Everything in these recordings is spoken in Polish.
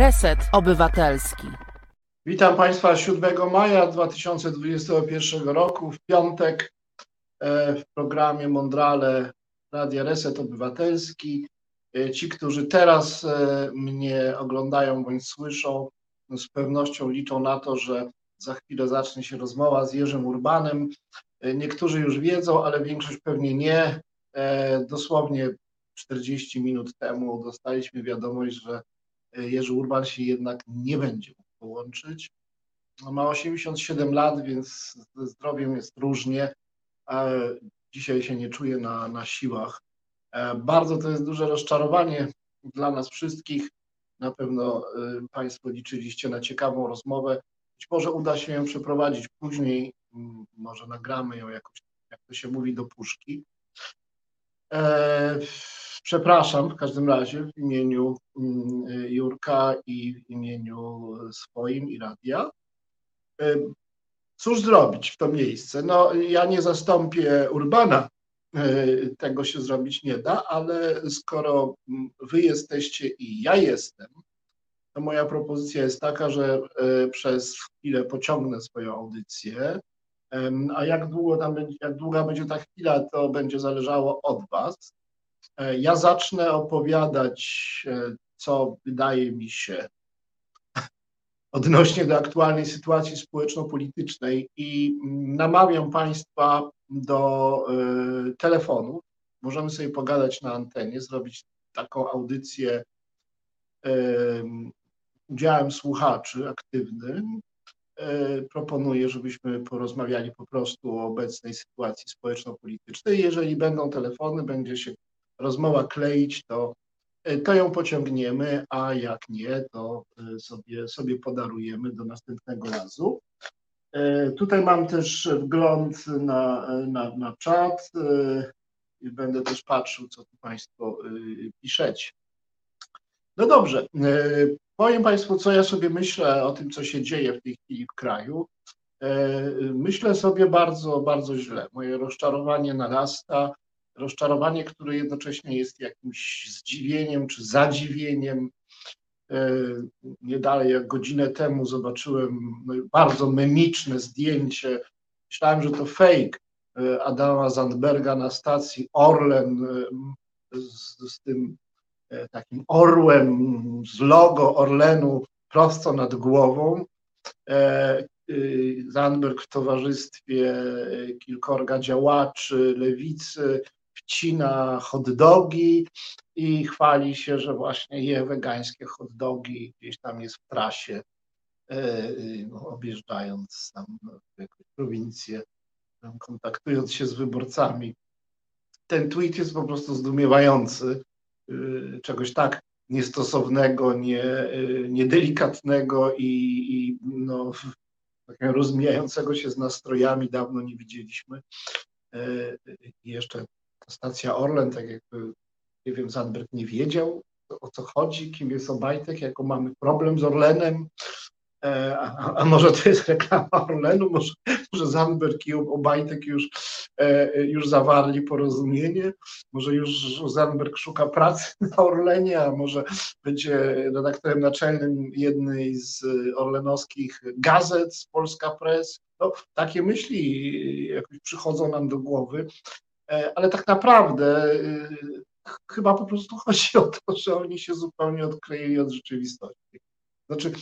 Reset Obywatelski. Witam Państwa 7 maja 2021 roku, w piątek e, w programie Mondrale Radia Reset Obywatelski. E, ci, którzy teraz e, mnie oglądają bądź słyszą, no z pewnością liczą na to, że za chwilę zacznie się rozmowa z Jerzym Urbanem. Niektórzy już wiedzą, ale większość pewnie nie. Dosłownie 40 minut temu dostaliśmy wiadomość, że Jerzy Urban się jednak nie będzie mógł połączyć. No, ma 87 lat, więc ze zdrowiem jest różnie. Dzisiaj się nie czuje na, na siłach. E, bardzo to jest duże rozczarowanie dla nas wszystkich. Na pewno e, Państwo liczyliście na ciekawą rozmowę. Być może uda się ją przeprowadzić później, może nagramy ją jakoś, jak to się mówi, do puszki. E, przepraszam w każdym razie w imieniu mm, Jurka i w imieniu swoim i radia. E, cóż zrobić w to miejsce? No, ja nie zastąpię Urbana, e, tego się zrobić nie da, ale skoro wy jesteście i ja jestem, to moja propozycja jest taka, że przez chwilę pociągnę swoją audycję, a jak, długo tam jak długa będzie ta chwila, to będzie zależało od Was. E, ja zacznę opowiadać, e, co wydaje mi się odnośnie do aktualnej sytuacji społeczno-politycznej i namawiam Państwa do e, telefonu. Możemy sobie pogadać na antenie, zrobić taką audycję udziałem słuchaczy aktywnym. Proponuję, żebyśmy porozmawiali po prostu o obecnej sytuacji społeczno-politycznej. Jeżeli będą telefony, będzie się rozmowa kleić, to, e, to ją pociągniemy, a jak nie, to e, sobie, sobie podarujemy do następnego razu. E, tutaj mam też wgląd na, na, na czat i będę też patrzył, co tu Państwo piszecie. No dobrze, powiem Państwu, co ja sobie myślę o tym, co się dzieje w tej chwili w kraju. Myślę sobie bardzo, bardzo źle. Moje rozczarowanie narasta rozczarowanie, które jednocześnie jest jakimś zdziwieniem czy zadziwieniem. E, nie dalej jak godzinę temu zobaczyłem no, bardzo memiczne zdjęcie. Myślałem, że to fake e, Adama Zandberga na stacji Orlen e, z, z tym takim orłem z logo Orlenu prosto nad głową. Zandberg w towarzystwie kilkorga działaczy lewicy wcina hot dogi i chwali się, że właśnie je wegańskie hot dogi, gdzieś tam jest w trasie, e, e, no, objeżdżając tam jakąś prowincję, kontaktując się z wyborcami. Ten tweet jest po prostu zdumiewający. E, czegoś tak niestosownego, nie, niedelikatnego i, i no, rozmijającego się z nastrojami dawno nie widzieliśmy. Jeszcze stacja Orlen, tak jakby, nie wiem, Zandberg nie wiedział, o co chodzi, kim jest Obajtek, jaką mamy problem z Orlenem, e, a, a, może to jest reklama Orlenu, może, może Zandberg i Obajtek już, e, już zawarli porozumienie, może już Zandberg szuka pracy na Orlenie, a może będzie redaktorem naczelnym jednej z orlenowskich gazet Polska Press. No, takie myśli jakoś przychodzą nam do głowy, ale tak naprawdę y, chyba po prostu chodzi o to, że oni się zupełnie odkleili od rzeczywistości. Znaczy,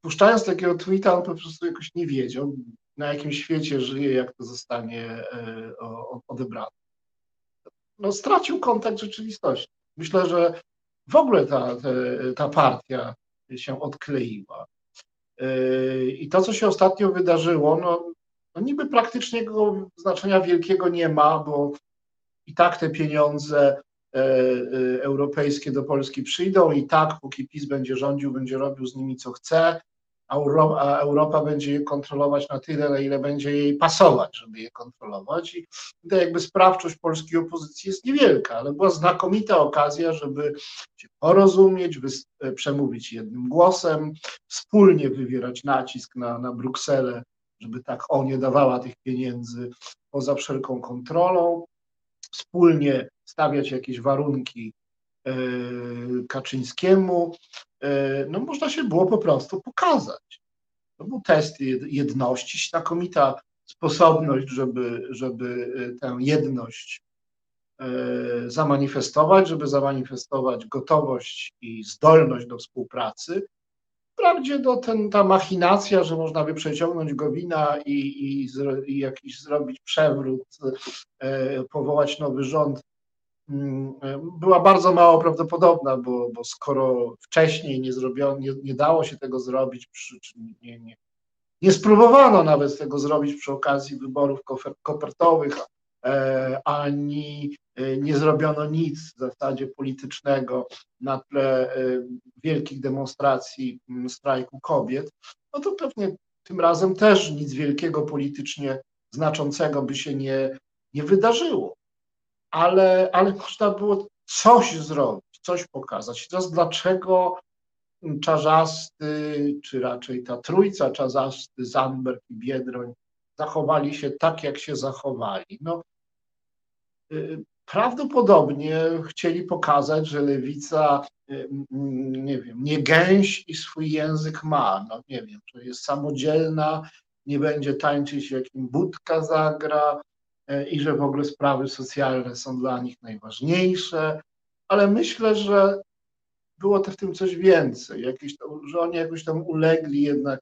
puszczając takiego tweeta, on po prostu jakoś nie wiedział, na jakim świecie żyje, jak to zostanie e, odebrane. No, stracił kontakt z rzeczywistością. Myślę, że w ogóle ta, ta partia się odkleiła. E, I to, co się ostatnio wydarzyło, no, no niby praktycznie znaczenia wielkiego nie ma, bo i tak te pieniądze e, e, europejskie do Polski przyjdą i tak, póki PiS będzie rządził, będzie robił z nimi co chce, a Europa, będzie je kontrolować na tyle, na ile będzie jej pasować, żeby je kontrolować. I tutaj jakby sprawczość polskiej opozycji jest niewielka, ale była znakomita okazja, żeby się porozumieć, e, przemówić jednym głosem, wspólnie wywierać nacisk na, na Brukselę, żeby tak o nie dawała tych pieniędzy poza wszelką kontrolą wspólnie stawiać jakieś warunki Kaczyńskiemu, no można się było po prostu pokazać. To był test jedności, znakomita sposobność, żeby, żeby tę jedność zamanifestować, żeby zamanifestować gotowość i zdolność do współpracy, Wprawdzie do ten, ta machinacja, że można by przeciągnąć Gowina i, i, i jakiś zrobić przewrót, e, powołać nowy rząd, mm, e, była bardzo mało prawdopodobna, bo, bo skoro wcześniej nie, zrobiono, nie, nie dało się tego zrobić, przy, nie, nie, nie spróbowano nawet tego zrobić przy okazji wyborów kopertowych, e, ani nie zrobiono nic w zasadzie politycznego na tle e, wielkich demonstracji strajku kobiet, no to pewnie tym razem też nic wielkiego politycznie znaczącego by się nie, nie wydarzyło. Ale, ale można było coś zrobić, coś pokazać. teraz dlaczego Czarzasty, czy raczej ta trójca Czarzasty, Zamberg i Biedroń zachowali się tak, jak się zachowali? No, y, prawdopodobnie chcieli pokazać, że lewica, y, nie wiem, nie gęś i swój język ma. No nie wiem, to jest samodzielna, nie będzie tańczyć, jakim budka zagra y, i że w ogóle sprawy socjalne są dla nich najważniejsze. Ale myślę, że było to w tym coś więcej, jakieś, że oni jakoś tam ulegli jednak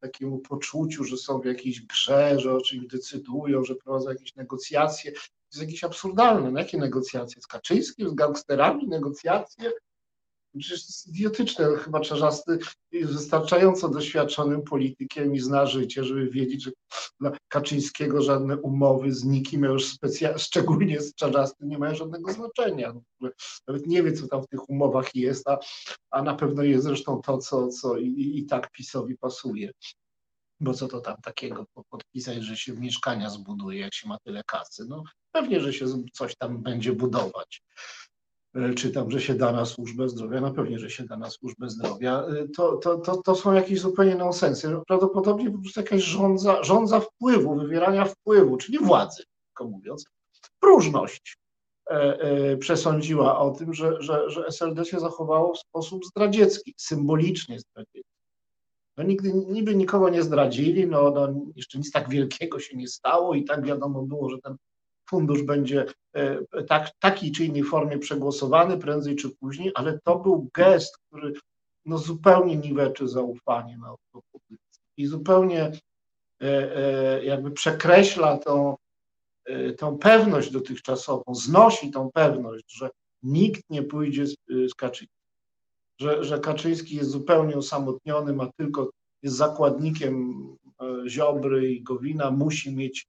takiemu poczuciu, że są w jakiejś grze, że o czymś decydują, że prowadzą jakieś negocjacje jest jakieś absurdalne. No jakie negocjacje? Z Kaczyńskim, z gangsterami negocjacje? Przecież jest idiotyczne. Chyba Czarzasty jest wystarczająco doświadczonym politykiem i zna życie, żeby wiedzieć, że dla Kaczyńskiego żadne umowy z nikim, już specja- szczególnie z Czarzastym, nie mają żadnego znaczenia. Nawet nie wie, co tam w tych umowach jest, a, a na pewno jest zresztą to, co, co i, i tak PiSowi pasuje bo co to tam takiego podpisać, że się mieszkania zbuduje, jak się ma tyle kasy. No pewnie, że się coś tam będzie budować. E, czy tam, że się da na służbę zdrowia, no pewnie, że się da na służbę zdrowia. E, to, to, to, to są jakieś zupełnie nonsensy. Prawdopodobnie po prostu jakaś rządza, rządza wpływu, wywierania wpływu, czyli władzy, tak mówiąc, próżność e, przesądziła o tym, że, że, że SLD się zachowało w sposób zdradziecki, symbolicznie zdradziecki. No nigdy, niby nikogo nie zdradzili, no, no jeszcze nic tak wielkiego się nie stało i tak wiadomo było, że ten fundusz będzie e, tak, takiej czy innej formie przegłosowany prędzej czy później, ale to był gest, który no, zupełnie niweczy zaufanie na opozycji i zupełnie e, e, jakby przekreśla tą, tą pewność dotychczasową, znosi tą pewność, że nikt nie pójdzie z, z Kaczyńskim. Że, że Kaczyński jest zupełnie osamotniony, ma tylko, jest zakładnikiem Ziobry i Gowina, musi mieć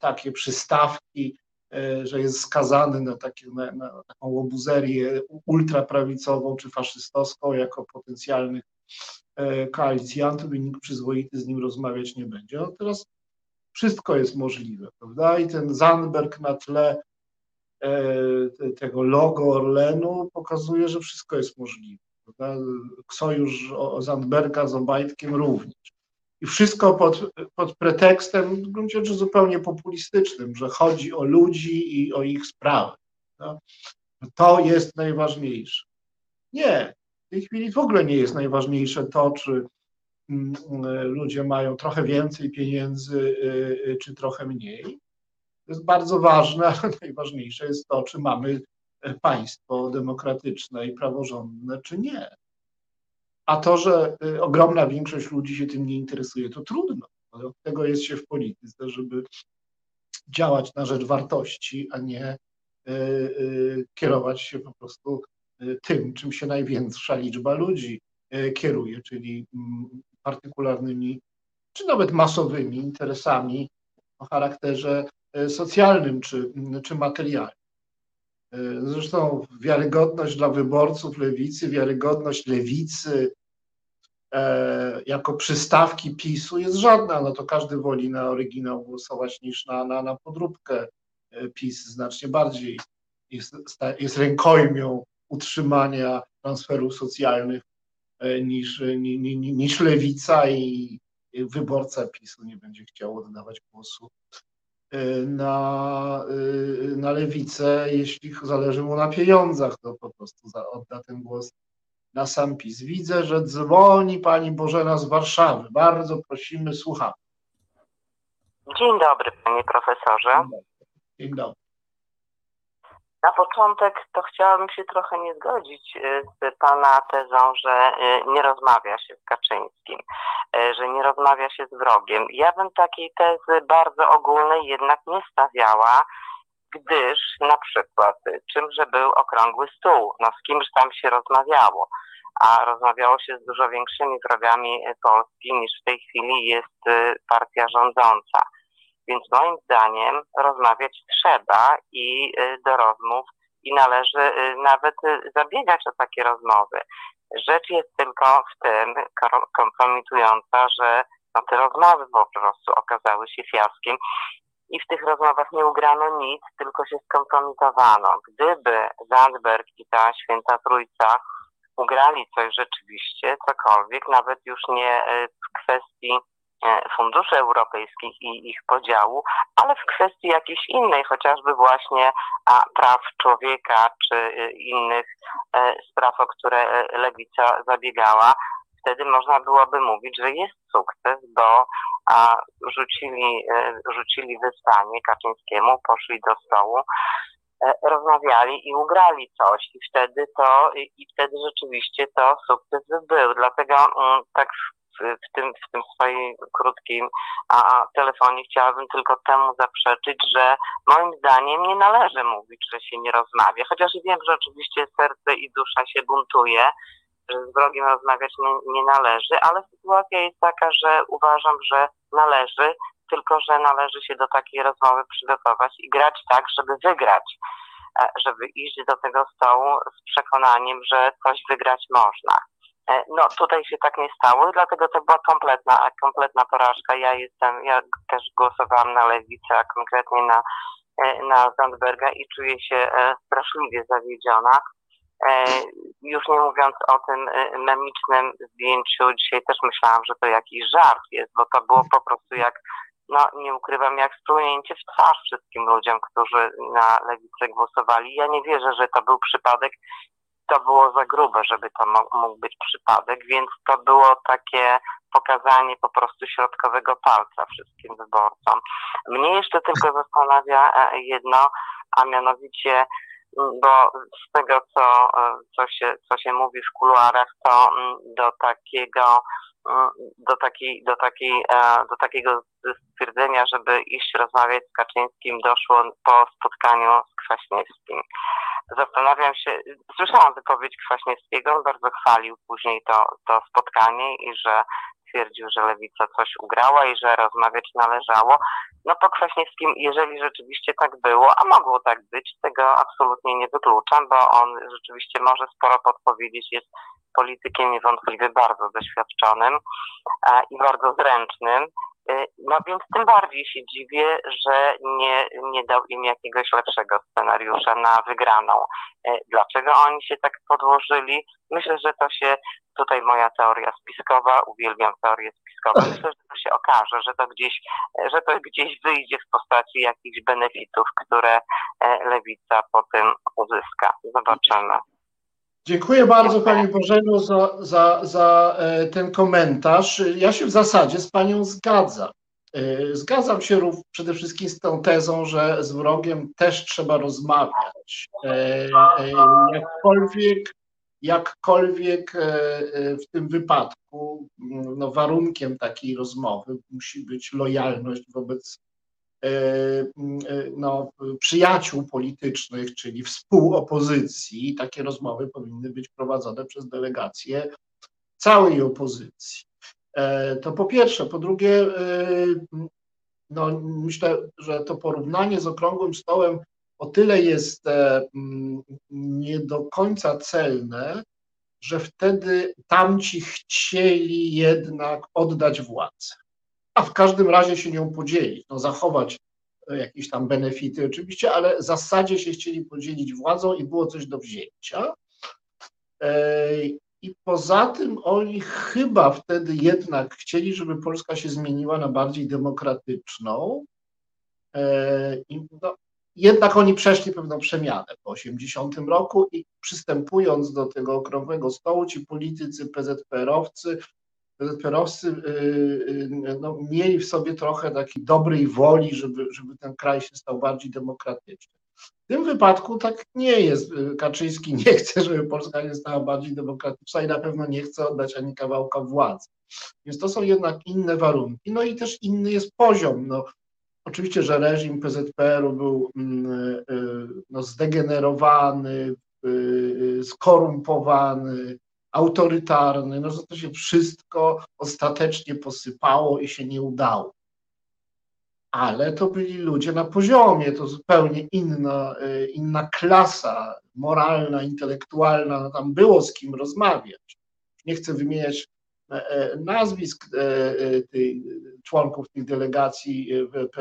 takie przystawki, e, że jest skazany na, takie, na, na taką łobuzerię ultraprawicową czy faszystowską jako potencjalnych koalicjantów i nikt przyzwoity z nim rozmawiać nie będzie. No teraz wszystko jest możliwe, prawda? I ten Zandberg na tle E, tego logo Orlenu pokazuje, że wszystko jest możliwe. Prawda? Sojusz Zandberga z Obajtkiem również. I wszystko pod, pod pretekstem, w gruncie rzeczy zupełnie populistycznym, że chodzi o ludzi i o ich sprawy. Prawda? To jest najważniejsze. Nie, w tej chwili w ogóle nie jest najważniejsze to, czy mm, ludzie mają trochę więcej pieniędzy, y, y, czy trochę mniej. To jest bardzo ważne, ale najważniejsze jest to, czy mamy państwo demokratyczne i praworządne, czy nie. A to, że e, ogromna większość ludzi się tym nie interesuje, to trudno. Od tego jest się w polityce, żeby działać na rzecz wartości, a nie e, kierować się po prostu tym, czym się największa liczba ludzi kieruje, czyli mm, partykularnymi, czy nawet masowymi interesami o charakterze socjalnym czy, czy materialnym. E, zresztą wiarygodność dla wyborców lewicy, wiarygodność lewicy e, jako przystawki PiSu jest żadna. No to każdy woli na oryginał głosować niż na, na, na podróbkę PiS znacznie bardziej jest, jest rękojmią utrzymania transferów socjalnych niż, niż, niż lewica i wyborca PiSu nie będzie chciał oddawać głosu na, na lewicę, jeśli zależy mu na pieniądzach, to po prostu odda ten głos na sam PiS. Widzę, że dzwoni pani Bożena z Warszawy. Bardzo prosimy, słuchamy. Dzień dobry, panie profesorze. Dzień dobry. Na początek to chciałabym się trochę nie zgodzić y, z Pana tezą, że y, nie rozmawia się z Kaczyńskim, y, że nie rozmawia się z wrogiem. Ja bym takiej tezy bardzo ogólnej jednak nie stawiała, gdyż na przykład czymże był okrągły stół, no z kimś tam się rozmawiało, a rozmawiało się z dużo większymi wrogami Polski niż w tej chwili jest partia rządząca. Więc moim zdaniem rozmawiać trzeba i y, do rozmów i należy y, nawet y, zabiegać o takie rozmowy. Rzecz jest tylko w tym kompromitująca, że no, te rozmowy po prostu okazały się fiaskiem i w tych rozmowach nie ugrano nic, tylko się skompromitowano. Gdyby Zandberg i ta święta trójca ugrali coś rzeczywiście, cokolwiek, nawet już nie w kwestii funduszy europejskich i ich podziału, ale w kwestii jakiejś innej, chociażby właśnie praw człowieka czy e, innych e, spraw, o które lewica zabiegała, wtedy można byłoby mówić, że jest sukces, bo rzucili, rzucili wyzwanie Kaczyńskiemu, poszli do stołu, rozmawiali i ugrali coś i wtedy to i wtedy rzeczywiście to sukces był. Dlatego mm, tak w tym, w tym swoim krótkim a, telefonie chciałabym tylko temu zaprzeczyć, że moim zdaniem nie należy mówić, że się nie rozmawia. Chociaż wiem, że oczywiście serce i dusza się buntuje, że z wrogiem rozmawiać nie, nie należy, ale sytuacja jest taka, że uważam, że należy, tylko że należy się do takiej rozmowy przygotować i grać tak, żeby wygrać e, żeby iść do tego stołu z przekonaniem, że coś wygrać można. E, no tutaj się tak nie stało, dlatego to była kompletna, kompletna porażka. Ja jestem, ja też głosowałam na lewicę, a konkretnie na, e, na Zandberga i czuję się e, straszliwie zawiedziona. Już nie mówiąc o tym memicznym zdjęciu, dzisiaj też myślałam, że to jakiś żart jest, bo to było po prostu jak, no nie ukrywam, jak splunięcie w twarz wszystkim ludziom, którzy na lewicę głosowali. Ja nie wierzę, że to był przypadek to było za grube, żeby to mógł być przypadek, więc to było takie pokazanie po prostu środkowego palca wszystkim wyborcom. Mnie jeszcze tylko zastanawia e, jedno, a mianowicie bo z tego, co, e, co, się, co się mówi w kuluarach, to do takiego do, takiej, do, takiej, do takiego stwierdzenia, żeby iść rozmawiać z Kaczyńskim doszło po spotkaniu z Kwaśniewskim zastanawiam się, słyszałam wypowiedź Kwaśniewskiego, on bardzo chwalił później to, to spotkanie i że twierdził, że lewica coś ugrała i że rozmawiać należało. No po Kwaśniewskim, jeżeli rzeczywiście tak było, a mogło tak być, tego absolutnie nie wykluczam, bo on rzeczywiście może sporo podpowiedzieć, jest politykiem niewątpliwie bardzo doświadczonym e, i bardzo zręcznym. Y, no więc tym bardziej się dziwię, że nie, nie dał im jakiegoś lepszego scenariusza na wygraną. Y, dlaczego oni się tak podłożyli? Myślę, że to się, tutaj moja teoria spiskowa, uwielbiam teorię spiskową, myślę, że to się okaże, że to gdzieś, że to gdzieś wyjdzie w postaci jakichś benefitów, które e, lewica po tym uzyska. Zobaczymy. Dziękuję bardzo Pani Bożeno za, za, za e, ten komentarz. Ja się w zasadzie z Panią zgadzam. E, zgadzam się przede wszystkim z tą tezą, że z wrogiem też trzeba rozmawiać. E, jakkolwiek, jakkolwiek w tym wypadku no, warunkiem takiej rozmowy musi być lojalność wobec no, przyjaciół politycznych, czyli współopozycji. Takie rozmowy powinny być prowadzone przez delegację całej opozycji. E, to po pierwsze. Po drugie, no, myślę, że to porównanie z okrągłym stołem o tyle jest nie do końca celne, że wtedy tamci chcieli jednak oddać władzę a w każdym razie się nią podzielić, no zachować e, jakieś tam benefity oczywiście, ale w zasadzie się chcieli podzielić władzą i było coś do wzięcia. E, I poza tym oni chyba wtedy jednak chcieli, żeby Polska się zmieniła na bardziej demokratyczną. I no, jednak oni przeszli pewną przemianę po 80 roku i przystępując do tego okrągłego stołu, ci politycy PZPR-owcy, PZPR-owcy y, y, no, mieli w sobie trochę takiej dobrej woli, żeby, żeby ten kraj się stał bardziej demokratyczny. W tym wypadku tak nie jest. Kaczyński nie chce, żeby Polska nie stała bardziej demokratyczna i na pewno nie chce oddać ani kawałka władzy. Więc to są jednak inne warunki. No i też inny jest poziom. No, oczywiście, że reżim PZPR-u był mm, y, no, zdegenerowany, skorumpowany, autorytarny, no że to się wszystko ostatecznie posypało i się nie udało. Ale to byli ludzie na poziomie, to zupełnie inna, y, inna klasa moralna, intelektualna, no tam było z kim rozmawiać. Nie chcę wymieniać e, e, nazwisk e, tych członków tych delegacji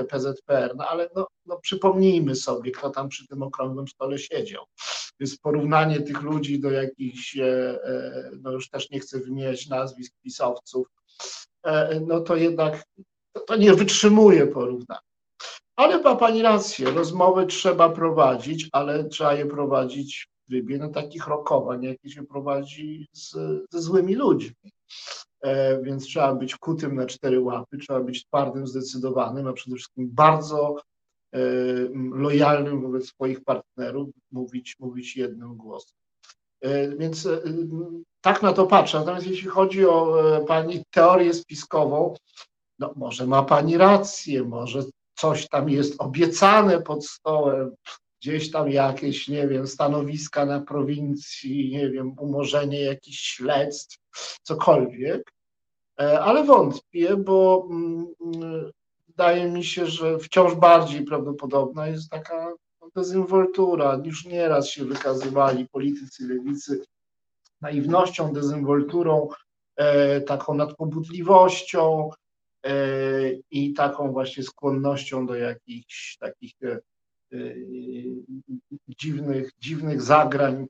PZPR, no ale no, no przypomnijmy sobie, kto tam przy tym okrągłym stole siedział. Więc porównanie tych ludzi do jakichś, e, e, no już też nie chcę wymieniać nazwisk pisowców, e, no to jednak to nie wytrzymuje porównania. Ale ma Pani rację, rozmowy trzeba prowadzić, ale trzeba je prowadzić w trybie no, takich rokowań, jakie się prowadzi z, ze złymi ludźmi. E, więc trzeba być kutym na cztery łapy, trzeba być twardym, zdecydowanym, a przede wszystkim bardzo E, lojalnym wobec swoich partnerów, mówić, mówić jednym głosem. Więc e, tak na to patrzę. Natomiast jeśli chodzi o Pani teorię spiskową, no może ma Pani rację, może coś tam jest obiecane pod stołem, gdzieś tam jakieś, nie wiem, stanowiska na prowincji, nie wiem, umorzenie jakichś śledztw, cokolwiek, ale wątpię, bo mm, wydaje mi się, że wciąż bardziej prawdopodobna jest taka dezynwoltura. Już nieraz się wykazywali politycy lewicy naiwnością, dezynwolturą, e, taką nadpobudliwością e, i taką właśnie skłonnością do jakichś takich e, dziwnych, dziwnych zagrań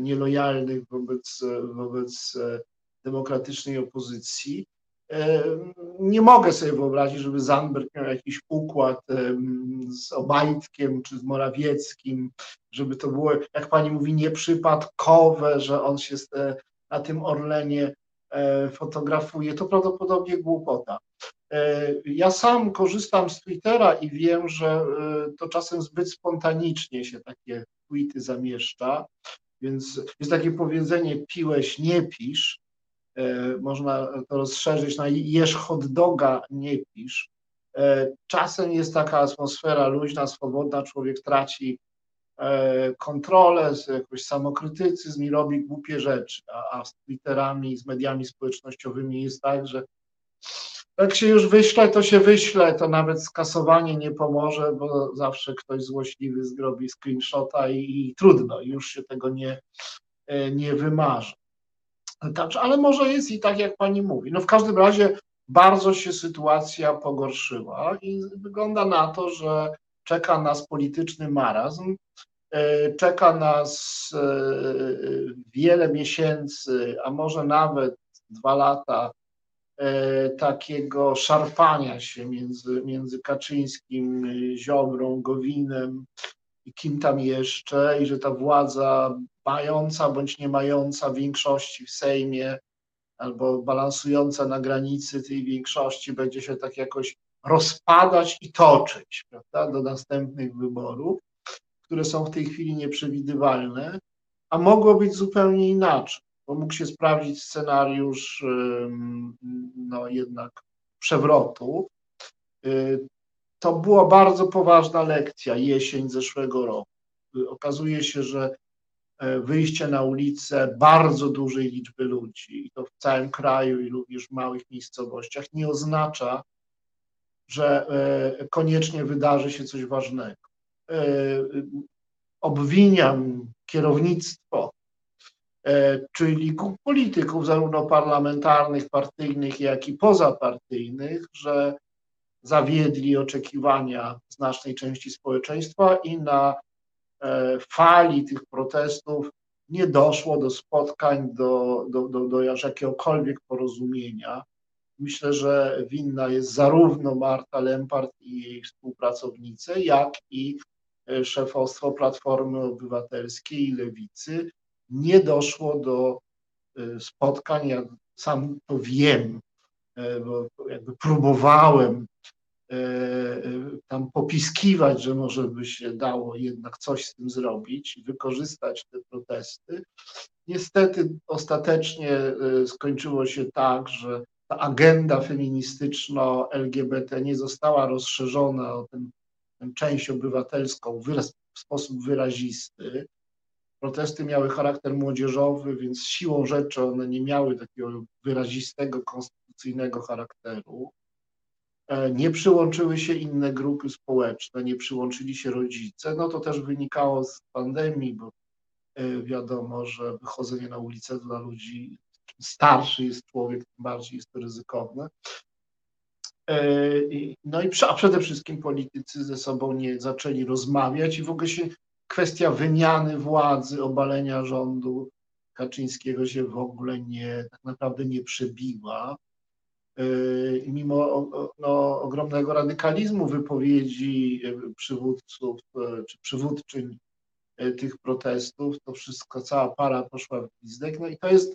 nielojalnych wobec, wobec demokratycznej opozycji. Nie mogę sobie wyobrazić, żeby Zandberg miał jakiś układ z Obajtkiem czy z Morawieckim, żeby to było, jak pani mówi, nieprzypadkowe, że on się na tym Orlenie e, fotografuje. To prawdopodobnie głupota. E, ja sam korzystam z Twittera i wiem, że e, to czasem zbyt spontanicznie się takie tweety zamieszcza, więc jest takie powiedzenie piłeś, nie pisz, E, można to rozszerzyć na jesz hot doga, nie pisz. Czasem jest taka atmosfera luźna, swobodna, człowiek traci kontrolę, jakoś samokrytycyzm i robi głupie rzeczy, a, a z Twitterami, z mediami społecznościowymi jest tak, że jak się już wyśle, to się wyśle, to nawet skasowanie nie pomoże, bo zawsze ktoś złośliwy zrobi screenshota i, i trudno, już się tego nie, nie wymarzy. Także, ale może jest i tak, jak pani mówi. No w każdym razie bardzo się sytuacja pogorszyła i wygląda na to, że czeka nas polityczny marazm, e, czeka nas e, wiele miesięcy, a może nawet dwa lata e, takiego szarpania się między, między Kaczyńskim, Ziobrą, Gowinem i kim tam jeszcze, i że ta władza mająca bądź nie mająca większości w Sejmie, albo balansująca na granicy tej większości, będzie się tak jakoś rozpadać i toczyć prawda, do następnych wyborów, które są w tej chwili nieprzewidywalne, a mogło być zupełnie inaczej, bo mógł się sprawdzić scenariusz no jednak przewrotu. Y, to była bardzo poważna lekcja jesień zeszłego roku. Okazuje się, że e, wyjście na ulicę bardzo dużej liczby ludzi, i to w całym kraju i również w małych miejscowościach, nie oznacza, że e, koniecznie wydarzy się coś ważnego. E, obwiniam kierownictwo, czyli polityków, zarówno parlamentarnych, partyjnych, jak i pozapartyjnych, że zawiedli oczekiwania znacznej części społeczeństwa i na e, fali tych protestów nie doszło do spotkań, do, do, do, do jakiegokolwiek porozumienia. myślę, że winna jest zarówno Marta Lempart i jej współpracownice, jak i szefostwo Platformy Obywatelskiej i Lewicy. Nie doszło do spotkań, ja sam to wiem, bo jakby próbowałem E, e, tam popiskiwać, że może by się dało jednak coś z tym zrobić i wykorzystać te protesty. Niestety ostatecznie e, skończyło się tak, że ta agenda feministyczno-LGBT nie została rozszerzona o tę część obywatelską w sposób wyrazisty. Protesty miały charakter młodzieżowy, więc siłą rzeczy one nie miały takiego wyrazistego, konstytucyjnego charakteru. E, nie przyłączyły się inne grupy społeczne, nie przyłączyli się rodzice, no to też wynikało z pandemii, bo e, wiadomo, że wychodzenie na ulicę dla ludzi, starszy jest człowiek, tym bardziej jest to ryzykowne. E, no i a przede wszystkim politycy ze sobą nie zaczęli rozmawiać i w ogóle się kwestia wymiany władzy, obalenia rządu Kaczyńskiego się w ogóle nie, tak naprawdę nie przebiła. Y, mimo no, ogromnego radykalizmu wypowiedzi y, przywódców y, czy przywódczyń tych protestów, to wszystko, cała para poszła w gwizdek. No i to jest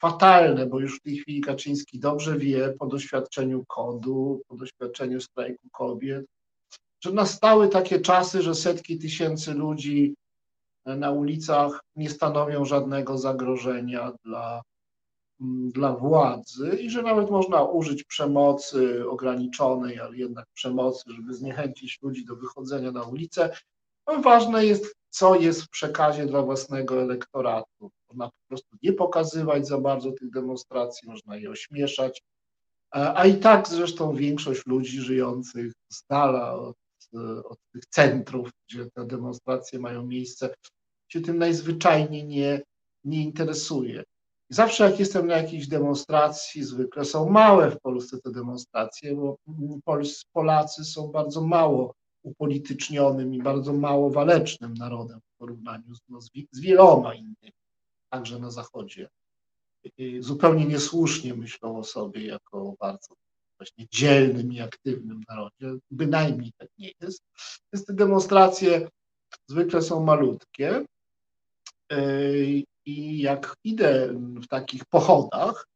fatalne, bo już w tej chwili Kaczyński dobrze wie po doświadczeniu kodu, po doświadczeniu strajku kobiet, że nastały takie czasy, że setki tysięcy ludzi na ulicach nie stanowią żadnego zagrożenia dla dla władzy i że nawet można użyć przemocy ograniczonej, ale jednak przemocy, żeby zniechęcić ludzi do wychodzenia na ulicę. No, ważne jest, co jest w przekazie dla własnego elektoratu. Można po prostu nie pokazywać za bardzo tych demonstracji, można je ośmieszać, a i tak zresztą większość ludzi żyjących z dala od, od tych centrów, gdzie te demonstracje mają miejsce, się tym najzwyczajniej nie, nie interesuje. Zawsze jak jestem na jakiejś demonstracji, zwykle są małe w Polsce te demonstracje, bo Polacy są bardzo mało upolitycznionym i bardzo mało walecznym narodem w porównaniu z, no, z wieloma innymi, także na Zachodzie. I zupełnie niesłusznie myślą o sobie jako bardzo właśnie dzielnym i aktywnym narodzie. Bynajmniej tak nie jest. Więc te demonstracje zwykle są malutkie i jak idę w takich pochodach,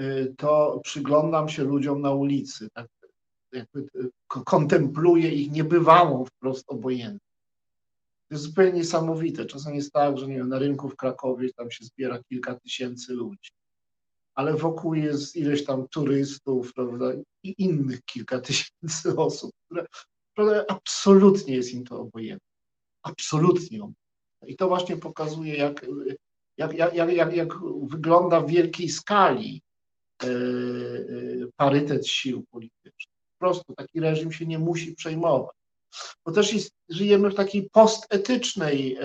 y, to przyglądam się ludziom na ulicy, tak jakby kontempluję ich niebywałą wprost obojętność. To jest zupełnie niesamowite. Czasem jest tak, że nie wiem, na rynku w Krakowie tam się zbiera kilka tysięcy ludzi, ale wokół jest ileś tam turystów, prawda, i innych kilka tysięcy osób, które, które absolutnie jest im to obojętne. Absolutnie. I to właśnie pokazuje, jak jak, jak, jak, jak wygląda w wielkiej skali e, e, parytet sił politycznych. Po prostu taki reżim się nie musi przejmować. Bo też jest, żyjemy w takiej postetycznej e,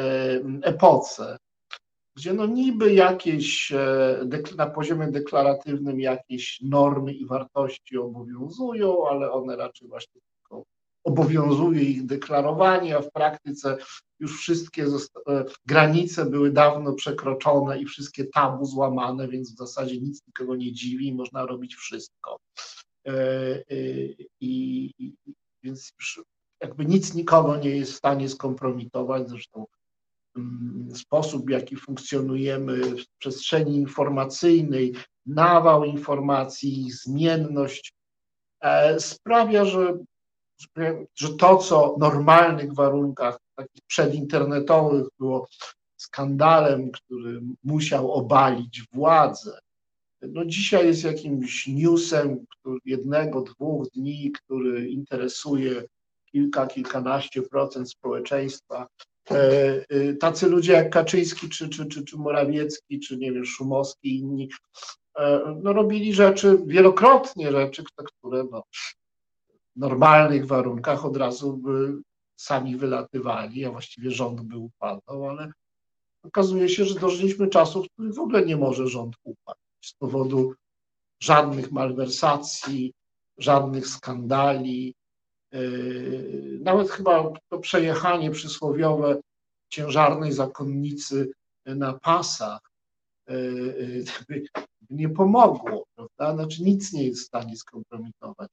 epoce, gdzie no niby jakieś na poziomie deklaratywnym jakieś normy i wartości obowiązują, ale one raczej właśnie tylko obowiązuje ich deklarowanie, a w praktyce już wszystkie e, granice były dawno przekroczone i wszystkie tabu złamane, więc w zasadzie nic nikogo nie dziwi i można robić wszystko. E, e, I, i więc jakby nic nikogo nie jest w stanie skompromitować, zresztą sposób, w jaki funkcjonujemy w przestrzeni informacyjnej, nawał informacji, zmienność sprawia, że, że to, co w normalnych warunkach takich przedinternetowych było skandalem, który musiał obalić władzę. No dzisiaj jest jakimś newsem który, jednego, dwóch dni, który interesuje kilka, kilkanaście procent społeczeństwa. E, e, tacy ludzie jak Kaczyński, czy, czy, czy, czy Morawiecki, czy nie wiem, Szumowski i inni, e, no robili rzeczy, wielokrotnie rzeczy, które no, w normalnych warunkach od razu by sami wylatywali, a właściwie rząd by upadał, ale okazuje się, że dożyliśmy czasów, w których w ogóle nie może rząd upaść z powodu żadnych malwersacji, żadnych skandali. Yy, nawet chyba to przejechanie przysłowiowe ciężarnej zakonnicy na pasach yy, yy, nie pomogło, prawda? Znaczy nic nie jest w stanie skompromitować.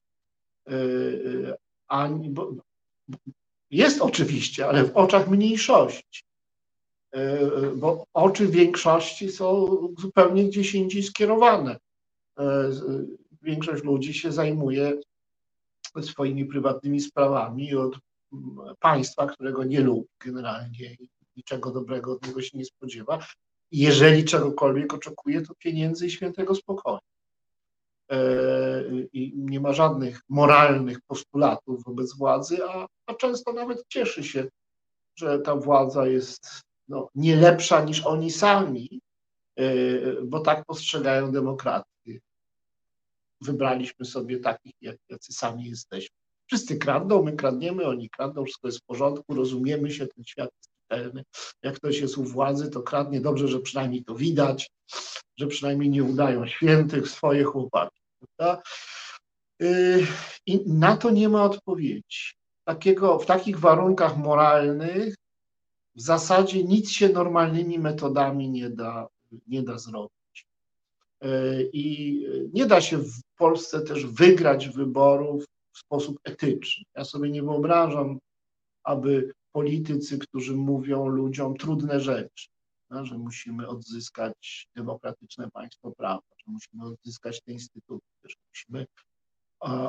Ani, bo, jest oczywiście, ale w oczach mniejszości, bo oczy większości są zupełnie gdzieś indziej skierowane. Większość ludzi się zajmuje swoimi prywatnymi sprawami od państwa, którego nie lubi generalnie i niczego dobrego od niego się nie spodziewa. Jeżeli czegokolwiek oczekuje, to pieniędzy i świętego spokoju. E, I nie ma żadnych moralnych postulatów wobec władzy, a, a często nawet cieszy się, że ta władza jest no, nie lepsza niż oni sami, e, bo tak postrzegają demokrację. Wybraliśmy sobie takich, jak, jacy sami jesteśmy. Wszyscy kradną, my kradniemy, oni kradną, wszystko jest w porządku, rozumiemy się, ten świat jest czytelny. Jak ktoś jest u władzy, to kradnie dobrze, że przynajmniej to widać, że przynajmniej nie udają świętych swoje chłopaki. Prawda? Y, I na to nie ma odpowiedzi. Takiego, w takich warunkach moralnych w zasadzie nic się normalnymi metodami nie da, nie da zrobić. Y, I nie da się w Polsce też wygrać wyborów w sposób etyczny. Ja sobie nie wyobrażam, aby politycy, którzy mówią ludziom trudne rzeczy, no, że musimy odzyskać demokratyczne państwo prawa, że musimy odzyskać te instytucje, że musimy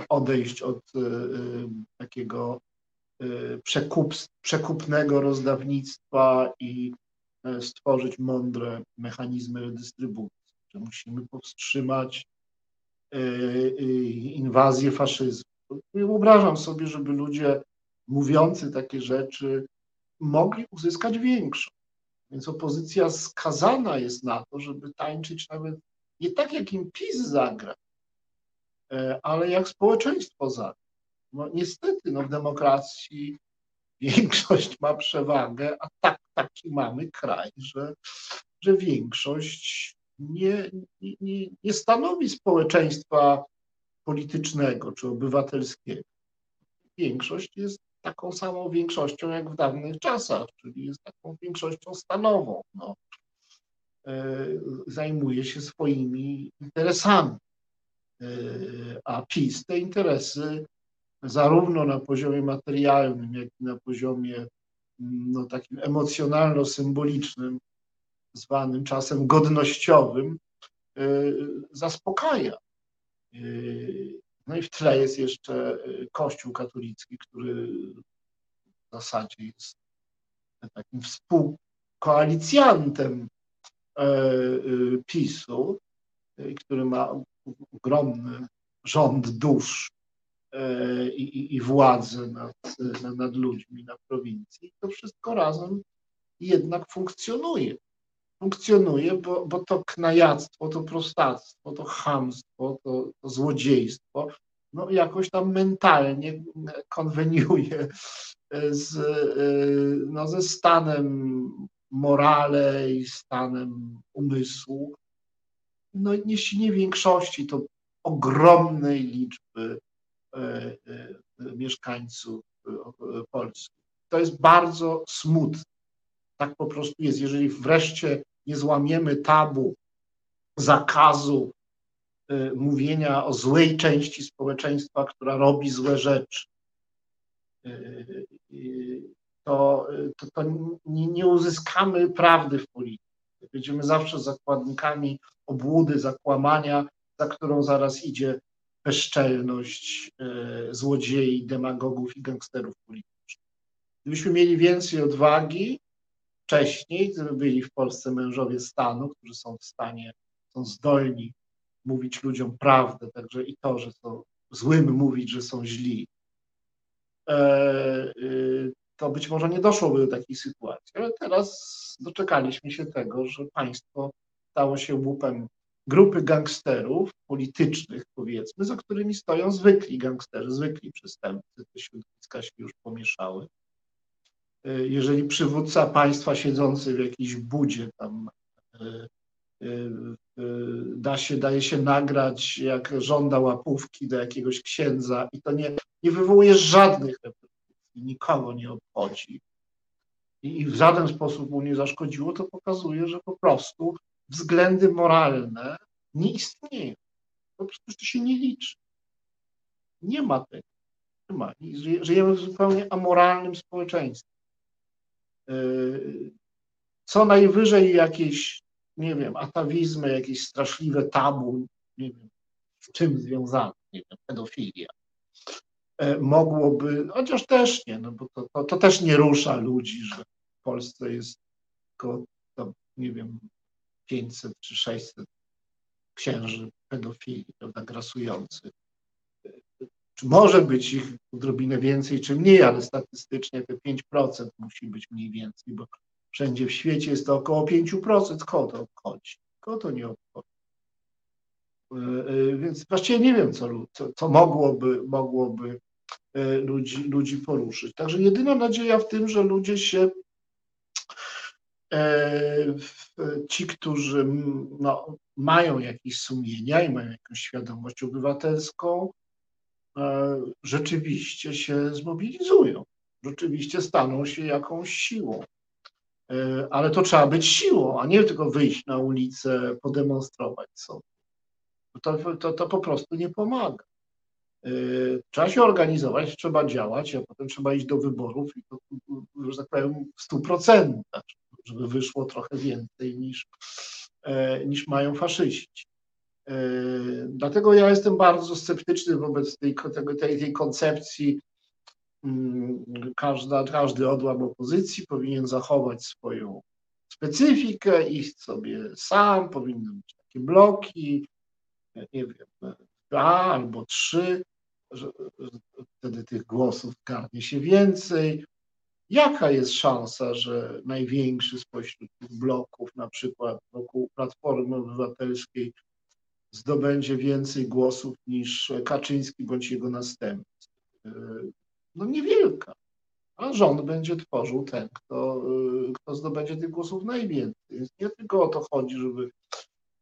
odejść od e, e, takiego e, przekup, przekupnego rozdawnictwa i stworzyć mądre mechanizmy redystrybucji, że musimy powstrzymać inwazję faszyzmu. Wyobrażam sobie, żeby ludzie mówiący takie rzeczy mogli uzyskać większość. Więc opozycja skazana jest na to, żeby tańczyć nawet nie tak, jak im PiS zagra, e, ale jak społeczeństwo zagra. No, niestety no, w demokracji większość ma przewagę, a tak, taki mamy kraj, że, że większość nie, nie, nie stanowi społeczeństwa politycznego czy obywatelskiego. Większość jest taką samą większością jak w dawnych czasach, czyli jest taką większością stanową. No. E, zajmuje się swoimi interesami. E, a PiS te interesy zarówno na poziomie materialnym, jak i na poziomie no, takim emocjonalno-symbolicznym, zwanym czasem godnościowym, e, zaspokaja. No i w tle jest jeszcze y, Kościół katolicki, który w zasadzie jest takim współkoalicjantem e, y, PiSu, y, który ma ogromny rząd dusz e, i, i władzę nad, nad ludźmi na prowincji. To wszystko razem jednak funkcjonuje funkcjonuje, bo, bo to knajactwo, to prostactwo, to chamstwo, to, to złodziejstwo, no jakoś tam mentalnie konweniuje z, no, ze stanem morale i stanem umysłu. No jeśli nie większości, to ogromnej liczby e, e, mieszkańców e, Polski. To jest bardzo smutne. Tak po prostu jest. Jeżeli wreszcie nie złamiemy tabu, zakazu y, mówienia o złej części społeczeństwa, która robi złe rzeczy, y, y, to, to, to nie, nie, uzyskamy prawdy w polityce. Będziemy zawsze zakładnikami obłudy, zakłamania, za którą zaraz idzie bezczelność złodziei, demagogów i gangsterów politycznych. Gdybyśmy mieli więcej odwagi, wcześniej, byli w Polsce mężowie stanu, którzy są w stanie, są zdolni mówić ludziom prawdę, także i to, że są złym mówić, że są źli, e, y, to być może nie doszłoby do takiej sytuacji. Ale teraz doczekaliśmy się tego, że państwo stało się łupem grupy gangsterów politycznych, powiedzmy, za którymi stoją zwykli gangsterzy, zwykli przestępcy. Te środowiska się już pomieszały jeżeli przywódca państwa siedzący w jakiejś budzie tam e, e, e, da się, daje się nagrać, jak żąda łapówki do jakiegoś księdza i to nie, nie wywołuje żadnych reperkusji, nikogo nie obchodzi i w żaden sposób mu nie zaszkodziło, to pokazuje, że po prostu względy moralne nie istnieją. Po prostu to się nie liczy. Nie ma tego. Nie ma. Żyjemy w zupełnie amoralnym społeczeństwie. Co najwyżej jakieś, nie wiem, atawizmy, jakieś straszliwe tabu, nie wiem, z czym związane, nie wiem, pedofilia. E, mogłoby, chociaż też nie, no bo to, to, to też nie rusza ludzi, że w Polsce jest tylko, to, nie wiem, 500 czy 600 księży pedofili, prawda, grasujących. Czy może być ich odrobinę więcej, czy mniej, ale statystycznie te 5% musi być mniej więcej, bo wszędzie w świecie jest to około 5%. Kogo to obchodzi? Kogo to nie obchodzi? E, e, więc właściwie nie wiem, co, co, co mogłoby, mogłoby e, ludzi, ludzi poruszyć. Także jedyna nadzieja w tym, że ludzie się, ci, którzy no, mają jakieś sumienia i mają jakąś świadomość obywatelską, rzeczywiście się zmobilizują, rzeczywiście staną się jakąś siłą. Ale to trzeba być siłą, a nie tylko wyjść na ulicę, podemonstrować sobie to, to, to po prostu nie pomaga. Y, trzeba się organizować, trzeba działać, a potem trzeba iść do wyborów i to, że tak powiem, w stu procentach, żeby wyszło trochę więcej niż, e, niż mają faszyści. E, dlatego ja jestem bardzo sceptyczny wobec tej, tej, tej koncepcji. Mm, każda, każdy odłam opozycji powinien zachować swoją specyfikę, iść sobie sam, powinny być takie bloki, nie wiem, dwa albo trzy, że, że wtedy tych głosów garnie się więcej. Jaka jest szansa, że największy spośród tych bloków, na przykład wokół Platformy Obywatelskiej, zdobędzie więcej głosów niż Kaczyński bądź jego następcy? No niewielka. A rząd będzie tworzył ten, kto, kto zdobędzie tych głosów najwięcej. Więc nie tylko o to chodzi, żeby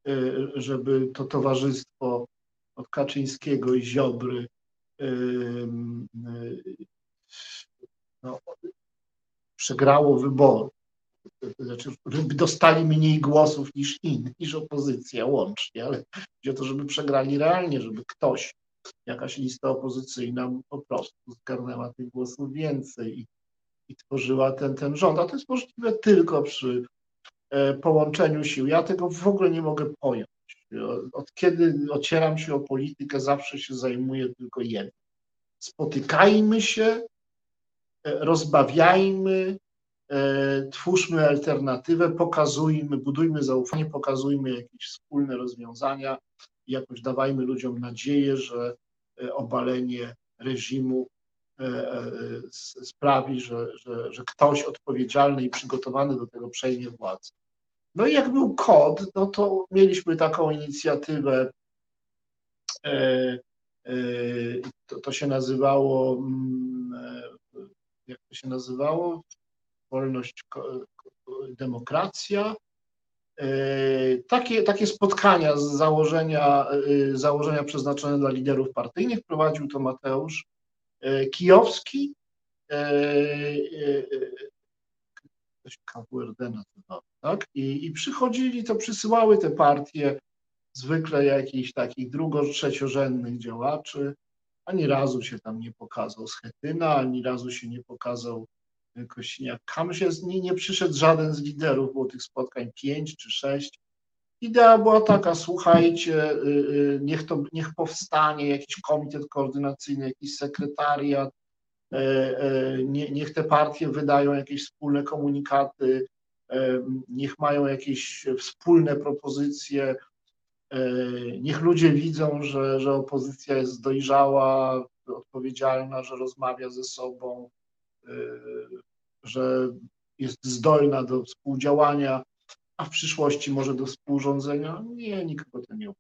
Y, żeby to towarzystwo od Kaczyńskiego i Ziobry no, przegrało wybory. Znaczy, żeby dostali mniej głosów niż inni, niż opozycja łącznie, ale chodzi o to, żeby przegrali realnie, żeby ktoś, jakaś lista opozycyjna po prostu zgarnęła tych głosów więcej i, i tworzyła ten, ten rząd. A to jest możliwe tylko przy E, połączeniu sił. Ja tego w ogóle nie mogę pojąć. Od kiedy ocieram się o politykę, zawsze się zajmuję tylko jednym. Spotykajmy się, e, rozbawiajmy, twórzmy alternatywę, pokazujmy, budujmy zaufanie, pokazujmy jakieś wspólne rozwiązania jakoś dawajmy ludziom nadzieję, że obalenie reżimu sprawi, że, że, że ktoś odpowiedzialny i przygotowany do tego przejmie władzę. No i jak był kod, no to mieliśmy taką inicjatywę, e, e, to, to się nazywało, mm, e, jak to się nazywało? Wolność, demokracja. Takie, takie spotkania z założenia, założenia przeznaczone dla liderów partyjnych prowadził to Mateusz Kijowski, ktoś KWRD nazywał, tak? I, I przychodzili, to przysyłały te partie zwykle jakichś takich drugo-, trzeciorzędnych działaczy. Ani razu się tam nie pokazał Schetyna, ani razu się nie pokazał Kośniak-Kamysz. Nie, nie przyszedł żaden z liderów, było tych spotkań pięć czy sześć. Idea była taka, słuchajcie, y, y, niech, to, niech powstanie jakiś komitet koordynacyjny, jakiś sekretariat, E, e, niech te partie wydają jakieś wspólne komunikaty, niech mają jakieś wspólne propozycje, niech ludzie widzą, że, że opozycja jest dojrzała, odpowiedzialna, że rozmawia ze sobą, że jest zdolna do współdziałania, a w przyszłości może do współrządzenia. Nie, nikogo to nie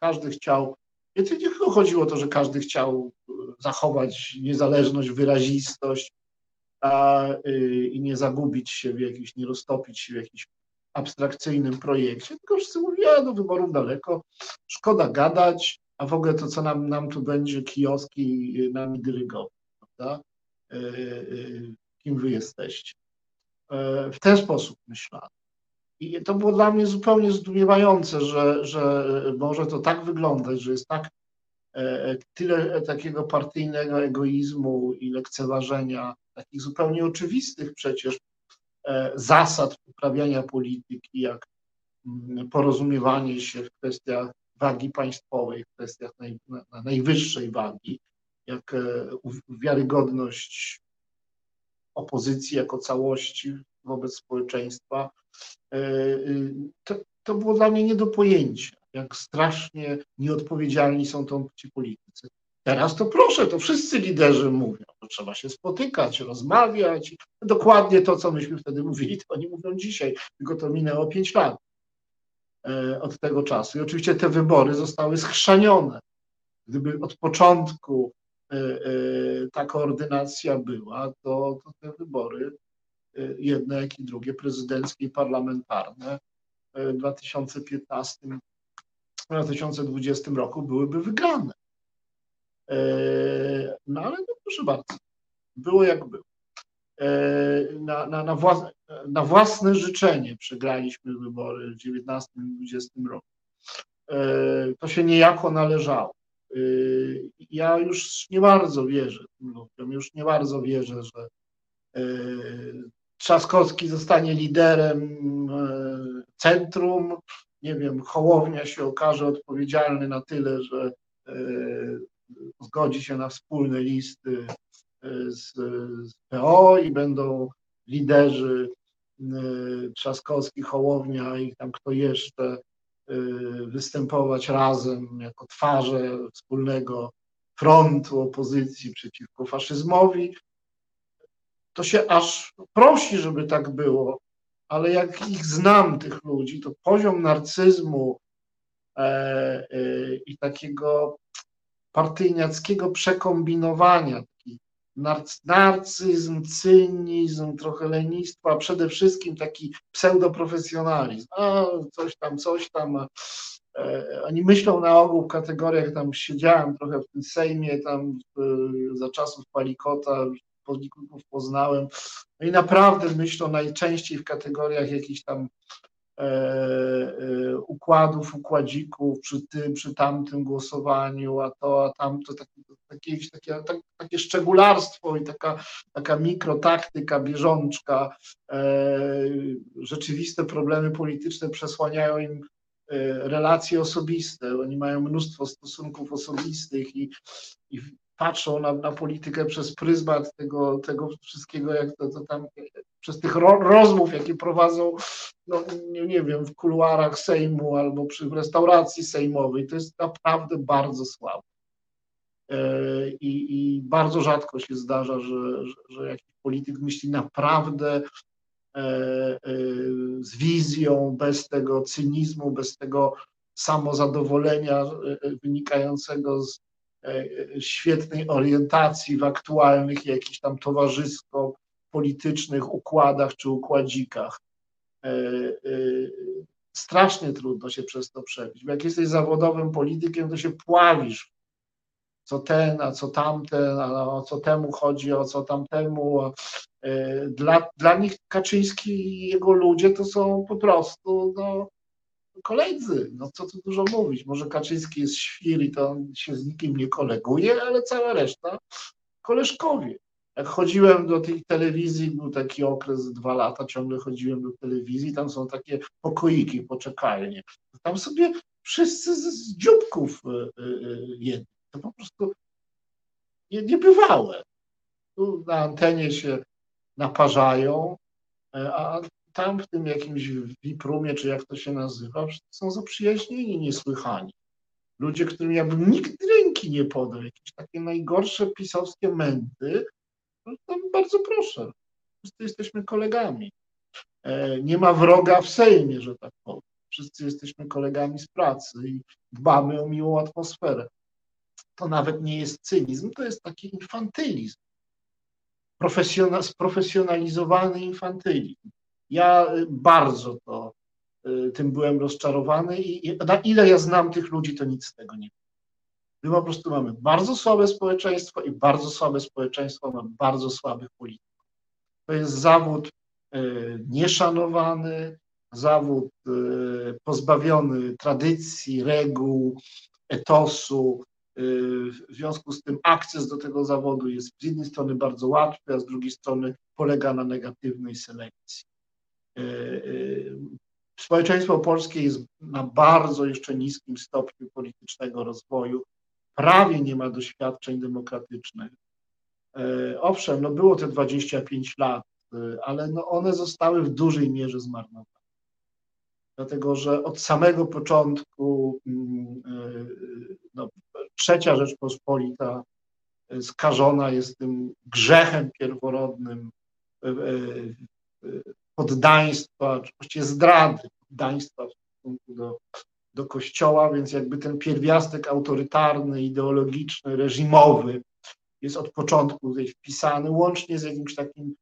Każdy chciał, nie tylko chodziło o to, że każdy chciał zachować niezależność, wyrazistość a, y, i nie zagubić się w jakiś, nie roztopić się w jakimś abstrakcyjnym projekcie, tylko wszyscy mówili, a do wyborów daleko, szkoda gadać, a w ogóle to, co nam, nam tu będzie kioski nami dyrygować, prawda? Y, y, kim wy jesteście? W ten sposób myślałem. I to było dla mnie zupełnie zdumiewające, że, że może to tak wyglądać, że jest tak tyle takiego partyjnego egoizmu i lekceważenia, takich zupełnie oczywistych przecież zasad uprawiania polityki, jak mm, porozumiewanie się w kwestiach wagi państwowej, w kwestiach naj, na, najwyższej wagi, jak wiarygodność opozycji jako całości wobec społeczeństwa, e, e, to, to było dla mnie nie do pojęcia, jak strasznie nieodpowiedzialni są to ci politycy. Teraz to proszę, to wszyscy liderzy mówią, że trzeba się spotykać, rozmawiać. Dokładnie to, co myśmy wtedy mówili, to oni mówią dzisiaj, tylko to minęło pięć lat e, od tego czasu. I oczywiście te wybory zostały schrzanione. Gdyby od początku ta koordynacja była, to, to te wybory Y, jedne, jak i drugie, prezydenckie i parlamentarne w 2015 2020 roku byłyby wygrane. No ale no proszę bardzo, było jak było. Na, na, na, własne, na własne życzenie przegraliśmy wybory w 19 20 roku. To się niejako należało. Ja już nie bardzo wierzę tym ludziom, już nie bardzo wierzę, że Trzaskowski zostanie liderem e, centrum, nie wiem, Hołownia się okaże odpowiedzialny na tyle, że zgodzi się na wspólne listy z, z PO i będą liderzy Trzaskowski, Hołownia i tam kto jeszcze występować razem jako twarze wspólnego frontu opozycji przeciwko faszyzmowi. To się aż prosi, żeby tak było, ale jak ich znam, tych ludzi, to poziom narcyzmu e, e, i takiego partyjniackiego przekombinowania, narcyzm, cynizm, trochę lenistwa, przede wszystkim taki pseudoprofesjonalizm. A, coś tam, coś tam. E, oni myślą na ogół w kategoriach, tam siedziałem trochę w tym Sejmie, tam za czasów Palikota, polityków poznałem. No i naprawdę myślą najczęściej w kategoriach jakichś tam e, e, układów, układzików przy tym, przy tamtym głosowaniu, a to, a tamto, takie, takie, takie, tak, takie szczególarstwo i taka, taka mikrotaktyka, bieżączka. E, rzeczywiste problemy polityczne przesłaniają im relacje osobiste. Oni mają mnóstwo stosunków osobistych i, i patrzą na, na politykę przez pryzmat tego, tego wszystkiego, jak to, to tam, przez tych ro, rozmów, jakie prowadzą, no nie, nie, wiem, w kuluarach Sejmu albo przy restauracji sejmowej, to jest naprawdę bardzo słabe. E, I, I, bardzo rzadko się zdarza, że, że, że jakiś polityk myśli naprawdę e, e, z wizją, bez tego cynizmu, bez tego samozadowolenia wynikającego z E, świetnej orientacji w aktualnych jakichś tam towarzysko-politycznych układach czy układzikach. E, e, strasznie trudno się przez to przebić, jak jesteś zawodowym politykiem, to się pławisz co ten, a co tamten, a o co temu chodzi, o co tamtemu. Dla, dla nich Kaczyński i jego ludzie to są po prostu no, koledzy, no co tu dużo mówić, może Kaczyński jest świr i to on się z nikim nie koleguje, ale cała reszta koleżkowie. Jak chodziłem do tej telewizji, był taki okres, dwa lata, ciągle chodziłem do telewizji, tam są takie pokoiki, poczekalnie. Tam sobie wszyscy z, z dzióbków y, y, jedli. To po prostu nie, niebywałe. Tu na antenie się naparzają, e, a tam w tym jakimś Wiprumie, czy jak to się nazywa, są zaprzyjaźnieni niesłychani. Ludzie, którym ja bym nigdy ręki nie podał, jakieś takie najgorsze pisowskie męty, no to bardzo proszę, wszyscy jesteśmy kolegami. E, nie ma wroga w Sejmie, że tak powiem. Wszyscy jesteśmy kolegami z pracy i dbamy o miłą atmosferę. To nawet nie jest cynizm, to jest taki infantylizm. sprofesjonalizowany infantylizm. Ja y, bardzo to y, tym byłem rozczarowany i na ile ja znam tych ludzi, to nic z tego nie My po prostu mamy bardzo słabe społeczeństwo i bardzo słabe społeczeństwo ma bardzo słabych polityków. To jest zawód y, nieszanowany, zawód pozbawiony tradycji, reguł, etosu. W związku z tym akces do tego zawodu jest z jednej strony bardzo łatwy, a z drugiej strony polega na negatywnej selekcji. Społeczeństwo polskie jest na bardzo jeszcze niskim stopniu politycznego rozwoju, prawie nie ma doświadczeń demokratycznych. E, owszem, no było te 25 lat, ale no one zostały w dużej mierze zmarnowane. Dlatego, że od samego początku mm, no, trzecia Rzeczpospolita skażona jest tym grzechem pierworodnym poddaństwa, czy właściwie zdrady poddaństwa w stosunku do, do Kościoła, więc jakby ten pierwiastek autorytarny, ideologiczny, reżimowy jest od początku tutaj wpisany, łącznie z jakimś takim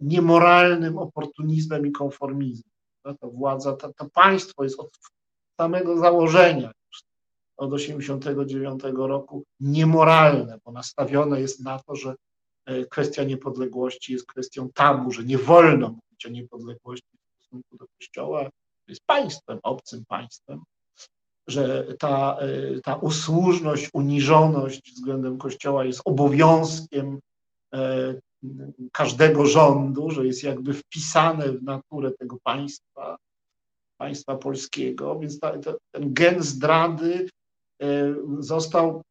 niemoralnym oportunizmem i konformizmem. Ta władza, to, to państwo jest od samego założenia, od 89 roku, niemoralne, bo nastawione jest na to, że kwestia niepodległości jest kwestią tabu, że nie wolno mówić o niepodległości w stosunku do Kościoła, jest państwem, obcym państwem, że ta, e, ta usłużność, uniżoność względem Kościoła jest obowiązkiem e, każdego rządu, że jest jakby wpisane w naturę tego państwa, państwa polskiego, więc ta, ta, ten gen zdrady e, został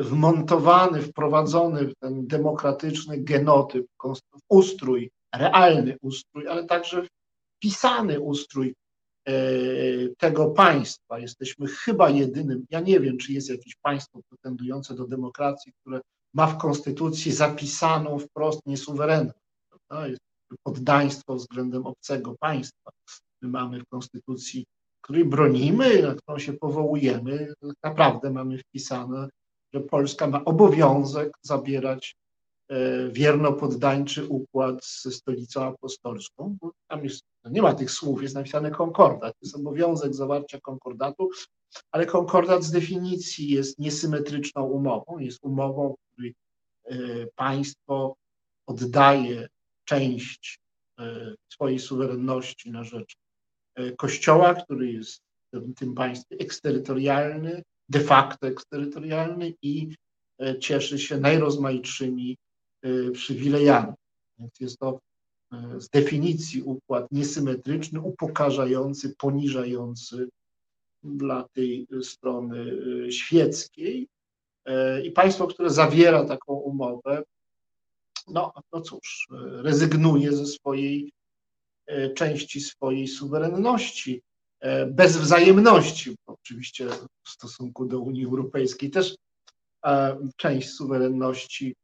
wmontowany, wprowadzony w ten demokratyczny genotyp, ustrój, realny ustrój, ale także wpisany ustrój e, tego państwa. Jesteśmy chyba jedynym, ja nie wiem, czy jest jakieś państwo pretendujące do demokracji, które ma w konstytucji zapisaną wprost niesuwerenność. To jest poddaństwo względem obcego państwa. My mamy w konstytucji, której bronimy, na którą się powołujemy, naprawdę mamy wpisane, że Polska ma obowiązek zabierać E, wierno-poddańczy układ ze stolicą apostolską, tam jest, no nie ma tych słów, jest napisane konkordat, jest obowiązek zawarcia konkordatu, ale konkordat z definicji jest niesymetryczną umową, jest umową, w której e, państwo oddaje część e, swojej suwerenności na rzecz kościoła, który jest tym państwie eksterytorialny, de facto eksterytorialny i cieszy się najrozmaitszymi Y, przywilejami. Więc jest to y, z definicji układ niesymetryczny, upokarzający, poniżający dla tej strony świeckiej. I państwo, które zawiera taką umowę, no, no cóż, rezygnuje ze swojej części swojej suwerenności, bez wzajemności, oczywiście w stosunku do Unii Europejskiej też część suwerenności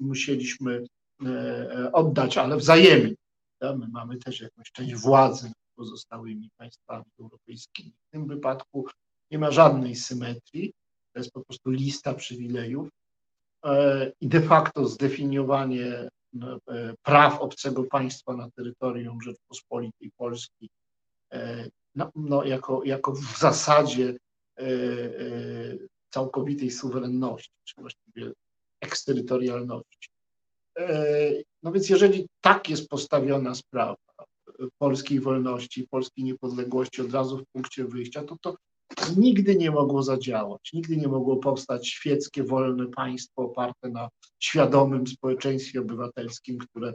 musieliśmy e, e, oddać, ale wzajemnie. My mamy też jakąś część władzy nad pozostałymi państwami europejskimi. W tym wypadku nie ma żadnej symetrii, to jest po prostu lista przywilejów e, i de facto zdefiniowanie praw obcego państwa na terytorium Rzeczpospolitej Polskiej no, no, jako, jako w zasadzie całkowitej suwerenności, czy właściwie eksterytorialności. E, no więc jeżeli tak jest postawiona sprawa polskiej wolności, polskiej niepodległości od razu w punkcie wyjścia, to to nigdy nie mogło zadziałać, nigdy nie mogło powstać świeckie, wolne państwo oparte na świadomym społeczeństwie obywatelskim, które e,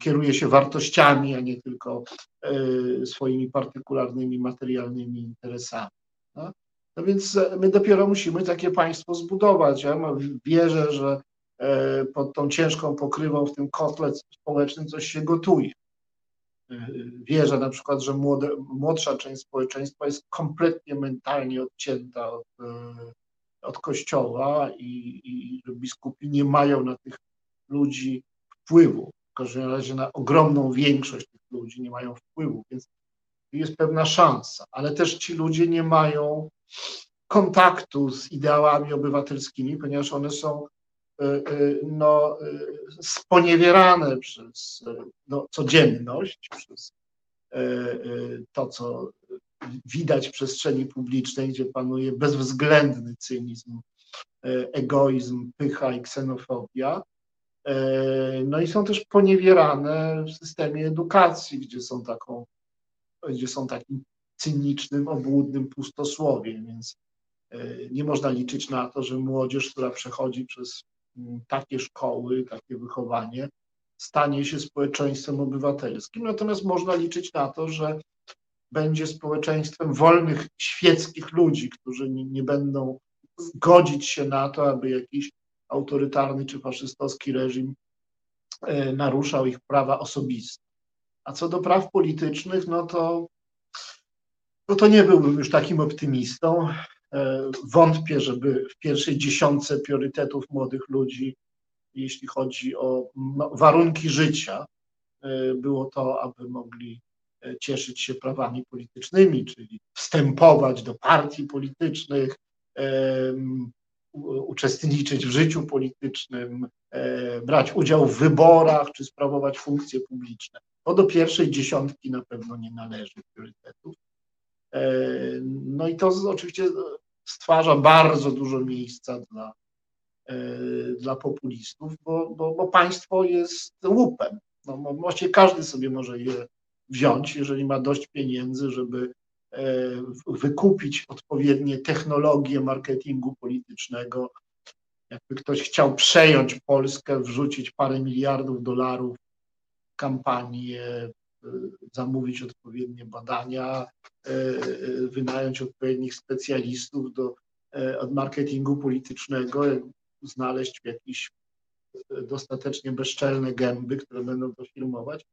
kieruje się wartościami, a nie tylko e, swoimi partykularnymi, materialnymi interesami. No? No więc e, my dopiero musimy takie państwo zbudować. Ja wierzę, że e, pod tą ciężką pokrywą w tym kotle społecznym coś się gotuje. E, wierzę na przykład, że młode, młodsza część społeczeństwa jest kompletnie mentalnie odcięta od, od kościoła i, i biskupi nie mają na tych ludzi wpływu. W każdym razie na ogromną większość tych ludzi nie mają wpływu, więc jest pewna szansa, ale też ci ludzie nie mają kontaktu z ideałami obywatelskimi, ponieważ one są e, e, no, e, sponiewierane przez no, codzienność, przez to, co widać w przestrzeni publicznej, gdzie panuje bezwzględny cynizm, egoizm, pycha i ksenofobia. No i są też poniewierane w systemie edukacji, gdzie są taką, gdzie są takim cynicznym, obłudnym pustosłowiem, więc nie można liczyć na to, że młodzież, która przechodzi przez mm, takie szkoły, takie wychowanie, stanie się społeczeństwem obywatelskim. Natomiast można liczyć na to, że będzie społeczeństwem wolnych, świeckich ludzi, którzy nie, nie będą godzić się na to, aby jakiś autorytarny czy faszystowski reżim e, naruszał ich prawa osobiste. A co do praw politycznych, no to, no to nie byłbym już takim optymistą. E, wątpię, żeby w pierwszej dziesiątce priorytetów młodych ludzi, jeśli chodzi o no, warunki życia, e, było to, aby mogli cieszyć się prawami politycznymi, czyli wstępować do partii politycznych, uczestniczyć w życiu politycznym, e, brać udział w wyborach czy sprawować funkcje publiczne. To do pierwszej dziesiątki na pewno nie należy priorytetów. E, no i to oczywiście stwarza bardzo dużo miejsca dla, e, dla populistów, bo, bo, bo państwo jest łupem. No, właściwie każdy sobie może je wziąć, jeżeli ma dość pieniędzy, żeby wykupić odpowiednie technologie marketingu politycznego. Jakby ktoś chciał przejąć Polskę, wrzucić parę miliardów dolarów w kampanię, e, zamówić odpowiednie badania, e, wynająć odpowiednich specjalistów do, od marketingu politycznego, znaleźć jakieś dostatecznie bezczelne gęby, które będą to filmować,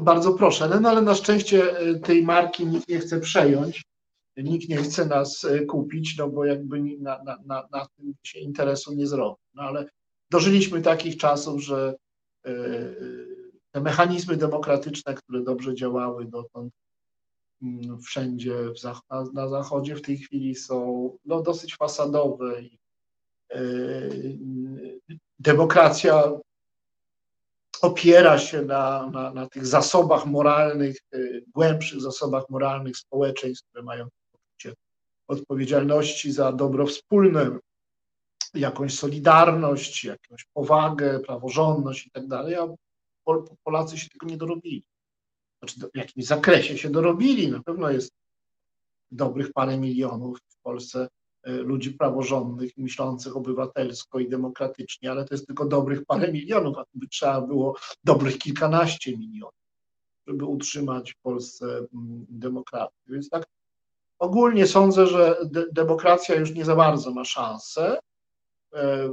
bardzo proszę. No, no, ale na szczęście e, tej marki nikt nie chce przejąć, nikt nie chce nas e, kupić, no bo jakby na, na, na, na tym się interesu nie zrobi. No ale dożyliśmy takich czasów, że e, te mechanizmy demokratyczne, które dobrze działały dotąd mm, wszędzie na, na Zachodzie, w tej chwili są no, dosyć fasadowe i demokracja opiera się na, na, na tych zasobach moralnych, y, głębszych zasobach moralnych społeczeństw, które mają poczucie odpowiedzialności za dobro wspólne, jakąś solidarność, jakąś powagę, praworządność i tak dalej, a Polacy się tego nie dorobili. Znaczy w jakimś zakresie się dorobili, na pewno jest dobrych parę milionów w Polsce E, ludzi praworządnych, myślących obywatelsko i demokratycznie, ale to jest tylko dobrych parę milionów, a by trzeba było dobrych kilkanaście milionów, żeby utrzymać w Polsce mm, demokrację. Więc tak ogólnie sądzę, że de demokracja już nie za bardzo ma szansę e,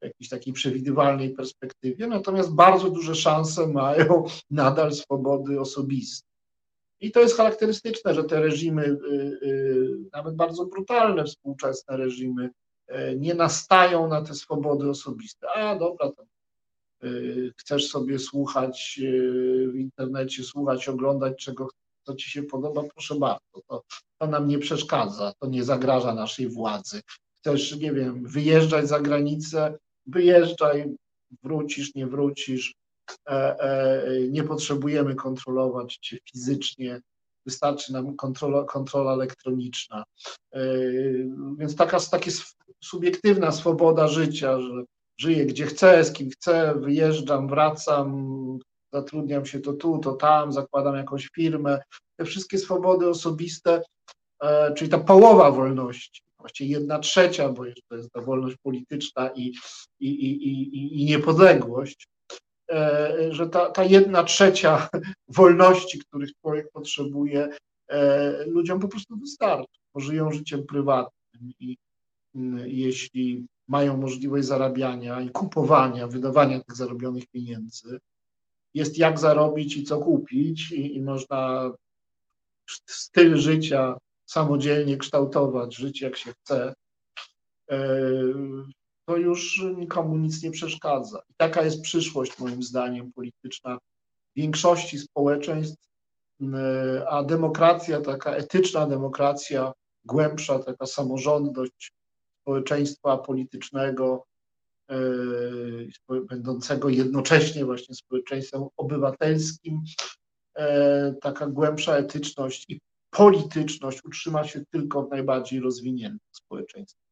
w jakiejś takiej przewidywalnej perspektywie, natomiast bardzo duże szanse mają nadal swobody osobiste. I to jest charakterystyczne, że te reżimy, y, y, nawet bardzo brutalne współczesne reżimy, y, nie nastają na te swobody osobiste. A dobra, to chcesz sobie słuchać w internecie, słuchać, oglądać czego co ci się podoba, proszę bardzo, to, to nam nie przeszkadza, to nie zagraża naszej władzy. Chcesz, nie wiem, wyjeżdżać za granicę, wyjeżdżaj, wrócisz, nie wrócisz, E, e, nie potrzebujemy kontrolować cię fizycznie, wystarczy nam kontrola, kontrola elektroniczna. E, więc taka, taka subiektywna swoboda życia, że żyję gdzie chcę, z kim chcę, wyjeżdżam, wracam, zatrudniam się to tu, to tam, zakładam jakąś firmę. Te wszystkie swobody osobiste, czyli ta połowa wolności, właściwie jedna trzecia, bo jeszcze jest ta wolność polityczna i, i, i, i, i niepodległość, E, że ta, ta jedna trzecia wolności, których człowiek potrzebuje, e, ludziom po prostu wystarczy, bo żyją życiem prywatnym i jeśli mają możliwość zarabiania i kupowania, wydawania tych zarobionych pieniędzy, jest jak zarobić i co kupić i, i można styl życia samodzielnie kształtować, żyć jak się chce, e, to już nikomu nic nie przeszkadza. I taka jest przyszłość, moim zdaniem, polityczna większości społeczeństw, a demokracja, taka etyczna demokracja, głębsza, taka samorządność społeczeństwa politycznego, e, będącego jednocześnie właśnie społeczeństwem obywatelskim, e, taka głębsza etyczność i polityczność utrzyma się tylko w najbardziej rozwiniętych społeczeństwach.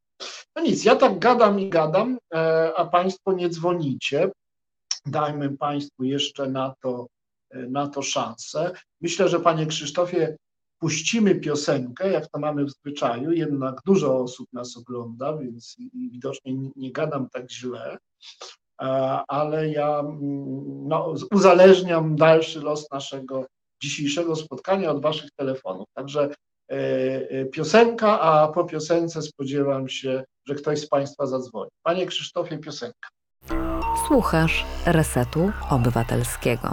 No nic, ja tak gadam i gadam, a Państwo nie dzwonicie. Dajmy Państwu jeszcze na to, na to szansę. Myślę, że Panie Krzysztofie, puścimy piosenkę, jak to mamy w zwyczaju, jednak dużo osób nas ogląda, więc widocznie nie gadam tak źle, ale ja mm, no, uzależniam dalszy los naszego dzisiejszego spotkania od Waszych telefonów. Także e, e, piosenka, a po piosence spodziewam się, że ktoś z Państwa zadzwoni. Panie Krzysztofie, piosenka. Słuchasz Resetu Obywatelskiego.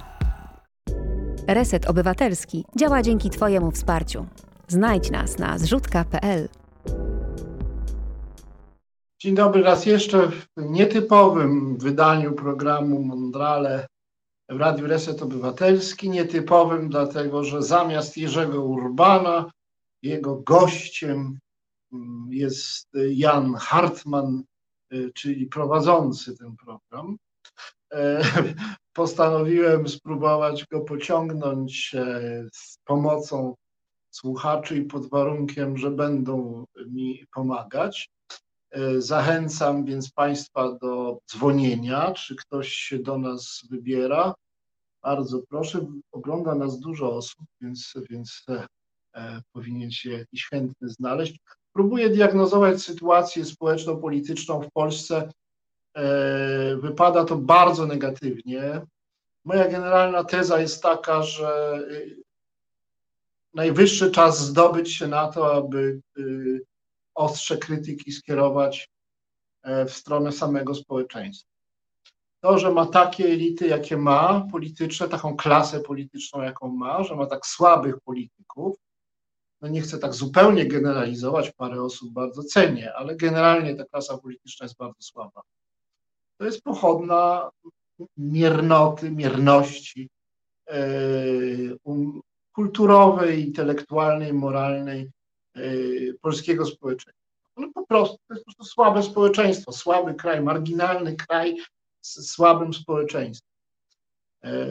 Reset Obywatelski działa dzięki Twojemu wsparciu. Znajdź nas na zrzutka.pl. Dzień dobry raz jeszcze w nietypowym wydaniu programu Mondrale w Radiu Reset Obywatelski. Nietypowym, dlatego że zamiast Jerzego Urbana, jego gościem mm, jest Jan Hartman, y, czyli prowadzący ten program. E, postanowiłem spróbować go pociągnąć e, z pomocą słuchaczy i pod warunkiem, że będą mi pomagać. E, zachęcam więc Państwa do dzwonienia, czy ktoś się do nas wybiera. Bardzo proszę, ogląda nas dużo osób, więc, więc powinien się jakiś chętny znaleźć. Próbuję diagnozować sytuację społeczno-polityczną w Polsce E, wypada to bardzo negatywnie. Moja generalna teza jest taka, że y, najwyższy czas zdobyć się na to, aby ostrze krytyki skierować e, w stronę samego społeczeństwa. To, że ma takie elity, jakie ma, polityczne, taką klasę polityczną, jaką ma, że ma tak słabych polityków, no nie chcę tak zupełnie generalizować, parę osób bardzo cenię, ale generalnie ta klasa polityczna jest bardzo słaba to jest pochodna miernoty, mierności e, um, kulturowej, intelektualnej, moralnej e, polskiego społeczeństwa. No po prostu to jest po prostu słabe społeczeństwo, słaby kraj, marginalny kraj z słabym społeczeństwem. E,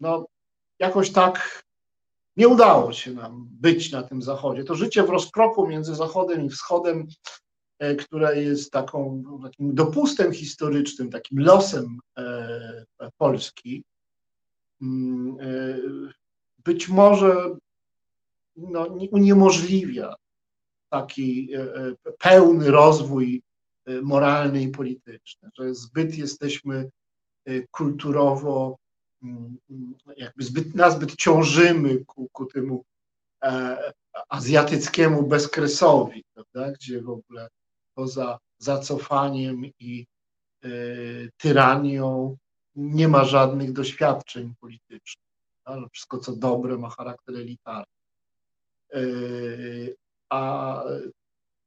no, jakoś tak nie udało się nam być na tym zachodzie. To życie w rozkroku między Zachodem i Wschodem E, która jest taką, takim dopustem historycznym, takim losem e, Polski, mm, e, być może no, uniemożliwia taki pełny rozwój moralny i polityczny, że zbyt jesteśmy kulturowo, jakby zbyt, nazbyt ciążymy ku, ku temu azjatyckiemu bezkresowi, prawda, gdzie w ogóle poza zacofaniem i e, tyranią nie ma żadnych doświadczeń politycznych. Ale wszystko, co dobre, ma charakter elitarny. E, a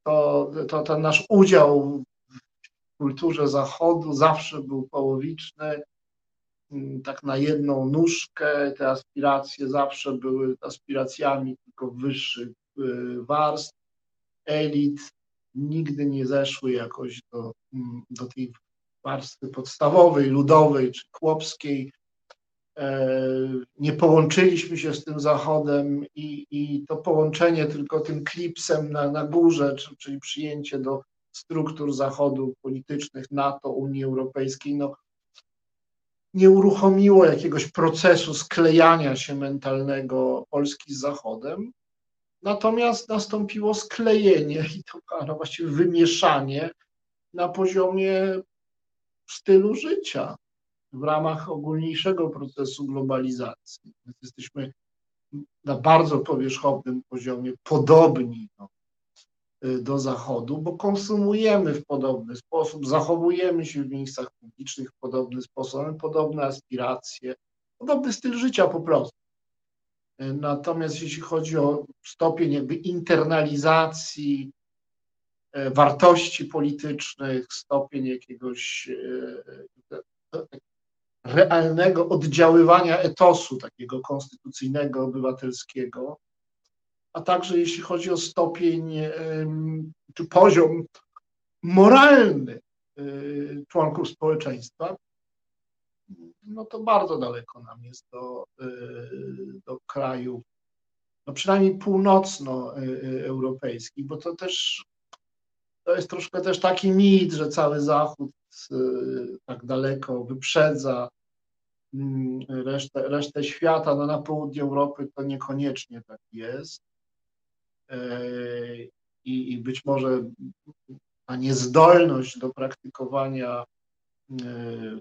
to, to ten nasz udział w kulturze Zachodu zawsze był połowiczny, mm, tak na jedną nóżkę. Te aspiracje zawsze były aspiracjami tylko wyższych e, warstw, elit, nigdy nie zeszły jakoś do, mm, do tej warstwy podstawowej, ludowej czy chłopskiej. E, nie połączyliśmy się z tym Zachodem i, i to połączenie tylko tym klipsem na, na górze, czyli przyjęcie do struktur Zachodu politycznych, NATO, Unii Europejskiej, no, nie uruchomiło jakiegoś procesu sklejania się mentalnego Polski z Zachodem. Natomiast nastąpiło sklejenie i to no właściwie wymieszanie na poziomie stylu życia w ramach ogólniejszego procesu globalizacji. Jesteśmy na bardzo powierzchownym poziomie podobni do, do Zachodu, bo konsumujemy w podobny sposób, zachowujemy się w miejscach publicznych w podobny sposób, mamy podobne aspiracje, podobny styl życia po prostu. Natomiast jeśli chodzi o stopień jakby internalizacji e, wartości politycznych, stopień jakiegoś realnego oddziaływania etosu takiego konstytucyjnego, obywatelskiego, a także jeśli chodzi o stopień czy poziom moralny członków społeczeństwa, no to bardzo daleko nam jest do, y, do krajów, no przynajmniej północnoeuropejskich, bo to też to jest troszkę też taki mit, że cały Zachód tak daleko wyprzedza mm, resztę, resztę świata. No na południu Europy to niekoniecznie tak jest. I, i być może ta niezdolność do praktykowania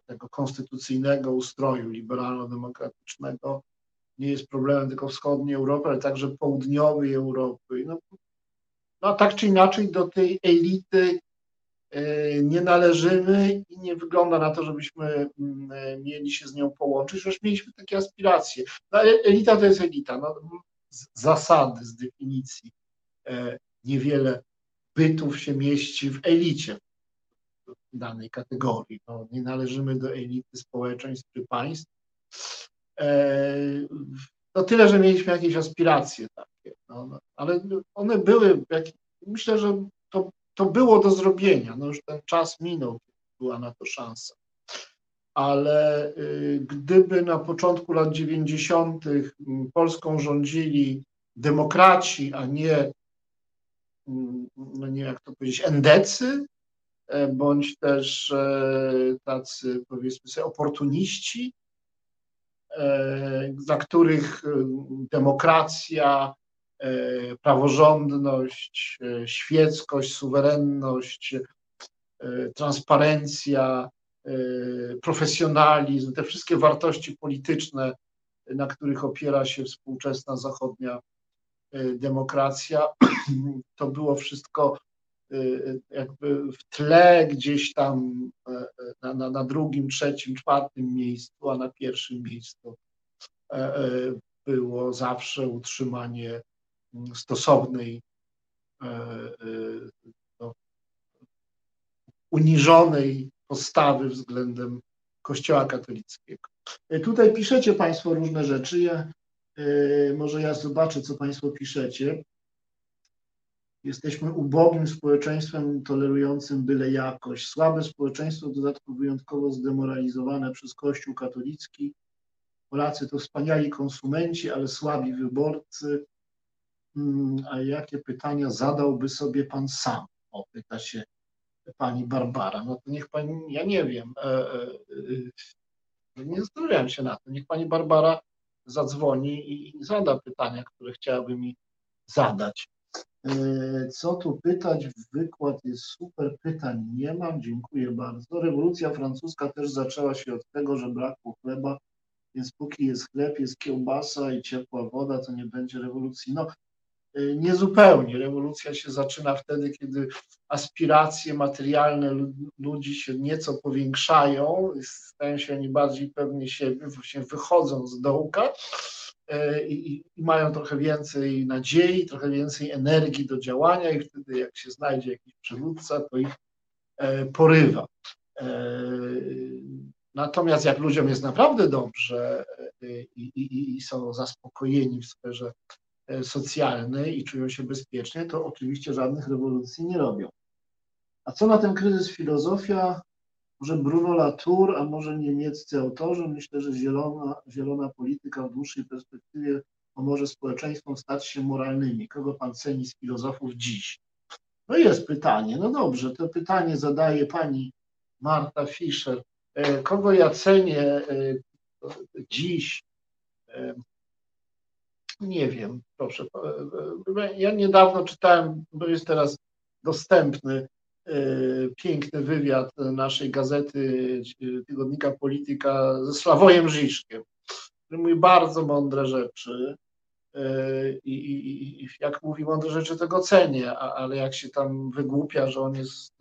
tego konstytucyjnego ustroju liberalno-demokratycznego nie jest problemem tylko wschodniej Europy, ale także południowej Europy. No, no tak czy inaczej do tej elity e, nie należymy i nie wygląda na to, żebyśmy mm, e, mieli się z nią połączyć, chociaż mieliśmy takie aspiracje. No, elita to jest elita, no, z zasady, z definicji. E, niewiele bytów się mieści w elicie danej kategorii. No, nie należymy do elity społeczeństw czy państw. No tyle, że mieliśmy jakieś aspiracje takie, no, no, ale one były, jak, myślę, że to, to było do zrobienia, no już ten czas minął, była na to szansa. Ale y, gdyby na początku lat 90. Polską rządzili demokraci, a nie, no nie jak to powiedzieć, endecy, e, bądź też e, tacy powiedzmy sobie oportuniści, E, dla których demokracja, praworządność, świeckość, suwerenność, transparencja, profesjonalizm, te wszystkie wartości polityczne, na których opiera się współczesna zachodnia demokracja, to było wszystko jakby w tle gdzieś tam na, na, na drugim, trzecim, czwartym miejscu, a na pierwszym miejscu e, e, było zawsze utrzymanie mm, stosownej, e, no, uniżonej postawy względem Kościoła katolickiego. Tutaj piszecie Państwo różne rzeczy. Ja, może ja zobaczę, co Państwo piszecie. Jesteśmy ubogim społeczeństwem tolerującym byle jakość. Słabe społeczeństwo, w dodatku wyjątkowo zdemoralizowane przez Kościół katolicki. Polacy to wspaniali konsumenci, ale słabi wyborcy. Hmm, a jakie pytania zadałby sobie pan sam? O, pyta się pani Barbara. No to niech pani, ja nie wiem, e, e, e, nie zastanawiam się na to. Niech pani Barbara zadzwoni i zada pytania, które chciałaby mi zadać. E, co tu pytać? Wykład jest super, pytań nie mam, dziękuję bardzo. Rewolucja francuska też zaczęła się od tego, że brakło chleba, więc póki jest chleb, jest kiełbasa i ciepła woda, to nie będzie rewolucji. No, niezupełnie. Rewolucja się zaczyna wtedy, kiedy aspiracje materialne ludzi się nieco powiększają, stają się oni bardziej pewni siebie, właśnie wychodzą z dołka E, i, i, mają trochę więcej nadziei, trochę więcej energii do działania i wtedy jak się znajdzie jakiś przywódca, to ich e, porywa. E, natomiast jak ludziom jest naprawdę dobrze i, i, i są zaspokojeni w sferze socjalnej i czują się bezpiecznie, to oczywiście żadnych rewolucji nie robią. A co na ten kryzys filozofia? Może Bruno Latour, a może niemieccy autorzy. Myślę, że zielona, zielona polityka w dłuższej perspektywie pomoże społeczeństwom stać się moralnymi. Kogo pan ceni z filozofów dziś? No jest pytanie. No dobrze, to pytanie zadaje pani Marta Fischer. E, kogo ja cenię e, dziś? E, nie wiem, proszę. Ja niedawno czytałem, bo jest teraz dostępny E, piękny wywiad naszej gazety e, tygodnika Polityka ze Sławojem Żiszkiem, który mówi bardzo mądre rzeczy e, i, i, i jak mówi mądre rzeczy, to go cenię, ale jak się tam wygłupia, że on jest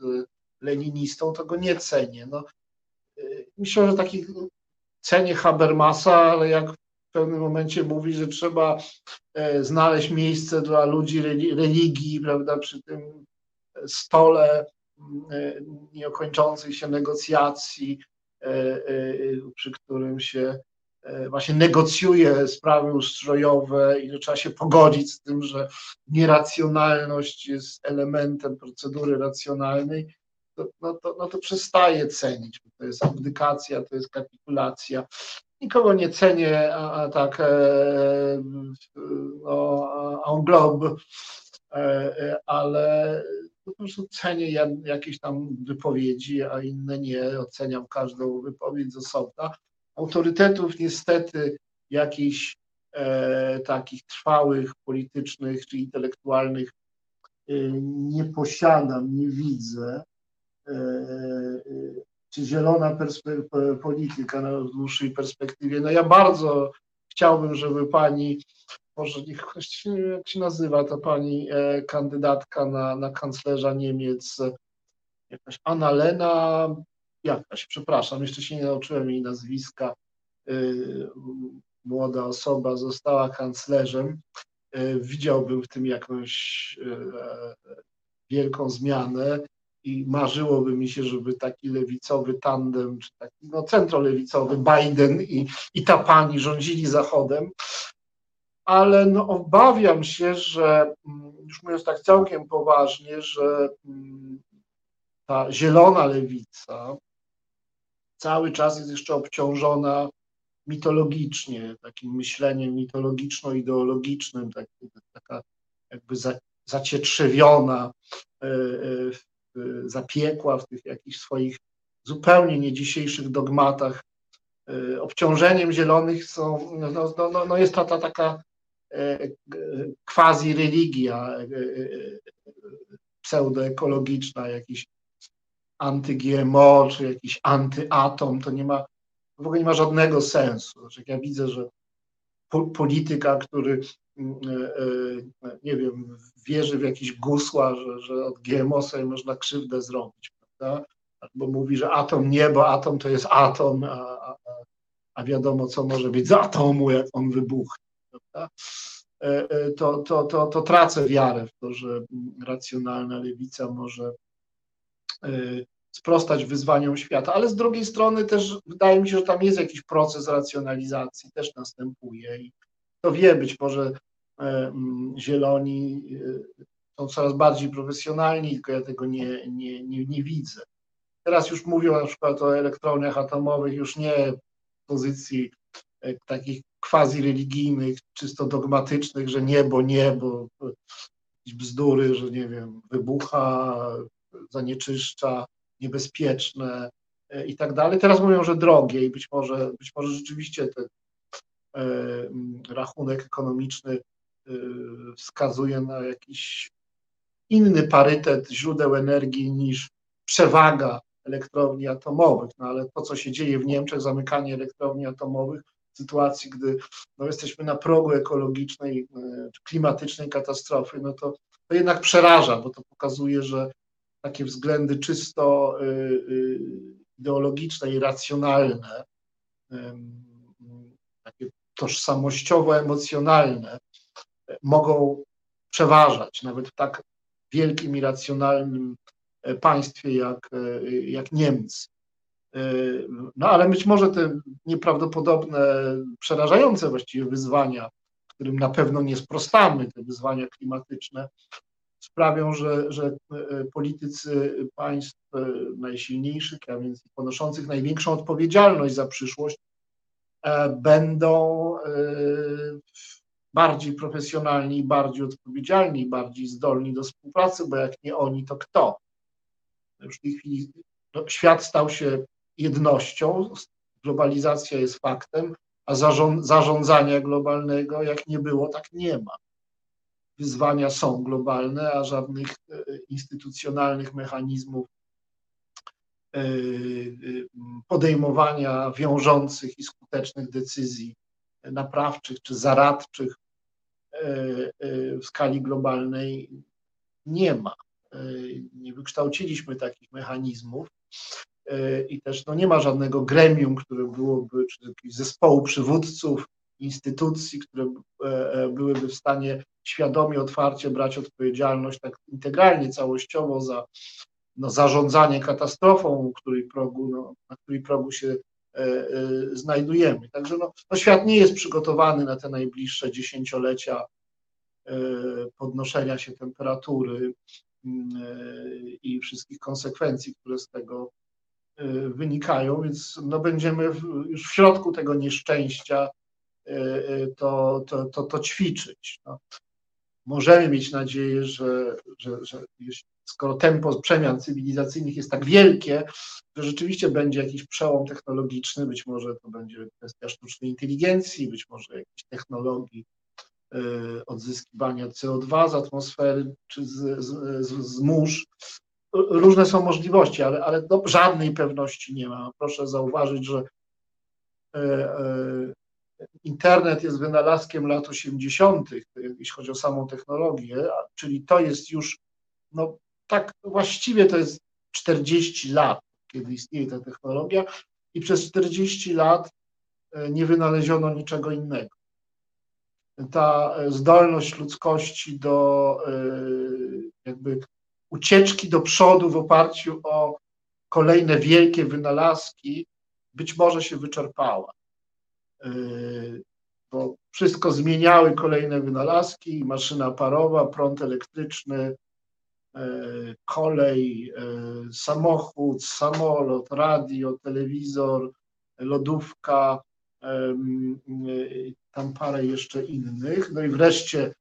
leninistą, to go nie cenię. No, myślę, że taki cenię Habermasa, ale jak w pewnym momencie mówi, że trzeba znaleźć miejsce dla ludzi religii, prawda, przy tym stole e, nieokończących się negocjacji, e, e, przy którym się właśnie negocjuje sprawy ustrojowe i że trzeba się pogodzić z tym, że nieracjonalność jest elementem procedury racjonalnej, to, no, to, no to przestaje cenić, to jest abdykacja, to jest kapitulacja. Nikogo nie cenię, a, a tak no, en globe, ale po prostu cenię jakieś tam wypowiedzi, a inne nie. Oceniam każdą wypowiedź z osobna. Autorytetów niestety jakichś e, takich trwałych, politycznych czy intelektualnych e, nie posiadam, nie widzę. E, e czy zielona polityka na dłuższej perspektywie. No ja bardzo chciałbym, żeby pani może niech jak się nazywa ta pani e, kandydatka na, na kanclerza Niemiec, jakaś Annalena, jakaś, przepraszam, jeszcze się nie nauczyłem jej nazwiska, e, młoda osoba została kanclerzem, e, widziałbym w tym jakąś wielką zmianę i marzyłoby mi się, żeby taki lewicowy tandem, czy taki no, centrolewicowy Biden i, i ta pani rządzili Zachodem, ale no obawiam się, że mm, już mówiąc tak całkiem poważnie, że mm, ta zielona lewica cały czas jest jeszcze obciążona mitologicznie, takim myśleniem mitologiczno-ideologicznym, tak, taka jakby za, zacietrzewiona, e, e, zapiekła w tych jakichś swoich zupełnie nie dzisiejszych dogmatach. E, obciążeniem zielonych są, no, no, no, no jest ta, ta taka quasi religia e, e, pseudoekologiczna, jakiś anty-GMO, czy jakiś antyatom, to nie ma, w ogóle nie ma żadnego sensu. Znaczy, ja widzę, że polityka, który mm, e, nie wiem, wierzy w jakieś gusła, że, że od GMO sobie można krzywdę zrobić, prawda? Albo mówi, że atom nie, bo atom to jest atom, a, a, a wiadomo, co może być z atomu, jak on wybuchnie prawda? E, e, to, to, to, to tracę wiarę w to, że racjonalna lewica może e, sprostać wyzwaniom świata, ale z drugiej strony też wydaje mi się, że tam jest jakiś proces racjonalizacji, też następuje i to wie, być może zieloni są coraz bardziej profesjonalni, tylko ja tego nie, nie, nie, nie widzę. Teraz już mówią na przykład o elektrowniach atomowych, już nie w pozycji takich quasi religijnych, czysto dogmatycznych, że nie, bo nie, bo bzdury, że nie wiem, wybucha, zanieczyszcza, niebezpieczne e, i tak dalej. Teraz mówią, że drogie i być może, być może rzeczywiście ten e, rachunek ekonomiczny e, wskazuje na jakiś inny parytet źródeł energii niż przewaga elektrowni atomowych. No ale to, co się dzieje w Niemczech, zamykanie elektrowni atomowych, sytuacji, gdy no, jesteśmy na progu ekologicznej, e, klimatycznej katastrofy, no to, to jednak przeraża, bo to pokazuje, że takie względy czysto e, ideologiczne i racjonalne, takie tożsamościowo-emocjonalne mogą przeważać nawet w tak wielkim i racjonalnym państwie jak, jak Niemcy. No ale być może te nieprawdopodobne, przerażające właściwie wyzwania, którym na pewno nie sprostamy, te wyzwania klimatyczne, sprawią, że, że e, politycy państw e, najsilniejszych, a więc ponoszących największą odpowiedzialność za przyszłość, e, będą bardziej profesjonalni, bardziej odpowiedzialni, bardziej zdolni do współpracy, bo jak nie oni, to kto? Już w tej chwili no, świat stał się jednością, globalizacja jest faktem, a zarządzania globalnego jak nie było, tak nie ma. Wyzwania są globalne, a żadnych e, instytucjonalnych mechanizmów e, e, podejmowania wiążących i skutecznych decyzji naprawczych czy zaradczych w skali globalnej nie ma. Nie wykształciliśmy takich mechanizmów i też no, nie ma żadnego gremium, które byłoby, czy jakiegoś zespołu przywódców, instytucji, które e, e, byłyby w stanie świadomie, otwarcie brać odpowiedzialność tak integralnie, całościowo za no, zarządzanie katastrofą, której progu, no, na której progu się e, e, znajdujemy. Także no, no, świat nie jest przygotowany na te najbliższe dziesięciolecia e, podnoszenia się temperatury mm, e, i wszystkich konsekwencji, które z tego wynikają, więc no będziemy już w środku tego nieszczęścia to, to, to, to ćwiczyć. No. Możemy mieć nadzieję, że, że, że skoro tempo przemian cywilizacyjnych jest tak wielkie, że rzeczywiście będzie jakiś przełom technologiczny, być może to będzie kwestia sztucznej inteligencji, być może jakiejś technologii y, odzyskiwania CO2 z atmosfery czy z, z, z, mórz. Różne są możliwości, ale, ale żadnej pewności nie ma. Proszę zauważyć, że y, y, internet jest wynalazkiem lat 80., jeśli chodzi o samą technologię, czyli to jest już, no tak właściwie to jest 40 lat, kiedy istnieje ta technologia i przez 40 lat e, nie wynaleziono niczego innego. Ta e, zdolność ludzkości do e, jakby ucieczki do przodu w oparciu o kolejne wielkie wynalazki być może się wyczerpała. Bo wszystko zmieniały kolejne wynalazki, maszyna parowa, prąd elektryczny, kolej, e, samochód, samolot, radio, telewizor, lodówka, e, tam parę jeszcze innych. No i wreszcie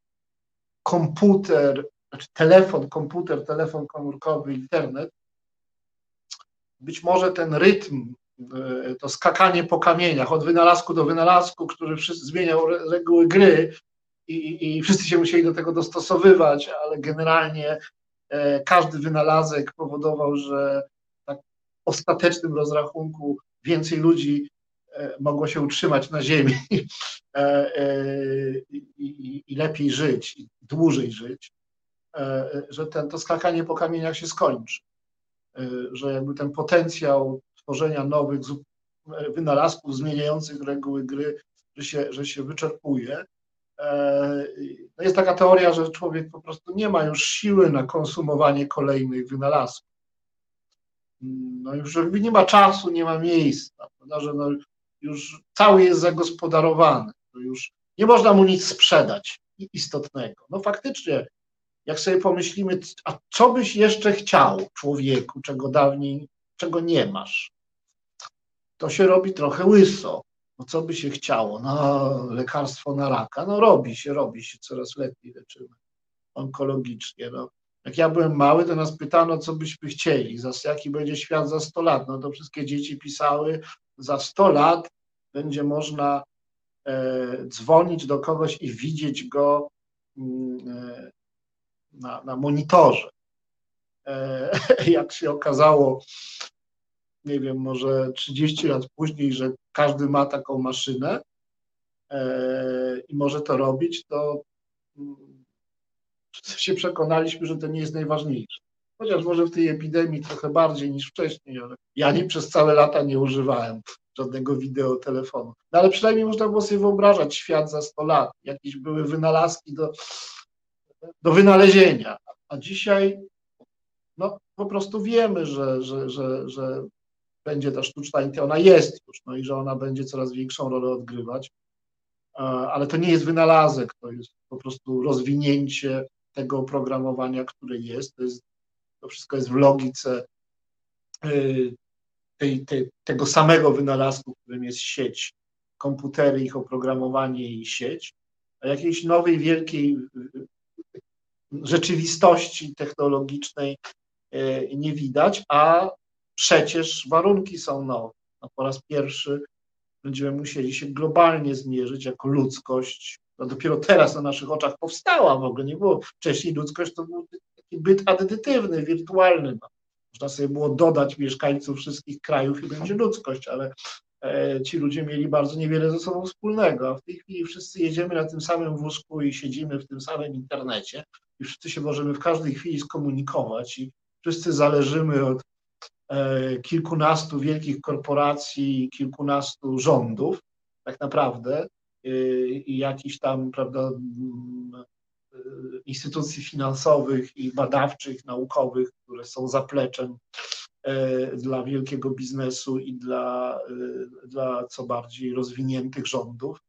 komputer, znaczy telefon, komputer, telefon komórkowy, internet. Być może ten rytm, to skakanie po kamieniach, od wynalazku do wynalazku, który zmieniał reguły gry i, i wszyscy się musieli do tego dostosowywać, ale generalnie E, każdy wynalazek powodował, że tak w ostatecznym rozrachunku więcej ludzi e, mogło się utrzymać na ziemi e, i, lepiej żyć, i dłużej żyć, że ten, to skakanie po kamieniach się skończy, że jakby ten potencjał tworzenia nowych wynalazków zmieniających reguły gry, że się, że się wyczerpuje. E, jest taka teoria, że człowiek po prostu nie ma już siły na konsumowanie kolejnych wynalazków. No już nie ma czasu, nie ma miejsca, prawda, że no już cały jest zagospodarowany, już nie można mu nic sprzedać istotnego. No faktycznie, jak sobie pomyślimy, a co byś jeszcze chciał człowieku, czego dawniej, czego nie masz, to się robi trochę łyso. No co by się chciało? No, lekarstwo na raka. No robi się, robi się, coraz lepiej leczymy onkologicznie. No. Jak ja byłem mały, to nas pytano, co byśmy chcieli, za, jaki będzie świat za 100 lat. No to wszystkie dzieci pisały, za 100 lat będzie można e, dzwonić do kogoś i widzieć go mm, e, na, na monitorze. E, jak się okazało, nie wiem, może 30 lat później, że każdy ma taką maszynę e, i może to robić, to mm, się przekonaliśmy, że to nie jest najważniejsze. Chociaż może w tej epidemii trochę bardziej niż wcześniej, ale ja nie przez całe lata nie używałem żadnego wideotelefonu. No ale przynajmniej można było sobie wyobrażać świat za 100 lat. Jakieś były wynalazki do, do wynalezienia. A dzisiaj no, po prostu wiemy, że, że, że, że będzie ta sztuczna inteligencja, ona jest już, no i że ona będzie coraz większą rolę odgrywać, ale to nie jest wynalazek, to jest po prostu rozwinięcie tego oprogramowania, które jest, to, jest, to wszystko jest w logice y, tej, tej, tego samego wynalazku, którym jest sieć, komputery, ich oprogramowanie i sieć, a jakiejś nowej, wielkiej rzeczywistości technologicznej y, nie widać, a przecież warunki są nowe. No, po raz pierwszy będziemy musieli się globalnie zmierzyć jako ludzkość. No, dopiero teraz na naszych oczach powstała w ogóle, nie było wcześniej ludzkość, to był taki byt addytywny, wirtualny. No. Można sobie było dodać mieszkańców wszystkich krajów i będzie ludzkość, ale e, ci ludzie mieli bardzo niewiele ze sobą wspólnego, a w tej chwili wszyscy jedziemy na tym samym wózku i siedzimy w tym samym internecie i wszyscy się możemy w każdej chwili skomunikować i wszyscy zależymy od kilkunastu wielkich korporacji, kilkunastu rządów, tak naprawdę, e, i jakichś tam, prawda, mm, e, instytucji finansowych i badawczych, naukowych, które są zapleczem dla wielkiego biznesu i dla, dla co bardziej rozwiniętych rządów.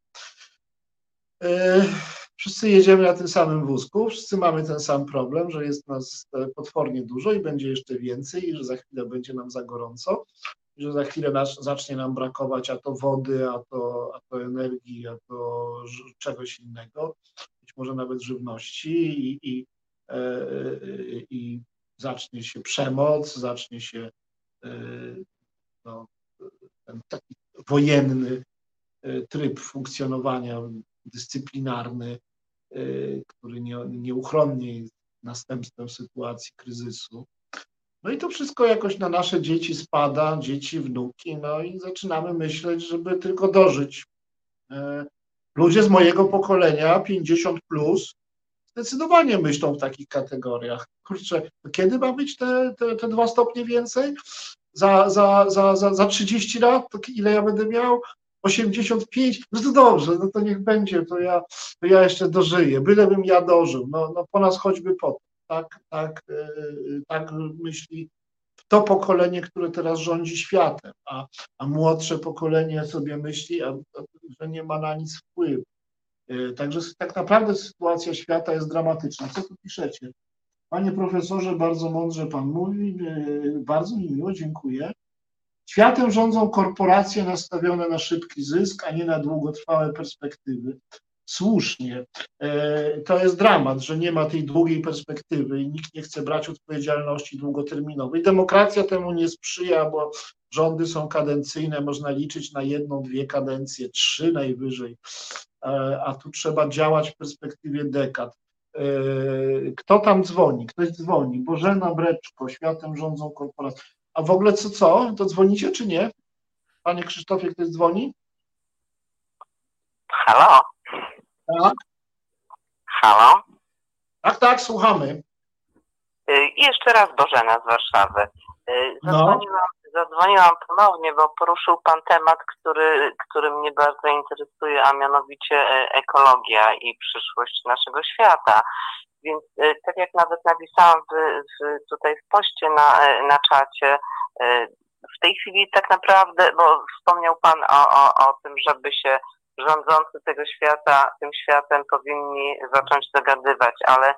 Wszyscy jedziemy na tym samym wózku, wszyscy mamy ten sam problem, że jest nas e, potwornie dużo i będzie jeszcze więcej, i że za chwilę będzie nam za gorąco, i że za chwilę nas, zacznie nam brakować a to wody, a to, a to energii, a to czegoś innego, być może nawet żywności i, i, e, i zacznie się przemoc, zacznie się no, ten taki wojenny tryb funkcjonowania dyscyplinarny, który nie, nieuchronnie jest następstwem sytuacji kryzysu. No i to wszystko jakoś na nasze dzieci spada, dzieci, wnuki, no i zaczynamy myśleć, żeby tylko dożyć. E, ludzie z mojego pokolenia, 50 plus, zdecydowanie myślą w takich kategoriach. Kurczę, kiedy ma być te, te, te dwa stopnie więcej? Za, za, za, za, za 30 lat, ile ja będę miał? 85, no to dobrze, no to niech będzie, to ja, to ja jeszcze dożyję, bylebym ja dożył, no, no po nas choćby po tak, tak, e, tak myśli to pokolenie, które teraz rządzi światem, a, a młodsze pokolenie sobie myśli, a, że nie ma na nic wpływu. E, także tak naprawdę sytuacja świata jest dramatyczna. Co tu piszecie? Panie profesorze, bardzo mądrze pan mówi, e, bardzo mi miło, dziękuję. Światem rządzą korporacje nastawione na szybki zysk, a nie na długotrwałe perspektywy słusznie. E, to jest dramat, że nie ma tej długiej perspektywy i nikt nie chce brać odpowiedzialności długoterminowej. Demokracja temu nie sprzyja, bo rządy są kadencyjne, można liczyć na jedną, dwie kadencje, trzy najwyżej, e, a tu trzeba działać w perspektywie dekad. E, kto tam dzwoni? Ktoś dzwoni. Bożena Breczko, światem rządzą korporacje. A w ogóle co, co? To dzwonicie czy nie? Panie Krzysztofie, ktoś dzwoni? Halo? Tak? Halo? Tak, tak, słuchamy. Y, jeszcze raz Bożena z Warszawy. Y, No. Zadzwoniłam, zadzwoniłam ponownie, bo poruszył Pan temat, który, który mnie bardzo interesuje, a mianowicie e, ekologia i przyszłość naszego świata. Więc e, tak jak nawet napisałam w, w, tutaj w poście na, e, na czacie, e, w tej chwili tak naprawdę, bo wspomniał Pan o, o, o tym, żeby się rządzący tego świata, tym światem powinni zacząć dogadywać, ale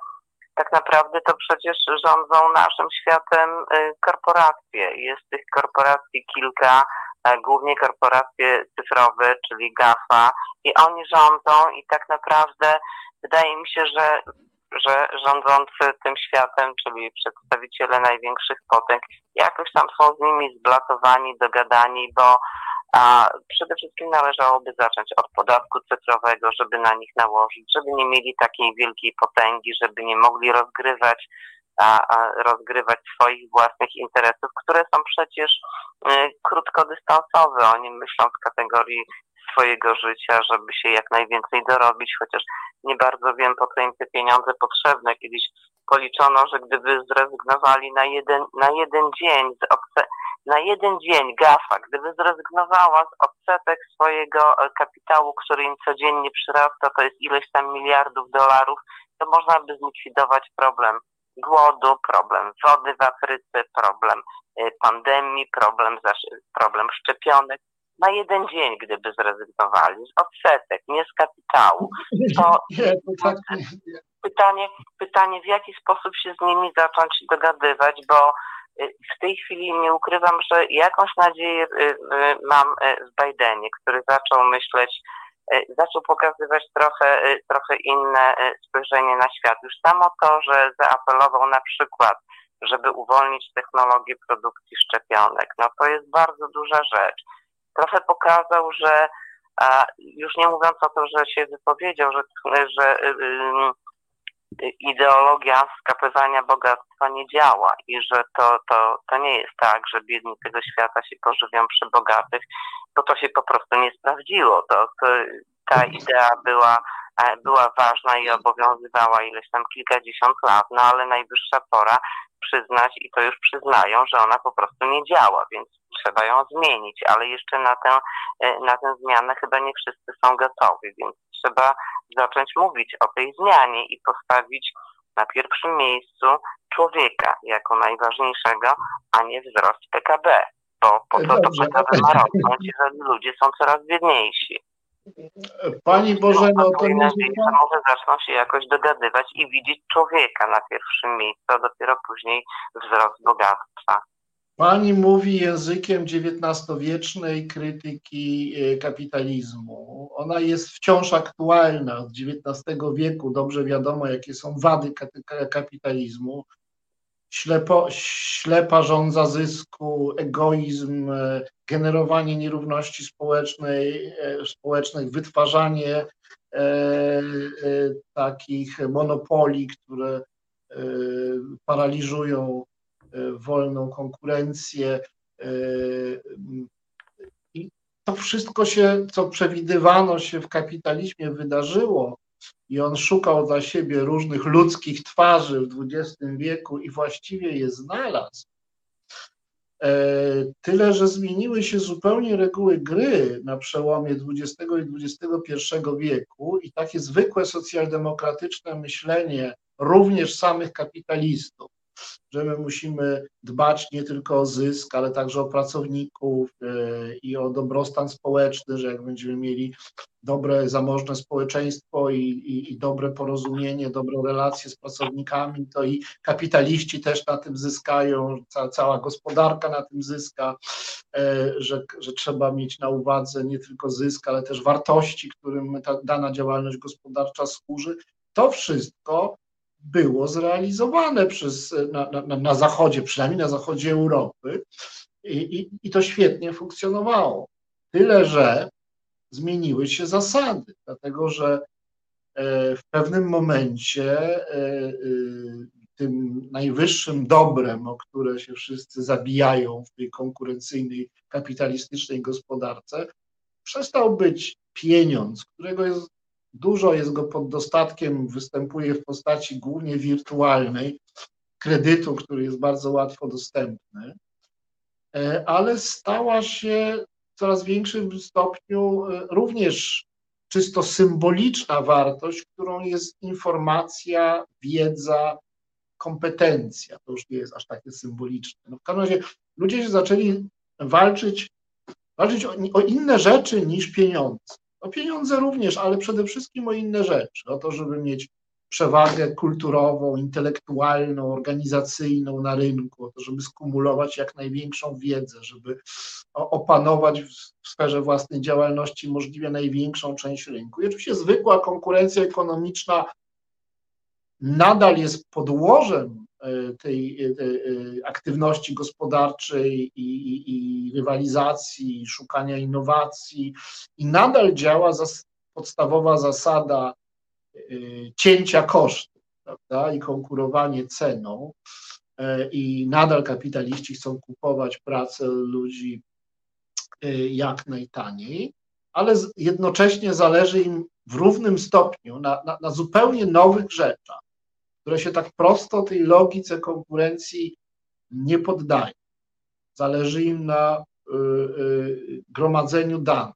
tak naprawdę to przecież rządzą naszym światem y, korporacje. Jest tych korporacji kilka, głównie korporacje cyfrowe, czyli GAFA i oni rządzą i tak naprawdę wydaje mi się, że, że rządzący tym światem, czyli przedstawiciele największych potęg, jakoś tam są z nimi zblatowani, dogadani, bo a przede wszystkim należałoby zacząć od podatku cyfrowego, żeby na nich nałożyć, żeby nie mieli takiej wielkiej potęgi, żeby nie mogli rozgrywać, a, a rozgrywać swoich własnych interesów, które są przecież y, krótkodystansowe. Oni myślą w kategorii swojego życia, żeby się jak najwięcej dorobić, chociaż nie bardzo wiem, po co im te pieniądze potrzebne. Kiedyś policzono, że gdyby zrezygnowali na jeden, na jeden dzień z obce, na jeden dzień GAFA, gdyby zrezygnowała z odsetek swojego e, kapitału, który im codziennie przyrasta, to jest ileś tam miliardów dolarów, to można by zlikwidować problem głodu, problem wody w Afryce, problem e, pandemii, problem, problem szczepionek. Na jeden dzień, gdyby zrezygnowali z odsetek, nie z kapitału, to, Nie, to tak nie. pytanie, pytanie, w jaki sposób się z nimi zacząć dogadywać, bo y, w tej chwili nie ukrywam, że jakąś nadzieję y, y, mam w Bidenie, który zaczął myśleć, zaczął pokazywać trochę, trochę inne spojrzenie na świat. Już samo to, że zaapelował na przykład, żeby uwolnić technologię produkcji szczepionek, no to jest bardzo duża rzecz. Trochę pokazał, że a już nie mówiąc o tym, że się wypowiedział, że, że ideologia skapywania bogactwa nie działa i że to, to, to nie jest tak, że biedni tego świata się pożywią przy bogatych, bo to się po prostu nie sprawdziło. To, to, ta idea była, była ważna i obowiązywała ileś tam kilkadziesiąt lat, no ale najwyższa pora przyznać i to już przyznają, że ona po prostu nie działa, więc trzeba ją zmienić, ale jeszcze na tę, e, na tę zmianę chyba nie wszyscy są gotowi, więc trzeba zacząć mówić o tej zmianie i postawić na pierwszym miejscu człowieka jako najważniejszego, a nie wzrost PKB, bo po co to Dobrze. PKB ma rosnąć, jeżeli ludzie są coraz biedniejsi. Pani Bożeno, to Mam nie nadzieję, że może zaczną się jakoś dogadywać i widzieć człowieka na pierwszym miejscu, a dopiero później wzrost bogactwa. Pani mówi językiem XIX-wiecznej krytyki e, kapitalizmu. Ona jest wciąż aktualna od XIX wieku. Dobrze wiadomo, jakie są wady ka- kapitalizmu. Ślepo, ślepa żądza zysku, egoizm, e, generowanie nierówności społecznej, e, społecznych, wytwarzanie takich monopolii, które paraliżują wolną konkurencję. I to wszystko się, co przewidywano się w kapitalizmie, wydarzyło i on szukał dla siebie różnych ludzkich twarzy w XX wieku i właściwie je znalazł. E, tyle, że zmieniły się zupełnie reguły gry na przełomie XX i XXI wieku i takie zwykłe socjaldemokratyczne myślenie również samych kapitalistów, że my musimy dbać nie tylko o zysk, ale także o pracowników e, i o dobrostan społeczny, że jak będziemy mieli dobre, zamożne społeczeństwo i, i, i dobre porozumienie, dobrą relacje z pracownikami, to i kapitaliści też na tym zyskają, ca, cała gospodarka na tym zyska, e, że, że trzeba mieć na uwadze nie tylko zysk, ale też wartości, którym ta dana działalność gospodarcza służy. To wszystko było zrealizowane przez, na, na, na zachodzie, przynajmniej na zachodzie Europy i, i, i to świetnie funkcjonowało. Tyle, że zmieniły się zasady, dlatego że e, w pewnym momencie e, e, tym najwyższym dobrem, o które się wszyscy zabijają w tej konkurencyjnej, kapitalistycznej gospodarce, przestał być pieniądz, którego jest Dużo jest go pod dostatkiem, występuje w postaci głównie wirtualnej, kredytu, który jest bardzo łatwo dostępny, e, ale stała się w coraz większym stopniu e, również czysto symboliczna wartość, którą jest informacja, wiedza, kompetencja. To już nie jest aż takie symboliczne. No w każdym razie ludzie się zaczęli walczyć, walczyć o, o inne rzeczy niż pieniądze. O pieniądze również, ale przede wszystkim o inne rzeczy. O to, żeby mieć przewagę kulturową, intelektualną, organizacyjną na rynku, o to, żeby skumulować jak największą wiedzę, żeby opanować w sferze własnej działalności możliwie największą część rynku. I oczywiście zwykła konkurencja ekonomiczna nadal jest podłożem E, tej e, e, aktywności gospodarczej i, i, i rywalizacji, i szukania innowacji. I nadal działa zas podstawowa zasada cięcia kosztów prawda, i konkurowanie ceną. I nadal kapitaliści chcą kupować pracę ludzi jak najtaniej, ale jednocześnie zależy im w równym stopniu na, na, na zupełnie nowych rzeczach które się tak prosto tej logice konkurencji nie poddają. Zależy im na y, y, gromadzeniu danych,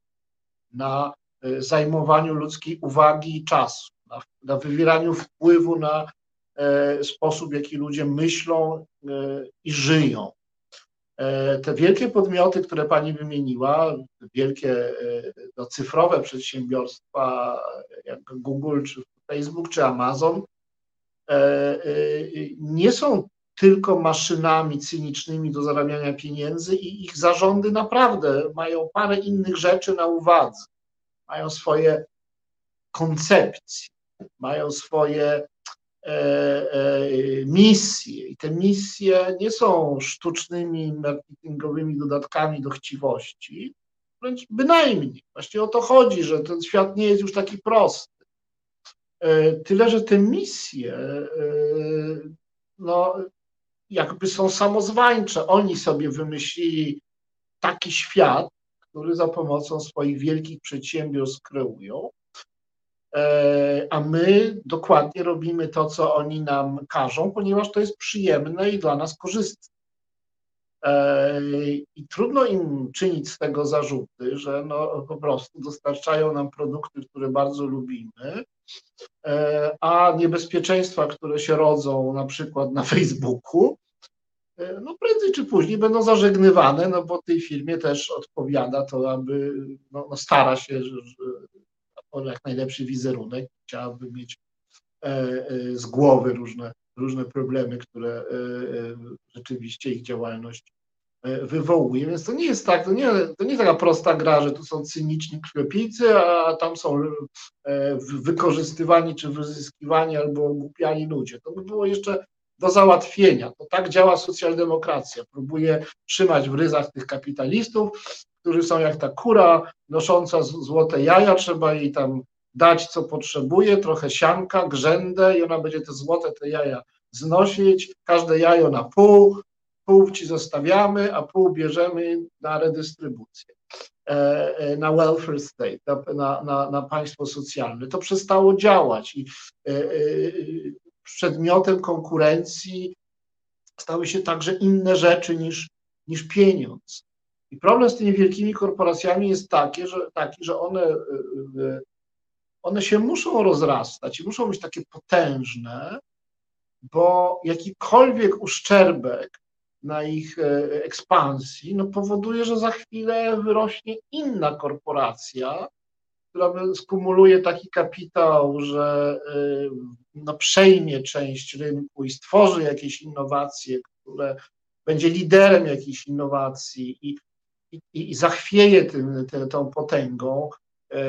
na y, zajmowaniu ludzkiej uwagi i czasu, na, na wywieraniu wpływu na e, sposób, w jaki ludzie myślą e, i żyją. E, te wielkie podmioty, które pani wymieniła, wielkie no, cyfrowe przedsiębiorstwa jak Google, czy Facebook, czy Amazon, nie są tylko maszynami cynicznymi do zarabiania pieniędzy i ich zarządy naprawdę mają parę innych rzeczy na uwadze. Mają swoje koncepcje, mają swoje e, misje i te misje nie są sztucznymi marketingowymi dodatkami do chciwości, wręcz bynajmniej. Właściwie o to chodzi, że ten świat nie jest już taki prosty. E, tyle, że te misje, e, no, jakby są samozwańcze. Oni sobie wymyślili taki świat, który za pomocą swoich wielkich przedsiębiorstw kreują, e, a my dokładnie robimy to, co oni nam każą, ponieważ to jest przyjemne i dla nas korzystne. I trudno im czynić z tego zarzuty, że no, po prostu dostarczają nam produkty, które bardzo lubimy, a niebezpieczeństwa, które się rodzą na przykład na Facebooku, e, no prędzej czy później będą zażegnywane, no bo tej firmie też odpowiada to, aby no, no stara się że, że jak najlepszy wizerunek, chciałaby mieć e, z głowy różne, różne problemy, które rzeczywiście ich działalność E, wywołuje. Więc to nie jest tak, to nie, to nie jest taka prosta gra, że tu są cyniczni krwiopijcy, a tam są e, wykorzystywani czy wyzyskiwani albo ogłupiani ludzie. To by było jeszcze do załatwienia. To tak działa socjaldemokracja. Próbuje trzymać w ryzach tych kapitalistów, którzy są jak ta kura nosząca złote jaja, trzeba jej tam dać co potrzebuje, trochę sianka, grzędę i ona będzie te złote te jaja znosić, każde jajo na pół, pół ci zostawiamy, a pół bierzemy na redystrybucję, e, e, na welfare state, na, na, na państwo socjalne. To przestało działać i e, przedmiotem konkurencji stały się także inne rzeczy niż, niż pieniądz. I problem z tymi wielkimi korporacjami jest taki, że, taki, że one, one się muszą rozrastać i muszą być takie potężne, bo jakikolwiek uszczerbek na ich e, ekspansji no powoduje, że za chwilę wyrośnie inna korporacja, która skumuluje taki kapitał, że e, no, przejmie część rynku i stworzy jakieś innowacje, które będzie liderem jakichś innowacji i, i, i zachwieje tym, te, tą potęgą e,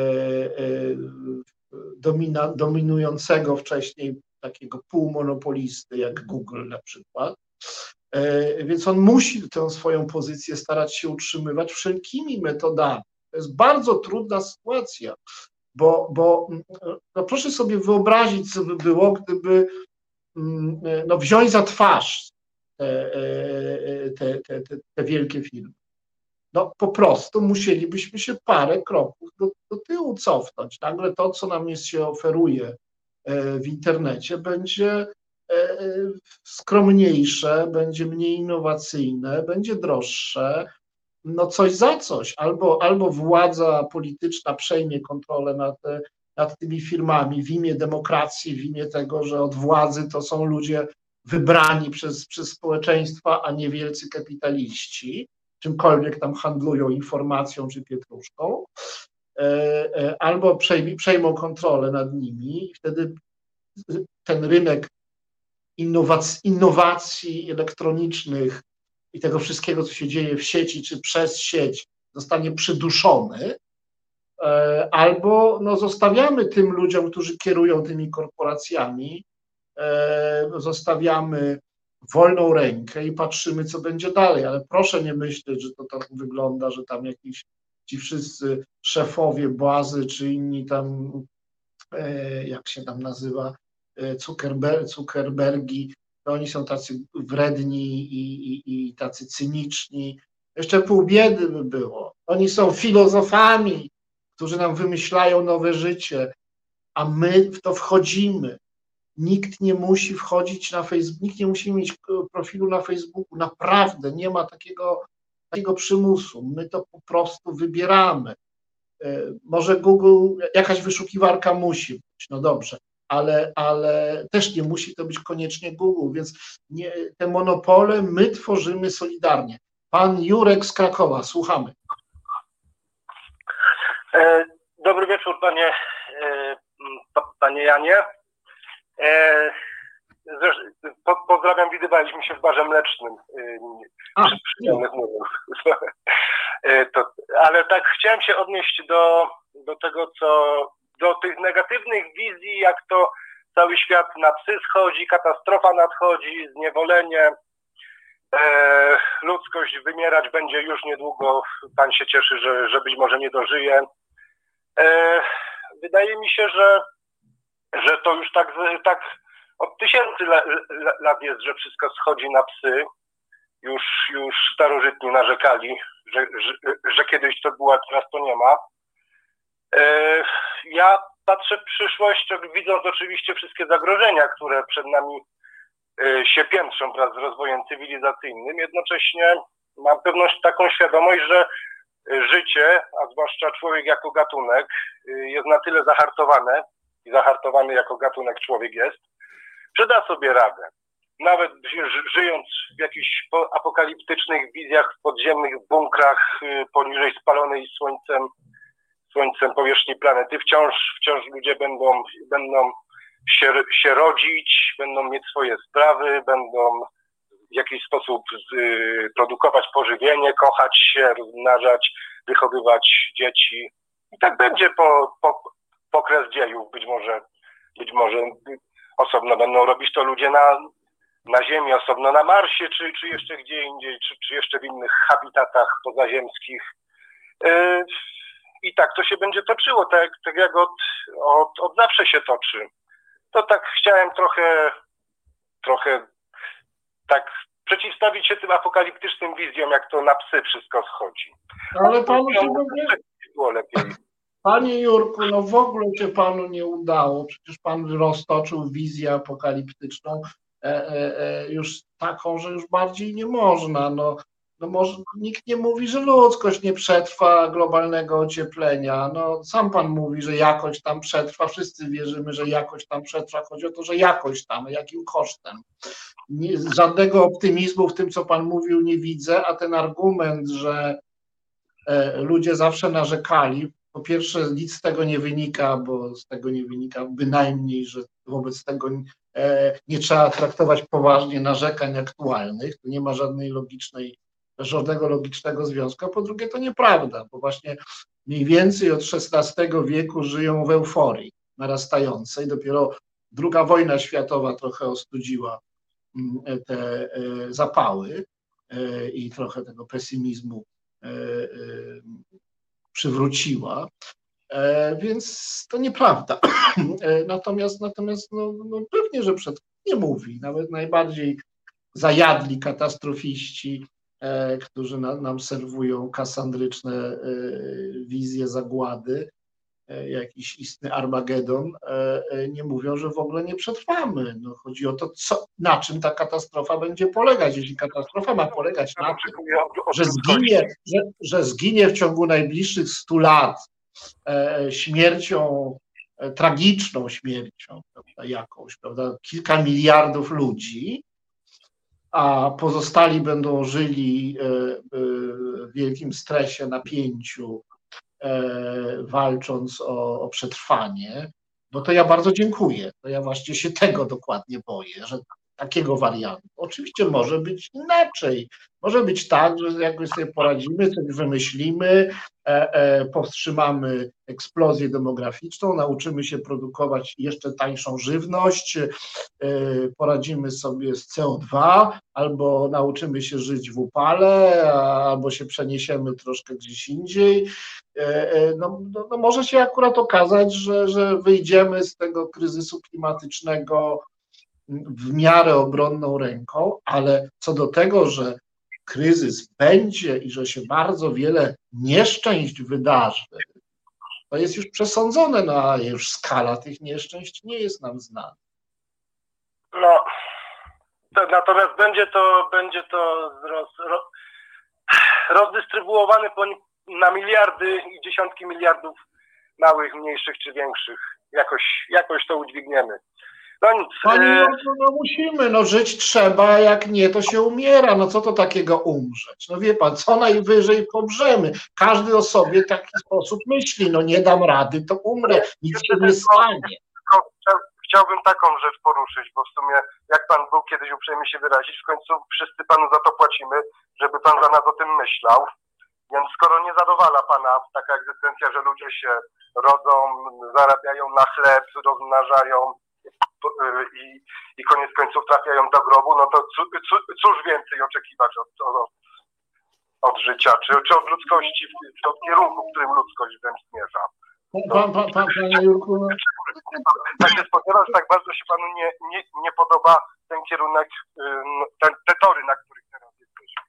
domina, dominującego wcześniej takiego półmonopolisty jak Google na przykład. E, więc on musi tę swoją pozycję starać się utrzymywać wszelkimi metodami. To jest bardzo trudna sytuacja, bo, bo no proszę sobie wyobrazić, co by było, gdyby mm, no, wziąć za twarz te, e, te, te, te, wielkie firmy. No po prostu musielibyśmy się parę kroków do, do tyłu cofnąć. Nagle to, co nam jest, się oferuje E, w internecie będzie e, skromniejsze, będzie mniej innowacyjne, będzie droższe, no coś za coś. Albo, albo władza polityczna przejmie kontrolę nad, nad tymi firmami w imię demokracji, w imię tego, że od władzy to są ludzie wybrani przez, przez społeczeństwa, a nie wielcy kapitaliści, czymkolwiek tam handlują informacją czy pietruszką. E, e, albo przejmą kontrolę nad nimi i wtedy ten rynek innowacji, innowacji elektronicznych i tego wszystkiego, co się dzieje w sieci czy przez sieć, zostanie przyduszony, e, albo no, zostawiamy tym ludziom, którzy kierują tymi korporacjami, zostawiamy wolną rękę i patrzymy, co będzie dalej. Ale proszę nie myśleć, że to tak wygląda, że tam jakiś ci wszyscy szefowie bazy, czy inni tam, e, jak się tam nazywa, e, Zuckerberg, Zuckerbergi, to oni są tacy wredni i, i, i tacy cyniczni. Jeszcze pół biedy by było. Oni są filozofami, którzy nam wymyślają nowe życie, a my w to wchodzimy. Nikt nie musi wchodzić na Facebook, nikt nie musi mieć profilu na Facebooku. Naprawdę nie ma takiego takiego przymusu. My to po prostu wybieramy. E, może Google, jakaś wyszukiwarka musi być, no dobrze, ale, ale też nie musi to być koniecznie Google, więc nie, te monopole my tworzymy solidarnie. Pan Jurek z Krakowa, słuchamy. E, dobry wieczór, panie, e, panie Janie. Po, pozdrawiam, widywaliśmy się w barze mlecznym A, to, ale tak chciałem się odnieść do, do tego, co do tych negatywnych wizji, jak to cały świat na psy schodzi, katastrofa nadchodzi, zniewolenie, e, ludzkość wymierać będzie już niedługo. Pan się cieszy, że, że być może nie dożyje. E, wydaje mi się, że, że to już tak, tak od tysięcy lat jest, że wszystko schodzi na psy. Już, już starożytni narzekali, że, że, że kiedyś to było, a teraz to nie ma. E, ja patrzę w przyszłość, widząc oczywiście wszystkie zagrożenia, które przed nami e, się piętrzą wraz z rozwojem cywilizacyjnym. Jednocześnie mam pewność, taką świadomość, że życie, a zwłaszcza człowiek jako gatunek, e, jest na tyle zahartowane i zahartowany jako gatunek człowiek jest, że da sobie radę. Nawet żyjąc w jakichś apokaliptycznych wizjach w podziemnych bunkrach poniżej spalonej słońcem, słońcem powierzchni planety, wciąż, wciąż ludzie będą, będą się, się rodzić, będą mieć swoje sprawy, będą w jakiś sposób y, produkować pożywienie, kochać się, rozmnażać, wychowywać dzieci. I tak będzie po, po, po kres dziejów, być może, być może osobno będą robić to ludzie na, na Ziemi, osobno na Marsie, czy, czy jeszcze gdzie indziej, czy, czy jeszcze w innych habitatach pozaziemskich. E, I tak to się będzie toczyło, tak, tak jak od, od, od zawsze się toczy. To tak chciałem trochę, trochę tak przeciwstawić się tym apokaliptycznym wizjom, jak to na psy wszystko schodzi. Ale panu się Było lepiej. panie Jurku, no w ogóle się panu nie udało. Przecież pan roztoczył wizję apokaliptyczną e, e, e, już taką, że już bardziej nie można. No, no może, nikt nie mówi, że ludzkość nie przetrwa globalnego ocieplenia. No, sam pan mówi, że jakoś tam przetrwa. Wszyscy wierzymy, że jakoś tam przetrwa. Chodzi o to, że jakoś tam, jakim kosztem. Nie, żadnego optymizmu w tym, co pan mówił, nie widzę, a ten argument, że e, ludzie zawsze narzekali. Po pierwsze, nic z tego nie wynika, bo z tego nie wynika bynajmniej, że wobec tego e, nie trzeba traktować poważnie narzekań aktualnych. Tu nie ma żadnej logicznej, żadnego logicznego związku. A po drugie, to nieprawda, bo właśnie mniej więcej od XVI wieku żyją w euforii narastającej. Dopiero druga wojna światowa trochę ostudziła mm, te e, zapały e, i trochę tego pesymizmu e, przywróciła. Więc to nieprawda. Natomiast, natomiast no, no pewnie, że przed nie mówi. Nawet najbardziej zajadli katastrofiści, którzy na, nam serwują kasandryczne e, wizje zagłady, e, jakiś istny Armagedon, e, e, nie mówią, że w ogóle nie przetrwamy. No, chodzi o to, co, na czym ta katastrofa będzie polegać. Jeśli katastrofa ma polegać na tym, że zginie, że, że zginie w ciągu najbliższych 100 lat e, śmiercią, e, tragiczną śmiercią, prawda, jakąś, prawda, kilka miliardów ludzi, a pozostali będą żyli e, e, w wielkim stresie, napięciu, e, walcząc o, o przetrwanie, no to ja bardzo dziękuję. To ja właśnie się tego dokładnie boję, że takiego wariantu. Oczywiście może być inaczej. Może być tak, że jakoś sobie poradzimy, coś wymyślimy, e, e, powstrzymamy eksplozję demograficzną, nauczymy się produkować jeszcze tańszą żywność, e, poradzimy sobie z CO2, albo nauczymy się żyć w upale, a- albo się przeniesiemy troszkę gdzieś indziej. E, e, No, no, no może się akurat okazać, że, że wyjdziemy z tego kryzysu klimatycznego w miarę obronną ręką, ale co do tego, że kryzys będzie i że się bardzo wiele nieszczęść wydarzy, to jest już przesądzone, no a już skala tych nieszczęść nie jest nam znana. No, to, natomiast będzie to, będzie to roz, ro, rozdystrybuowane na miliardy i dziesiątki miliardów małych, mniejszych czy większych. Jakoś, jakoś to udźwigniemy. No nic. Pani, e, no, no musimy, no żyć trzeba, a jak nie, to się umiera. No co to takiego umrzeć? No wie pan, co najwyżej pomrzemy. Każdy o sobie w taki sposób myśli, no nie dam rady, to umrę, nic się nie stanie. chciałbym taką rzecz poruszyć, bo w sumie jak pan był kiedyś uprzejmy się wyrazić, w końcu wszyscy panu za to płacimy, żeby pan za nas o tym myślał. Więc skoro nie zadowala pana taka egzystencja, że ludzie się rodzą, zarabiają na chleb, rozmnażają i, i koniec końców trafiają do grobu, no to cóż więcej oczekiwać od, od, od życia, czy, czy od ludzkości, od kierunku, w którym ludzkość wręcz zmierza. Pan, pan, pan, panie Jurku, no, Tak się spodziewał, że tak bardzo się panu nie, nie, nie podoba ten kierunek, ten, te tory, na których teraz jesteśmy.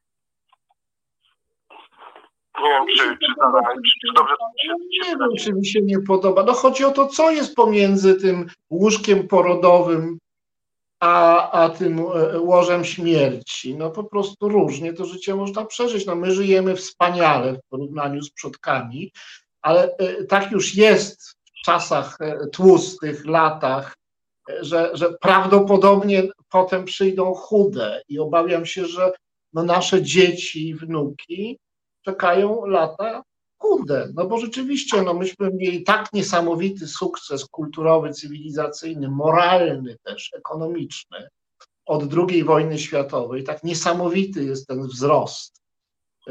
Nie wiem, czy, czy, zadałem, czy, czy dobrze się, nie wiem, czy mi się nie podoba. No chodzi o to, co jest pomiędzy tym łóżkiem porodowym a, a tym e, łożem śmierci. No po prostu różnie to życie można przeżyć. No my żyjemy wspaniale w porównaniu z przodkami, ale e, tak już jest w czasach e, tłustych, latach, że, że prawdopodobnie potem przyjdą chude i obawiam się, że no nasze dzieci i wnuki czekają lata? Chude, no bo rzeczywiście, no myśmy mieli tak niesamowity sukces kulturowy, cywilizacyjny, moralny też, ekonomiczny od II wojny światowej, tak niesamowity jest ten wzrost,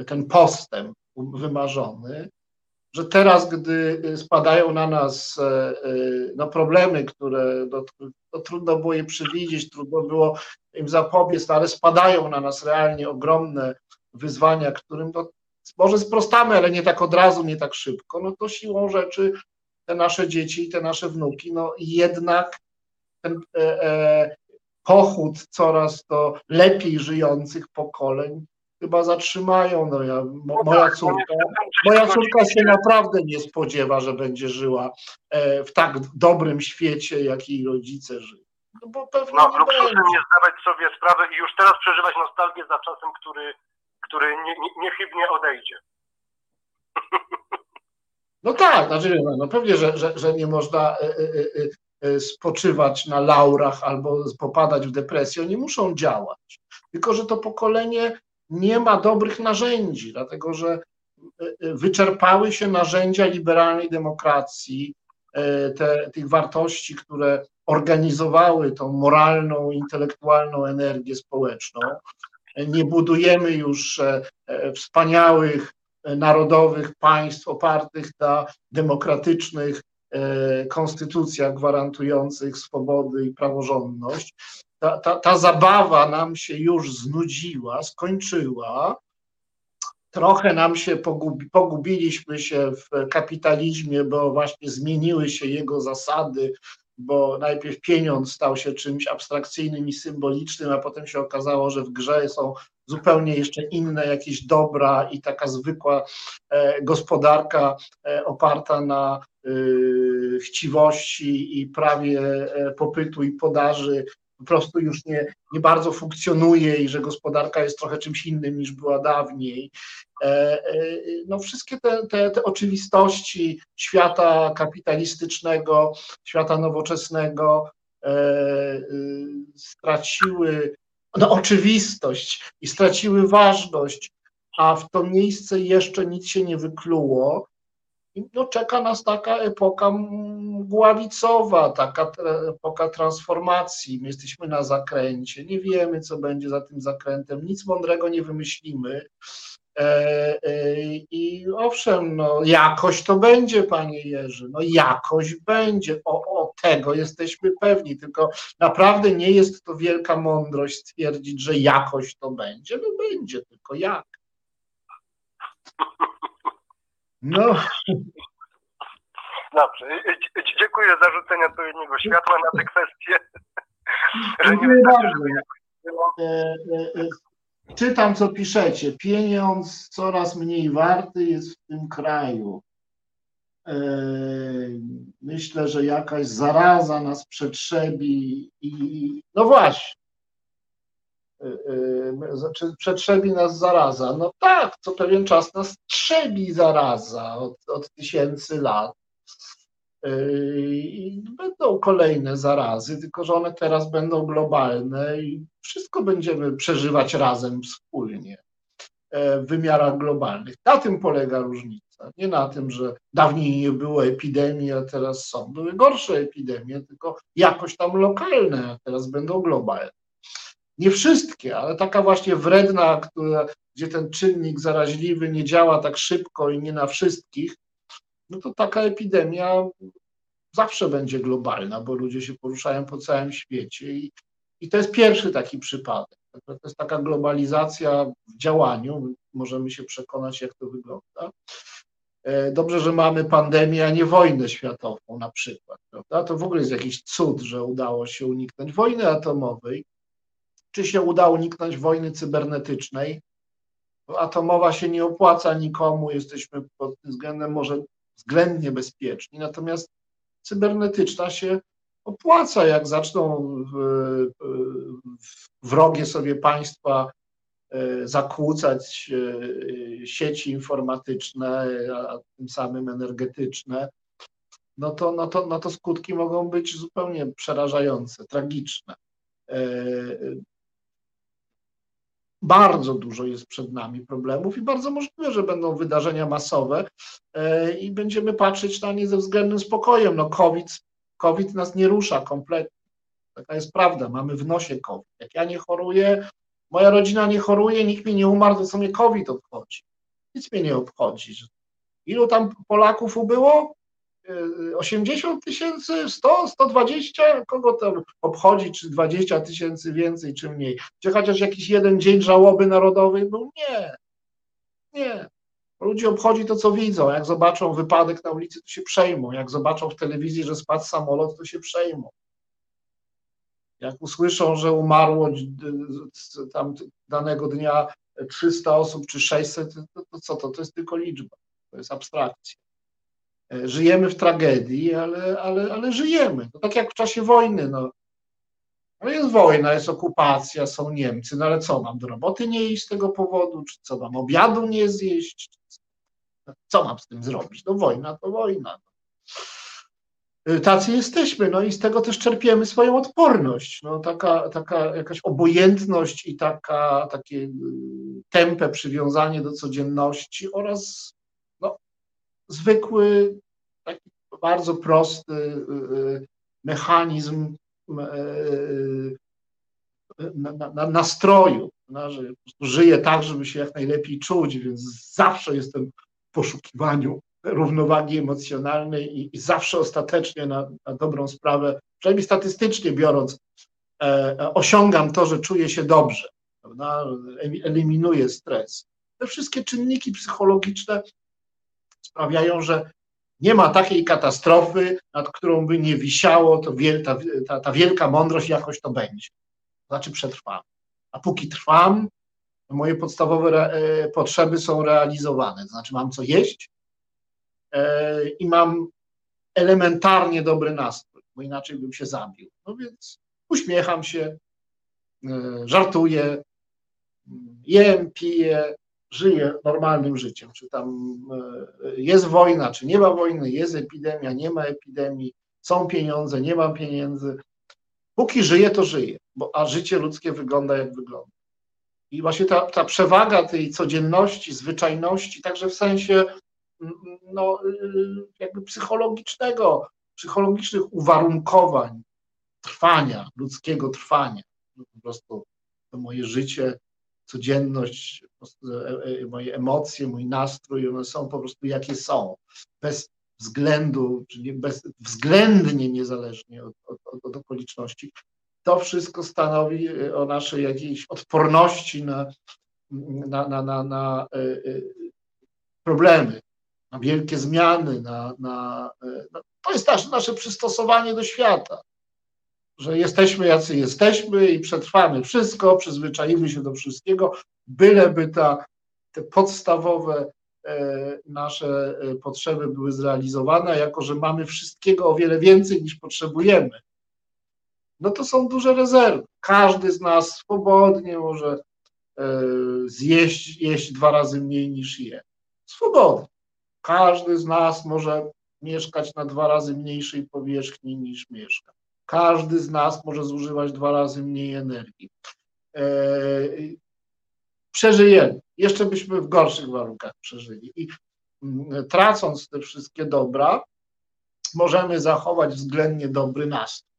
ten postęp wymarzony, że teraz, gdy spadają na nas no, problemy, które no, no, trudno było je przewidzieć, trudno było im zapobiec, no, ale spadają na nas realnie ogromne wyzwania, którym no, może sprostamy, ale nie tak od razu, nie tak szybko, no to siłą rzeczy te nasze dzieci i te nasze wnuki, no jednak ten e, e, pochód coraz to lepiej żyjących pokoleń chyba zatrzymają. No ja, mo, moja córka, moja córka się naprawdę nie spodziewa, że będzie żyła e, w tak dobrym świecie, jak jej rodzice żyją. No bo pewnie no, nie luksusem zdawać sobie sprawy i już teraz przeżywać nostalgię za czasem, który, który nie, nie, niechybnie odejdzie. No tak, znaczy, no, no pewnie, że, że, że nie można e, e, e, spoczywać na laurach albo popadać w depresję, oni muszą działać. Tylko, że to pokolenie nie ma dobrych narzędzi, dlatego że wyczerpały się narzędzia liberalnej demokracji, te, tych wartości, które organizowały tą moralną, intelektualną energię społeczną. Nie budujemy już wspaniałych narodowych państw opartych na demokratycznych e, konstytucjach gwarantujących swobody i praworządność. Ta, ta, ta zabawa nam się już znudziła, skończyła. Trochę nam się pogubi, pogubiliśmy się w kapitalizmie, bo właśnie zmieniły się jego zasady, bo najpierw pieniądz stał się czymś abstrakcyjnym i symbolicznym, a potem się okazało, że w grze są zupełnie jeszcze inne jakieś dobra i taka zwykła e, gospodarka e, oparta na e, chciwości i prawie popytu i podaży po prostu już nie, nie bardzo funkcjonuje i że gospodarka jest trochę czymś innym niż była dawniej. No wszystkie te, te, te oczywistości świata kapitalistycznego, świata nowoczesnego straciły no, oczywistość i straciły ważność, a w to miejsce jeszcze nic się nie wykluło. No, czeka nas taka epoka mgławicowa, taka epoka transformacji. My jesteśmy na zakręcie, nie wiemy, co będzie za tym zakrętem, nic mądrego nie wymyślimy. E, e, I owszem, no, jakoś to będzie, panie Jerzy, no jakoś będzie, o, o tego jesteśmy pewni, tylko naprawdę nie jest to wielka mądrość stwierdzić, że jakoś to będzie, no będzie, tylko jak. No. Dobrze, dziękuję za rzucenie odpowiedniego światła na tę kwestię. Dziękuję bardzo. E, czytam, co piszecie. Pieniądz coraz mniej warty jest w tym kraju. E, myślę, że jakaś zaraza nas przetrzebi i no właśnie. E, e, czy przetrzebi nas zaraza? No tak, co pewien czas nas trzebi zaraza od, od tysięcy lat. I będą kolejne zarazy, tylko że one teraz będą globalne i wszystko będziemy przeżywać razem wspólnie w wymiarach globalnych. Na tym polega różnica. Nie na tym, że dawniej nie było epidemii, a teraz są. Były gorsze epidemie, tylko jakoś tam lokalne, a teraz będą globalne. Nie wszystkie, ale taka właśnie wredna, która, gdzie ten czynnik zaraźliwy nie działa tak szybko i nie na wszystkich, no to taka epidemia zawsze będzie globalna, bo ludzie się poruszają po całym świecie i, i to jest pierwszy taki przypadek. To jest taka globalizacja w działaniu, możemy się przekonać, jak to wygląda. E, dobrze, że mamy pandemię, a nie wojnę światową na przykład. Prawda? To w ogóle jest jakiś cud, że udało się uniknąć wojny atomowej. Czy się udało uniknąć wojny cybernetycznej? Atomowa się nie opłaca nikomu, jesteśmy pod tym względem może względnie bezpieczni, natomiast cybernetyczna się opłaca, jak zaczną wrogie sobie państwa e, zakłócać e, sieci informatyczne, a tym samym energetyczne, no to, no to, no to skutki mogą być zupełnie przerażające, tragiczne. E, bardzo dużo jest przed nami problemów i bardzo możliwe, że będą wydarzenia masowe i będziemy patrzeć na nie ze względnym spokojem. No COVID COVID nas nie rusza kompletnie. Taka jest prawda, mamy w nosie COVID. Jak ja nie choruję, moja rodzina nie choruje, nikt mi nie umarł, to co mnie COVID obchodzi. Nic mnie nie obchodzi. Ilu tam Polaków ubyło? 80 tysięcy, 100, 120? Kogo tam obchodzi, czy 20 tysięcy więcej, czy mniej? Czy chociaż jakiś jeden dzień żałoby narodowej był? Nie. Nie. Ludzi obchodzi to, co widzą. Jak zobaczą wypadek na ulicy, to się przejmą. Jak zobaczą w telewizji, że spadł samolot, to się przejmą. Jak usłyszą, że umarło tam danego dnia 300 osób czy 600, to, to co to? To jest tylko liczba. To jest abstrakcja. Żyjemy w tragedii, ale, ale, ale żyjemy. To tak jak w czasie wojny. No. no jest wojna, jest okupacja, są Niemcy, no ale co, mam do roboty nie iść z tego powodu, czy co, mam obiadu nie zjeść, co mam z tym zrobić? No wojna to wojna. Y, tacy jesteśmy, no i z tego też czerpiemy swoją odporność. No, taka, taka jakaś obojętność i taka, takie y, tempe przywiązanie do codzienności oraz no, zwykły, taki bardzo prosty y, mechanizm nastroju, no, że żyję tak, żeby się jak najlepiej czuć, więc zawsze jestem w poszukiwaniu równowagi emocjonalnej i, i zawsze ostatecznie na, na, dobrą sprawę, przynajmniej statystycznie biorąc, e, e, osiągam to, że czuję się dobrze, prawda? eliminuję stres. Te wszystkie czynniki psychologiczne sprawiają, że nie ma takiej katastrofy, nad którą by nie wisiało to wiel, ta, ta, ta wielka mądrość, jakoś to będzie. Znaczy przetrwam. A póki trwam, moje podstawowe re, e, potrzeby są realizowane. Znaczy mam co jeść, E, i mam elementarnie dobry nastrój, bo inaczej bym się zabił. No więc uśmiecham się, e, żartuję, jem, piję, żyję normalnym życiem. Czy tam e, jest wojna, czy nie ma wojny, jest epidemia, nie ma epidemii, są pieniądze, nie mam pieniędzy. Póki żyję, to żyję, bo, a życie ludzkie wygląda jak wygląda. I właśnie ta, ta przewaga tej codzienności, zwyczajności, także w sensie no, jakby psychologicznego, psychologicznych uwarunkowań trwania, ludzkiego trwania. Po prostu to moje życie, codzienność, e, e, moje emocje, mój nastrój, one są po prostu jakie są, bez względu, czyli bezwzględnie niezależnie od, od, od okoliczności. To wszystko stanowi e, o naszej jakiejś odporności na, na, na, na, na problemy, na wielkie zmiany, na, na, na to jest nasze, nasze przystosowanie do świata, że jesteśmy jacy jesteśmy i przetrwamy wszystko, przyzwyczaimy się do wszystkiego, byleby ta, te podstawowe e, nasze e, potrzeby były zrealizowane, jako że mamy wszystkiego o wiele więcej niż potrzebujemy. No to są duże rezerwy. Każdy z nas swobodnie może e, zjeść jeść dwa razy mniej niż je. Swobodnie. Każdy z nas może mieszkać na dwa razy mniejszej powierzchni niż mieszka. Każdy z nas może zużywać dwa razy mniej energii. E, przeżyjemy. Jeszcze byśmy w gorszych warunkach przeżyli. I tracąc te wszystkie dobra, możemy zachować względnie dobry nastrój.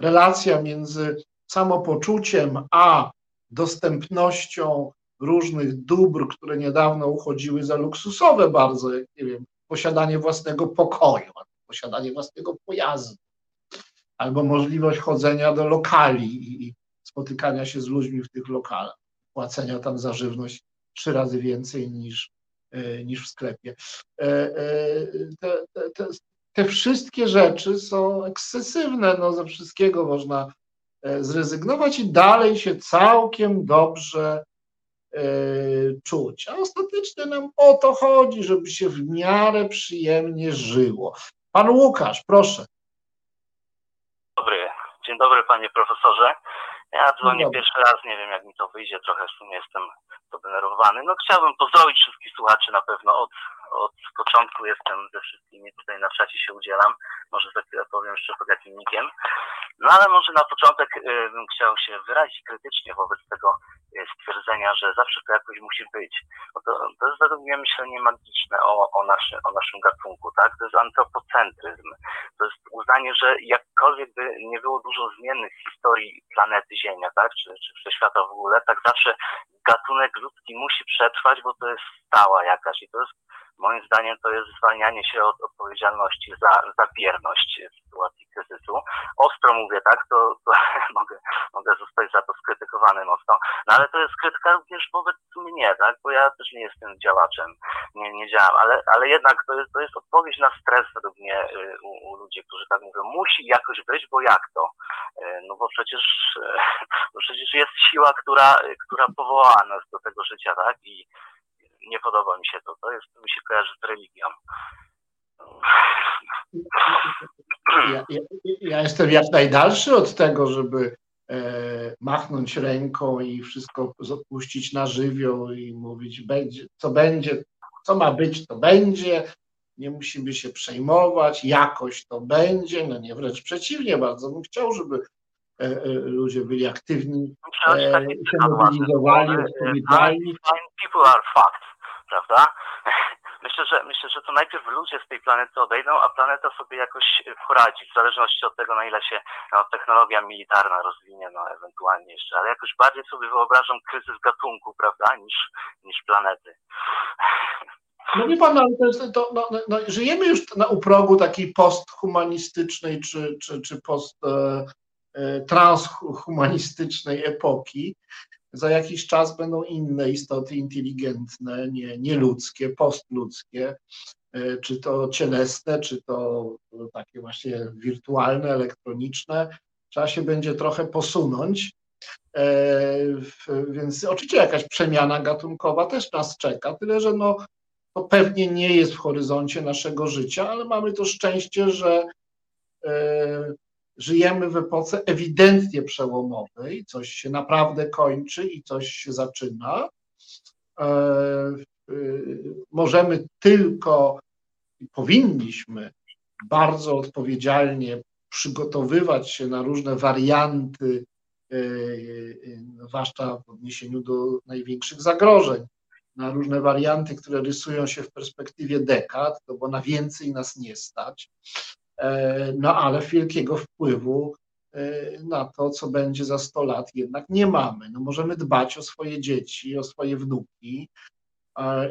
Relacja między samopoczuciem a dostępnością różnych dóbr, które niedawno uchodziły za luksusowe bardzo, jak nie wiem, posiadanie własnego pokoju, posiadanie własnego pojazdu, albo możliwość chodzenia do lokali i spotykania się z ludźmi w tych lokalach, płacenia tam za żywność trzy razy więcej niż, e, niż w sklepie. E, e, te, te, te wszystkie rzeczy są ekscesywne, no ze wszystkiego można zrezygnować i dalej się całkiem dobrze czuć. A ostatecznie nam o to chodzi, żeby się w miarę przyjemnie żyło. Pan Łukasz, proszę. Dzień dobry panie profesorze. Ja dzwonię pierwszy raz, nie wiem jak mi to wyjdzie, trochę w sumie jestem podenerwowany. No chciałbym pozdrowić wszystkich słuchaczy na pewno od, od początku jestem ze wszystkimi tutaj na czacie się udzielam. Może za chwilę powiem jeszcze pod jakim. No ale może na początek y, bym chciał się wyrazić krytycznie wobec tego y, stwierdzenia, że zawsze to jakoś musi być. Bo to, to jest według mnie myślenie magiczne o, o, naszy, o naszym gatunku, tak? To jest antropocentryzm. To jest uznanie, że jakkolwiek by nie było dużo zmiennych w historii planety Ziemia, tak? Czy, czy wszechświata w ogóle, tak zawsze gatunek ludzki musi przetrwać, bo to jest stała jakaś i to jest moim zdaniem to jest zwalnianie się od odpowiedzialności za, za bierność w sytuacji kryzysu. Ostro mówię, tak, to, to mogę, mogę zostać za to skrytykowany mocno, no ale to jest krytyka również wobec mnie, tak, bo ja też nie jestem działaczem, nie, nie działam, ale, ale jednak to jest, to jest odpowiedź na stres według mnie y, u, u ludzi, którzy tak mówią, musi jakoś być, bo jak to? Y, no bo przecież, bo przecież jest siła, która, która powołała nas do tego życia, tak, i nie podoba mi się to. To jest, mi się kojarzy z religią. Ja, ja, ja, jestem jak najdalszy od tego, żeby e, machnąć ręką i wszystko zapuścić na żywioł i mówić, będzie, co będzie, co ma być, to będzie. Nie musimy się przejmować, jakoś to będzie. No nie, wręcz przeciwnie, bardzo bym chciał, żeby e, e, ludzie byli aktywni, e, się mobilizowali, odpowiedzialni. People are fucked prawda? Myślę, że myślę, że to najpierw ludzie z tej planety odejdą, a planeta sobie jakoś poradzi, w zależności od tego, na ile się no, technologia militarna rozwinie, no ewentualnie jeszcze, ale jakoś bardziej sobie wyobrażam kryzys gatunku, prawda, niż, niż planety. No wie pan, ale to jest, to, no, no, no, żyjemy już na, u progu takiej posthumanistycznej czy, czy, czy post e, e, transhumanistycznej epoki, za jakiś czas będą inne istoty inteligentne, nie, nieludzkie, postludzkie, e, czy to cielesne, czy to takie właśnie wirtualne, elektroniczne. Trzeba się będzie trochę posunąć. E, więc oczywiście jakaś przemiana gatunkowa też nas czeka, tyle że no, to pewnie nie jest w horyzoncie naszego życia, ale mamy to szczęście, że e, żyjemy w epoce ewidentnie przełomowej, coś się naprawdę kończy i coś się zaczyna. E, e, możemy tylko i powinniśmy bardzo odpowiedzialnie przygotowywać się na różne warianty, e, zwłaszcza w odniesieniu do największych zagrożeń, na różne warianty, które rysują się w perspektywie dekad, no bo na więcej nas nie stać. E, no ale wielkiego wpływu e, na to, co będzie za 100 lat, jednak nie mamy. No możemy dbać o swoje dzieci, o swoje wnuki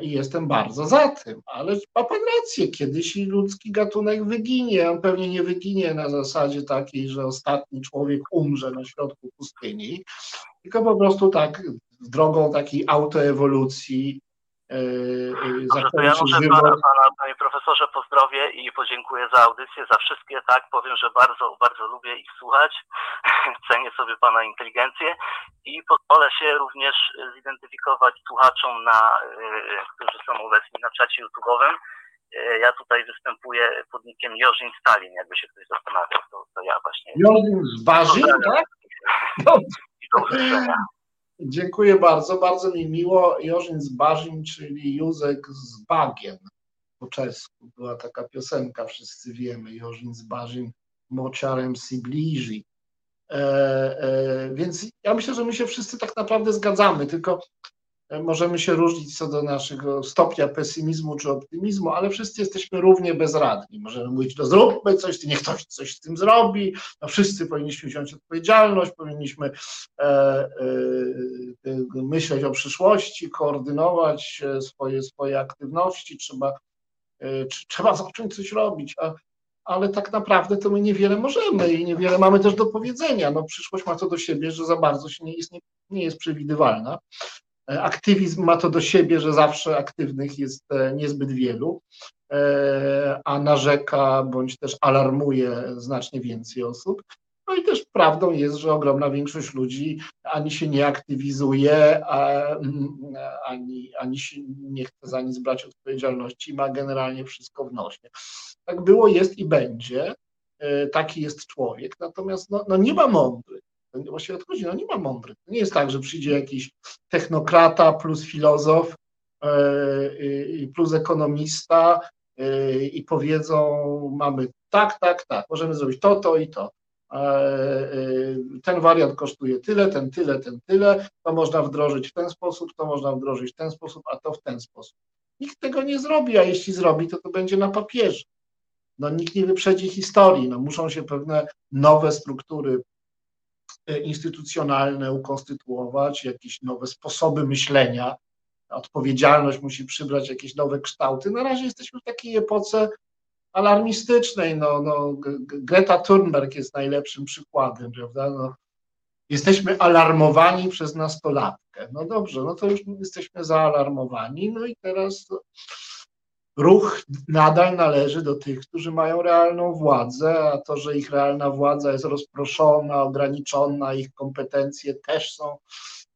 i jestem bardzo za tym, ale ma pan rację, kiedyś ludzki gatunek wyginie, on pewnie nie wyginie na zasadzie takiej, że ostatni człowiek umrze na środku pustyni, tylko po prostu tak drogą takiej autoewolucji Dobrze, to ja muszę pana, pana, panie profesorze, pozdrowię i podziękuję za audycję, za wszystkie, tak, powiem, że bardzo, bardzo lubię ich słuchać, cenię sobie pana inteligencję i pozwolę się również zidentyfikować słuchaczom, na, y, którzy są obecni na czacie YouTube'owym. Ja tutaj występuję pod nickiem Jorzin Stalin, jakby się ktoś zastanawiał, to, to ja właśnie. Jorzin Zbarzyn, tak? I do usłyszenia. Dziękuję bardzo, bardzo mi miło. Jorzyn z Barzin, czyli Józek z Bagien po czesku. Była taka piosenka, wszyscy wiemy, Jorzyn z Barzin, Mociarem si bliży. E, e, więc ja myślę, że my się wszyscy tak naprawdę zgadzamy, tylko możemy się różnić co do naszego stopnia pesymizmu czy optymizmu, ale wszyscy jesteśmy równie bezradni. Możemy mówić, no zróbmy coś, niech ktoś coś z tym zrobi, no wszyscy powinniśmy wziąć odpowiedzialność, powinniśmy e, e, e myśleć o przyszłości, koordynować e, swoje, swoje aktywności, trzeba, e, trzeba zacząć coś robić, a, ale tak naprawdę to my niewiele możemy i niewiele mamy też do powiedzenia. No, przyszłość ma to do siebie, że za bardzo się nie jest, nie, nie jest przewidywalna. Aktywizm ma to do siebie, że zawsze aktywnych jest e, niezbyt wielu, e, a narzeka bądź też alarmuje znacznie więcej osób. No i też prawdą jest, że ogromna większość ludzi ani się nie aktywizuje, ani, ani się nie chce za nic brać odpowiedzialności, ma generalnie wszystko w nosie. Tak było, jest i będzie. E, taki jest człowiek. Natomiast no, no nie ma mądrych właściwie odchodzi, no nie ma mądrych. Nie jest tak, że przyjdzie jakiś technokrata plus filozof yy, plus ekonomista yy, i powiedzą, mamy tak, tak, tak, możemy zrobić to, to i to. Yy, ten wariant kosztuje tyle, ten tyle, ten tyle, to można wdrożyć w ten sposób, to można wdrożyć w ten sposób, a to w ten sposób. Nikt tego nie zrobi, a jeśli zrobi, to to będzie na papierze. No, nikt nie wyprzedzi historii, no, muszą się pewne nowe struktury E, instytucjonalne ukonstytuować, jakieś nowe sposoby myślenia odpowiedzialność musi przybrać jakieś nowe kształty. Na razie jesteśmy w takiej epoce alarmistycznej. No, no, Greta Thunberg jest najlepszym przykładem, prawda? No, jesteśmy alarmowani przez nastolatkę. No dobrze, no to już jesteśmy zaalarmowani. No i teraz ruch nadal należy do tych, którzy mają realną władzę, a to, że ich realna władza jest rozproszona, ograniczona, ich kompetencje też są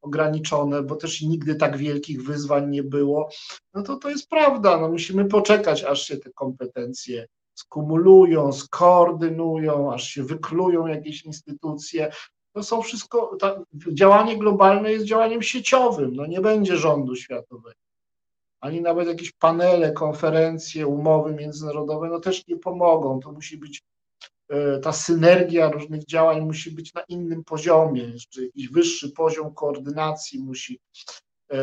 ograniczone, bo też nigdy tak wielkich wyzwań nie było, no to to jest prawda. No musimy poczekać, aż się te kompetencje skumulują, skoordynują, aż się wyklują jakieś instytucje. To są wszystko, działanie globalne jest działaniem sieciowym, no nie będzie rządu światowego ani nawet jakieś panele, konferencje, umowy międzynarodowe, no też nie pomogą. To musi być e, ta synergia różnych działań musi być na innym poziomie, jeszcze jakiś wyższy poziom koordynacji musi e,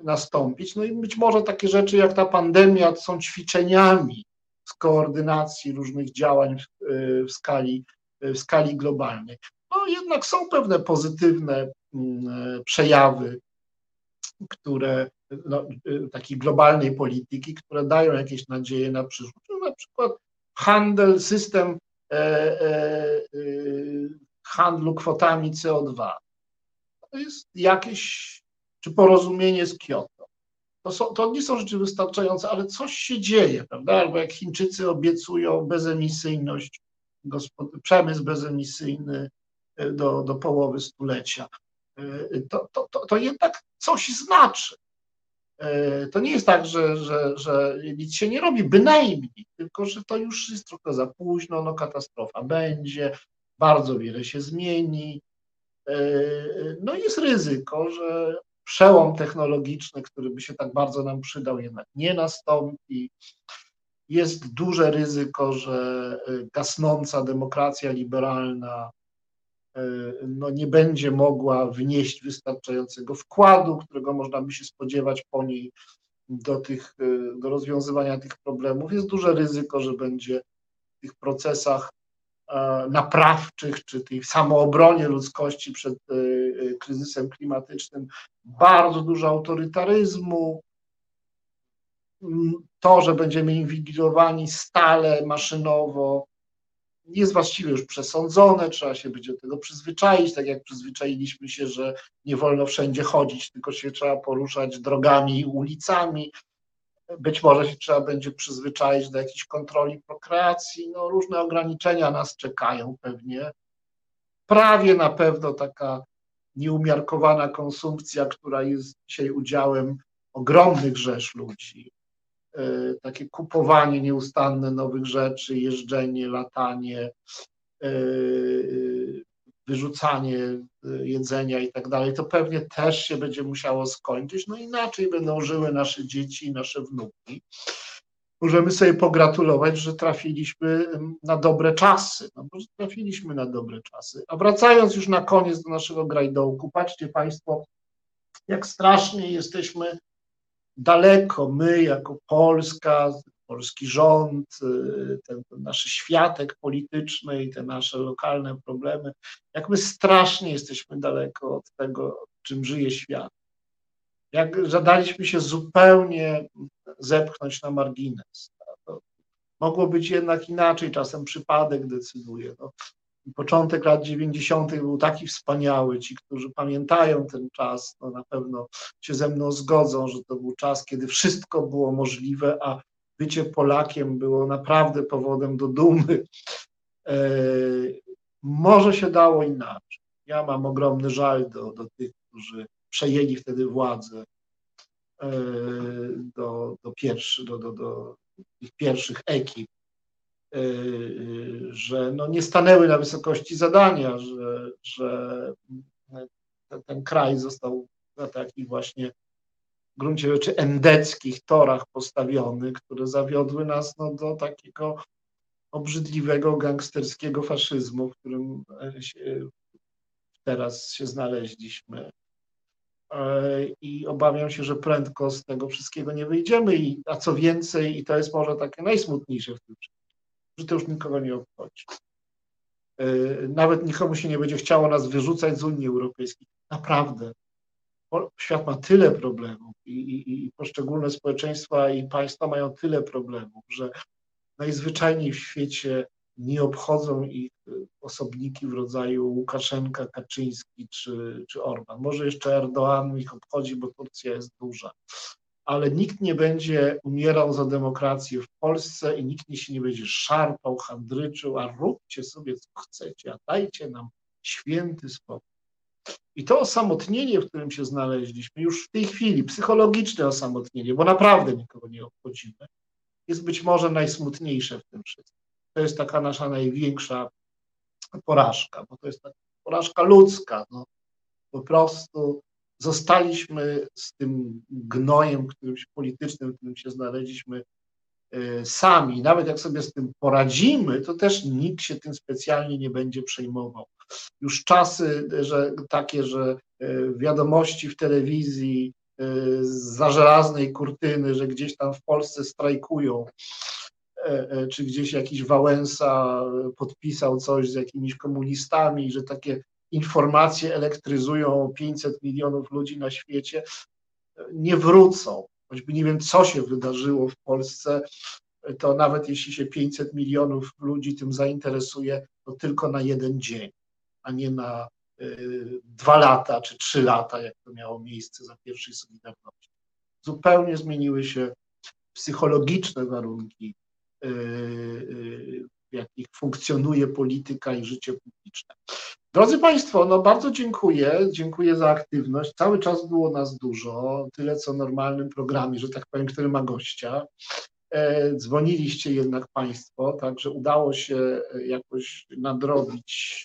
nastąpić. No i być może takie rzeczy jak ta pandemia są ćwiczeniami z koordynacji różnych działań w, e, skali, w skali globalnej. No jednak są pewne pozytywne mm, przejawy, które no, y, takiej globalnej polityki, które dają jakieś nadzieje na przyszłość. No, na przykład handel, system e, e, y, handlu kwotami CO2. To jest jakieś, czy porozumienie z Kyoto. To, są, to nie są rzeczy wystarczające, ale coś się dzieje, prawda? Albo jak Chińczycy obiecują bezemisyjność, przemysł bezemisyjny e, do, do połowy stulecia, to, to, to, to jednak coś znaczy. E, to nie jest tak, że, że, że nic się nie robi, bynajmniej, tylko że to już jest trochę za późno, no katastrofa będzie, bardzo wiele się zmieni. E, no jest ryzyko, że przełom technologiczny, który by się tak bardzo nam przydał, jednak nie nastąpi. Jest duże ryzyko, że e, gasnąca demokracja liberalna no nie będzie mogła wnieść wystarczającego wkładu, którego można by się spodziewać po niej do, tych, e, do rozwiązywania tych problemów. Jest duże ryzyko, że będzie w tych procesach e, naprawczych, czy tej samoobronie ludzkości przed kryzysem klimatycznym bardzo dużo autorytaryzmu. To, że będziemy inwigilowani stale, maszynowo, jest właściwie już przesądzone, trzeba się być do tego przyzwyczaić, tak jak przyzwyczailiśmy się, że nie wolno wszędzie chodzić, tylko się trzeba poruszać drogami i ulicami. Być może się trzeba będzie przyzwyczaić do jakiejś kontroli prokreacji. No, różne ograniczenia nas czekają pewnie. Prawie na pewno taka nieumiarkowana konsumpcja, która jest dzisiaj udziałem ogromnych rzesz ludzi takie kupowanie nieustanne nowych rzeczy, jeżdżenie, latanie, e, wyrzucanie jedzenia i tak dalej, to pewnie też się będzie musiało skończyć. No inaczej będą żyły nasze dzieci i nasze wnuki. Możemy sobie pogratulować, że trafiliśmy na dobre czasy. No bo trafiliśmy na dobre czasy. A wracając już na koniec do naszego grajdołku, patrzcie Państwo, jak strasznie jesteśmy daleko my jako Polska, polski rząd, y, ten, ten nasz światek polityczny i te nasze lokalne problemy, jak my strasznie jesteśmy daleko od tego, czym żyje świat. Jak zadaliśmy się zupełnie zepchnąć na margines. To mogło być jednak inaczej, czasem przypadek decyduje. No, początek lat 90. był taki wspaniały. Ci, którzy pamiętają ten czas, to na pewno się ze mną zgodzą, że to był czas, kiedy wszystko było możliwe, a bycie Polakiem było naprawdę powodem do dumy. E, może się dało inaczej. Ja mam ogromny żal do, do tych, którzy przejęli wtedy władzę e, do, do, pierwszy, do, do, do pierwszych ekip że no nie stanęły na wysokości zadania, że, że ten kraj został na takich właśnie w gruncie rzeczy endeckich torach postawiony, które zawiodły nas no, do takiego obrzydliwego gangsterskiego faszyzmu, w którym się, teraz się znaleźliśmy. E, I obawiam się, że prędko z tego wszystkiego nie wyjdziemy. I, a co więcej, i to jest może takie najsmutniejsze w tym wszystkim, że to już nikogo nie obchodzi. E, nawet nikomu się nie będzie chciało nas wyrzucać z Unii Europejskiej. Naprawdę. świat ma tyle problemów i, i, i poszczególne społeczeństwa i państwa mają tyle problemów, że najzwyczajniej w świecie nie obchodzą ich osobniki w rodzaju Łukaszenka, Kaczyński czy, czy Orban. Może jeszcze Erdoğan ich obchodzi, bo Turcja jest duża. Ale nikt nie będzie umierał za demokrację w Polsce i nikt się nie będzie szarpał, handryczył, a róbcie sobie co chcecie, a dajcie nam święty spokój. I to osamotnienie, w którym się znaleźliśmy, już w tej chwili, psychologiczne osamotnienie, bo naprawdę nikogo nie obchodzimy, jest być może najsmutniejsze w tym wszystkim. To jest taka nasza największa porażka, bo to jest taka porażka ludzka. No. Po prostu zostaliśmy z tym gnojem którymś politycznym, w którym się znaleźliśmy e, sami. Nawet jak sobie z tym poradzimy, to też nikt się tym specjalnie nie będzie przejmował. Już czasy że, takie, że e, wiadomości w telewizji e, za żelaznej kurtyny, że gdzieś tam w Polsce strajkują, czy gdzieś jakiś Wałęsa podpisał coś z jakimiś komunistami, że takie informacje elektryzują 500 milionów ludzi na świecie, nie wrócą. Choćby nie wiem, co się wydarzyło w Polsce, to nawet jeśli się 500 milionów ludzi tym zainteresuje, to tylko na jeden dzień, a nie na y, dwa lata czy trzy lata, jak to miało miejsce za pierwszej Solidarności. Zupełnie zmieniły się psychologiczne warunki, y, y, w jakich funkcjonuje polityka i życie publiczne. Drodzy Państwo, no bardzo dziękuję. Dziękuję za aktywność. Cały czas było nas dużo, tyle co w normalnym programie, że tak powiem, który ma gościa. E, dzwoniliście jednak Państwo, także udało się jakoś nadrobić,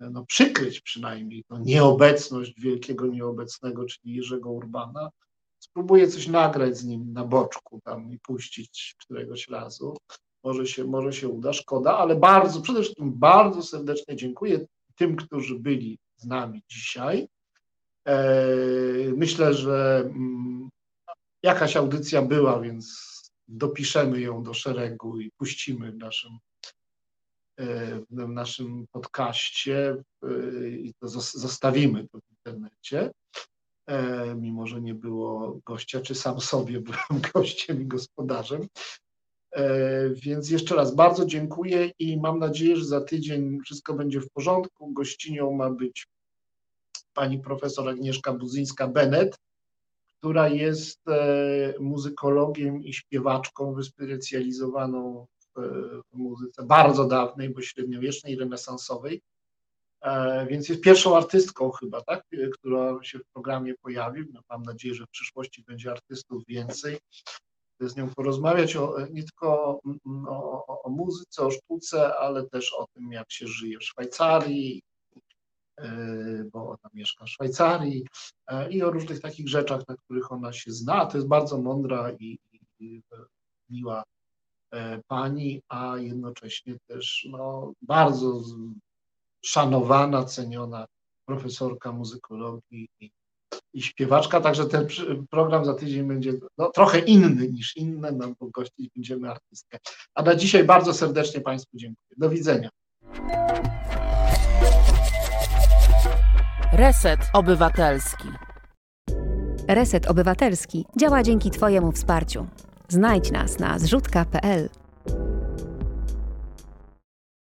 e, no przykryć przynajmniej no, nieobecność wielkiego nieobecnego, czyli Jerzego Urbana. Spróbuję coś nagrać z nim na boczku tam i puścić któregoś razu. Może się, może się uda, szkoda, ale bardzo, przede wszystkim bardzo serdecznie dziękuję tym, którzy byli z nami dzisiaj. E, myślę, że mm, jakaś audycja była, więc dopiszemy ją do szeregu i puścimy w naszym, e, w naszym podcaście e, i to zostawimy to w internecie. Mimo, że nie było gościa, czy sam sobie byłem gościem i gospodarzem. E, więc jeszcze raz bardzo dziękuję i mam nadzieję, że za tydzień wszystko będzie w porządku. Gościnią ma być pani profesor Agnieszka Buzyńska-Bennett, która jest e, muzykologiem i śpiewaczką wyspecjalizowaną w muzyce bardzo dawnej, bo średniowiecznej, renesansowej. E, więc jest pierwszą artystką chyba, tak, która się w programie pojawi. No, mam nadzieję, że w przyszłości będzie artystów więcej z nią porozmawiać o, nie tylko o, o, muzyce, o sztuce, ale też o tym, jak się żyje w Szwajcarii, e, bo ona mieszka w Szwajcarii e, i o różnych takich rzeczach, na których ona się zna. To jest bardzo mądra i, i miła e, pani, a jednocześnie też no, bardzo szanowana, ceniona profesorka muzykologii i i śpiewaczka, także ten program za tydzień będzie no, trochę inny niż inne, no bo gościć będziemy artystkę. A na dzisiaj bardzo serdecznie Państwu dziękuję. Do widzenia. Reset Obywatelski. Reset Obywatelski działa dzięki Twojemu wsparciu. Znajdź nas na zrzutka.pl.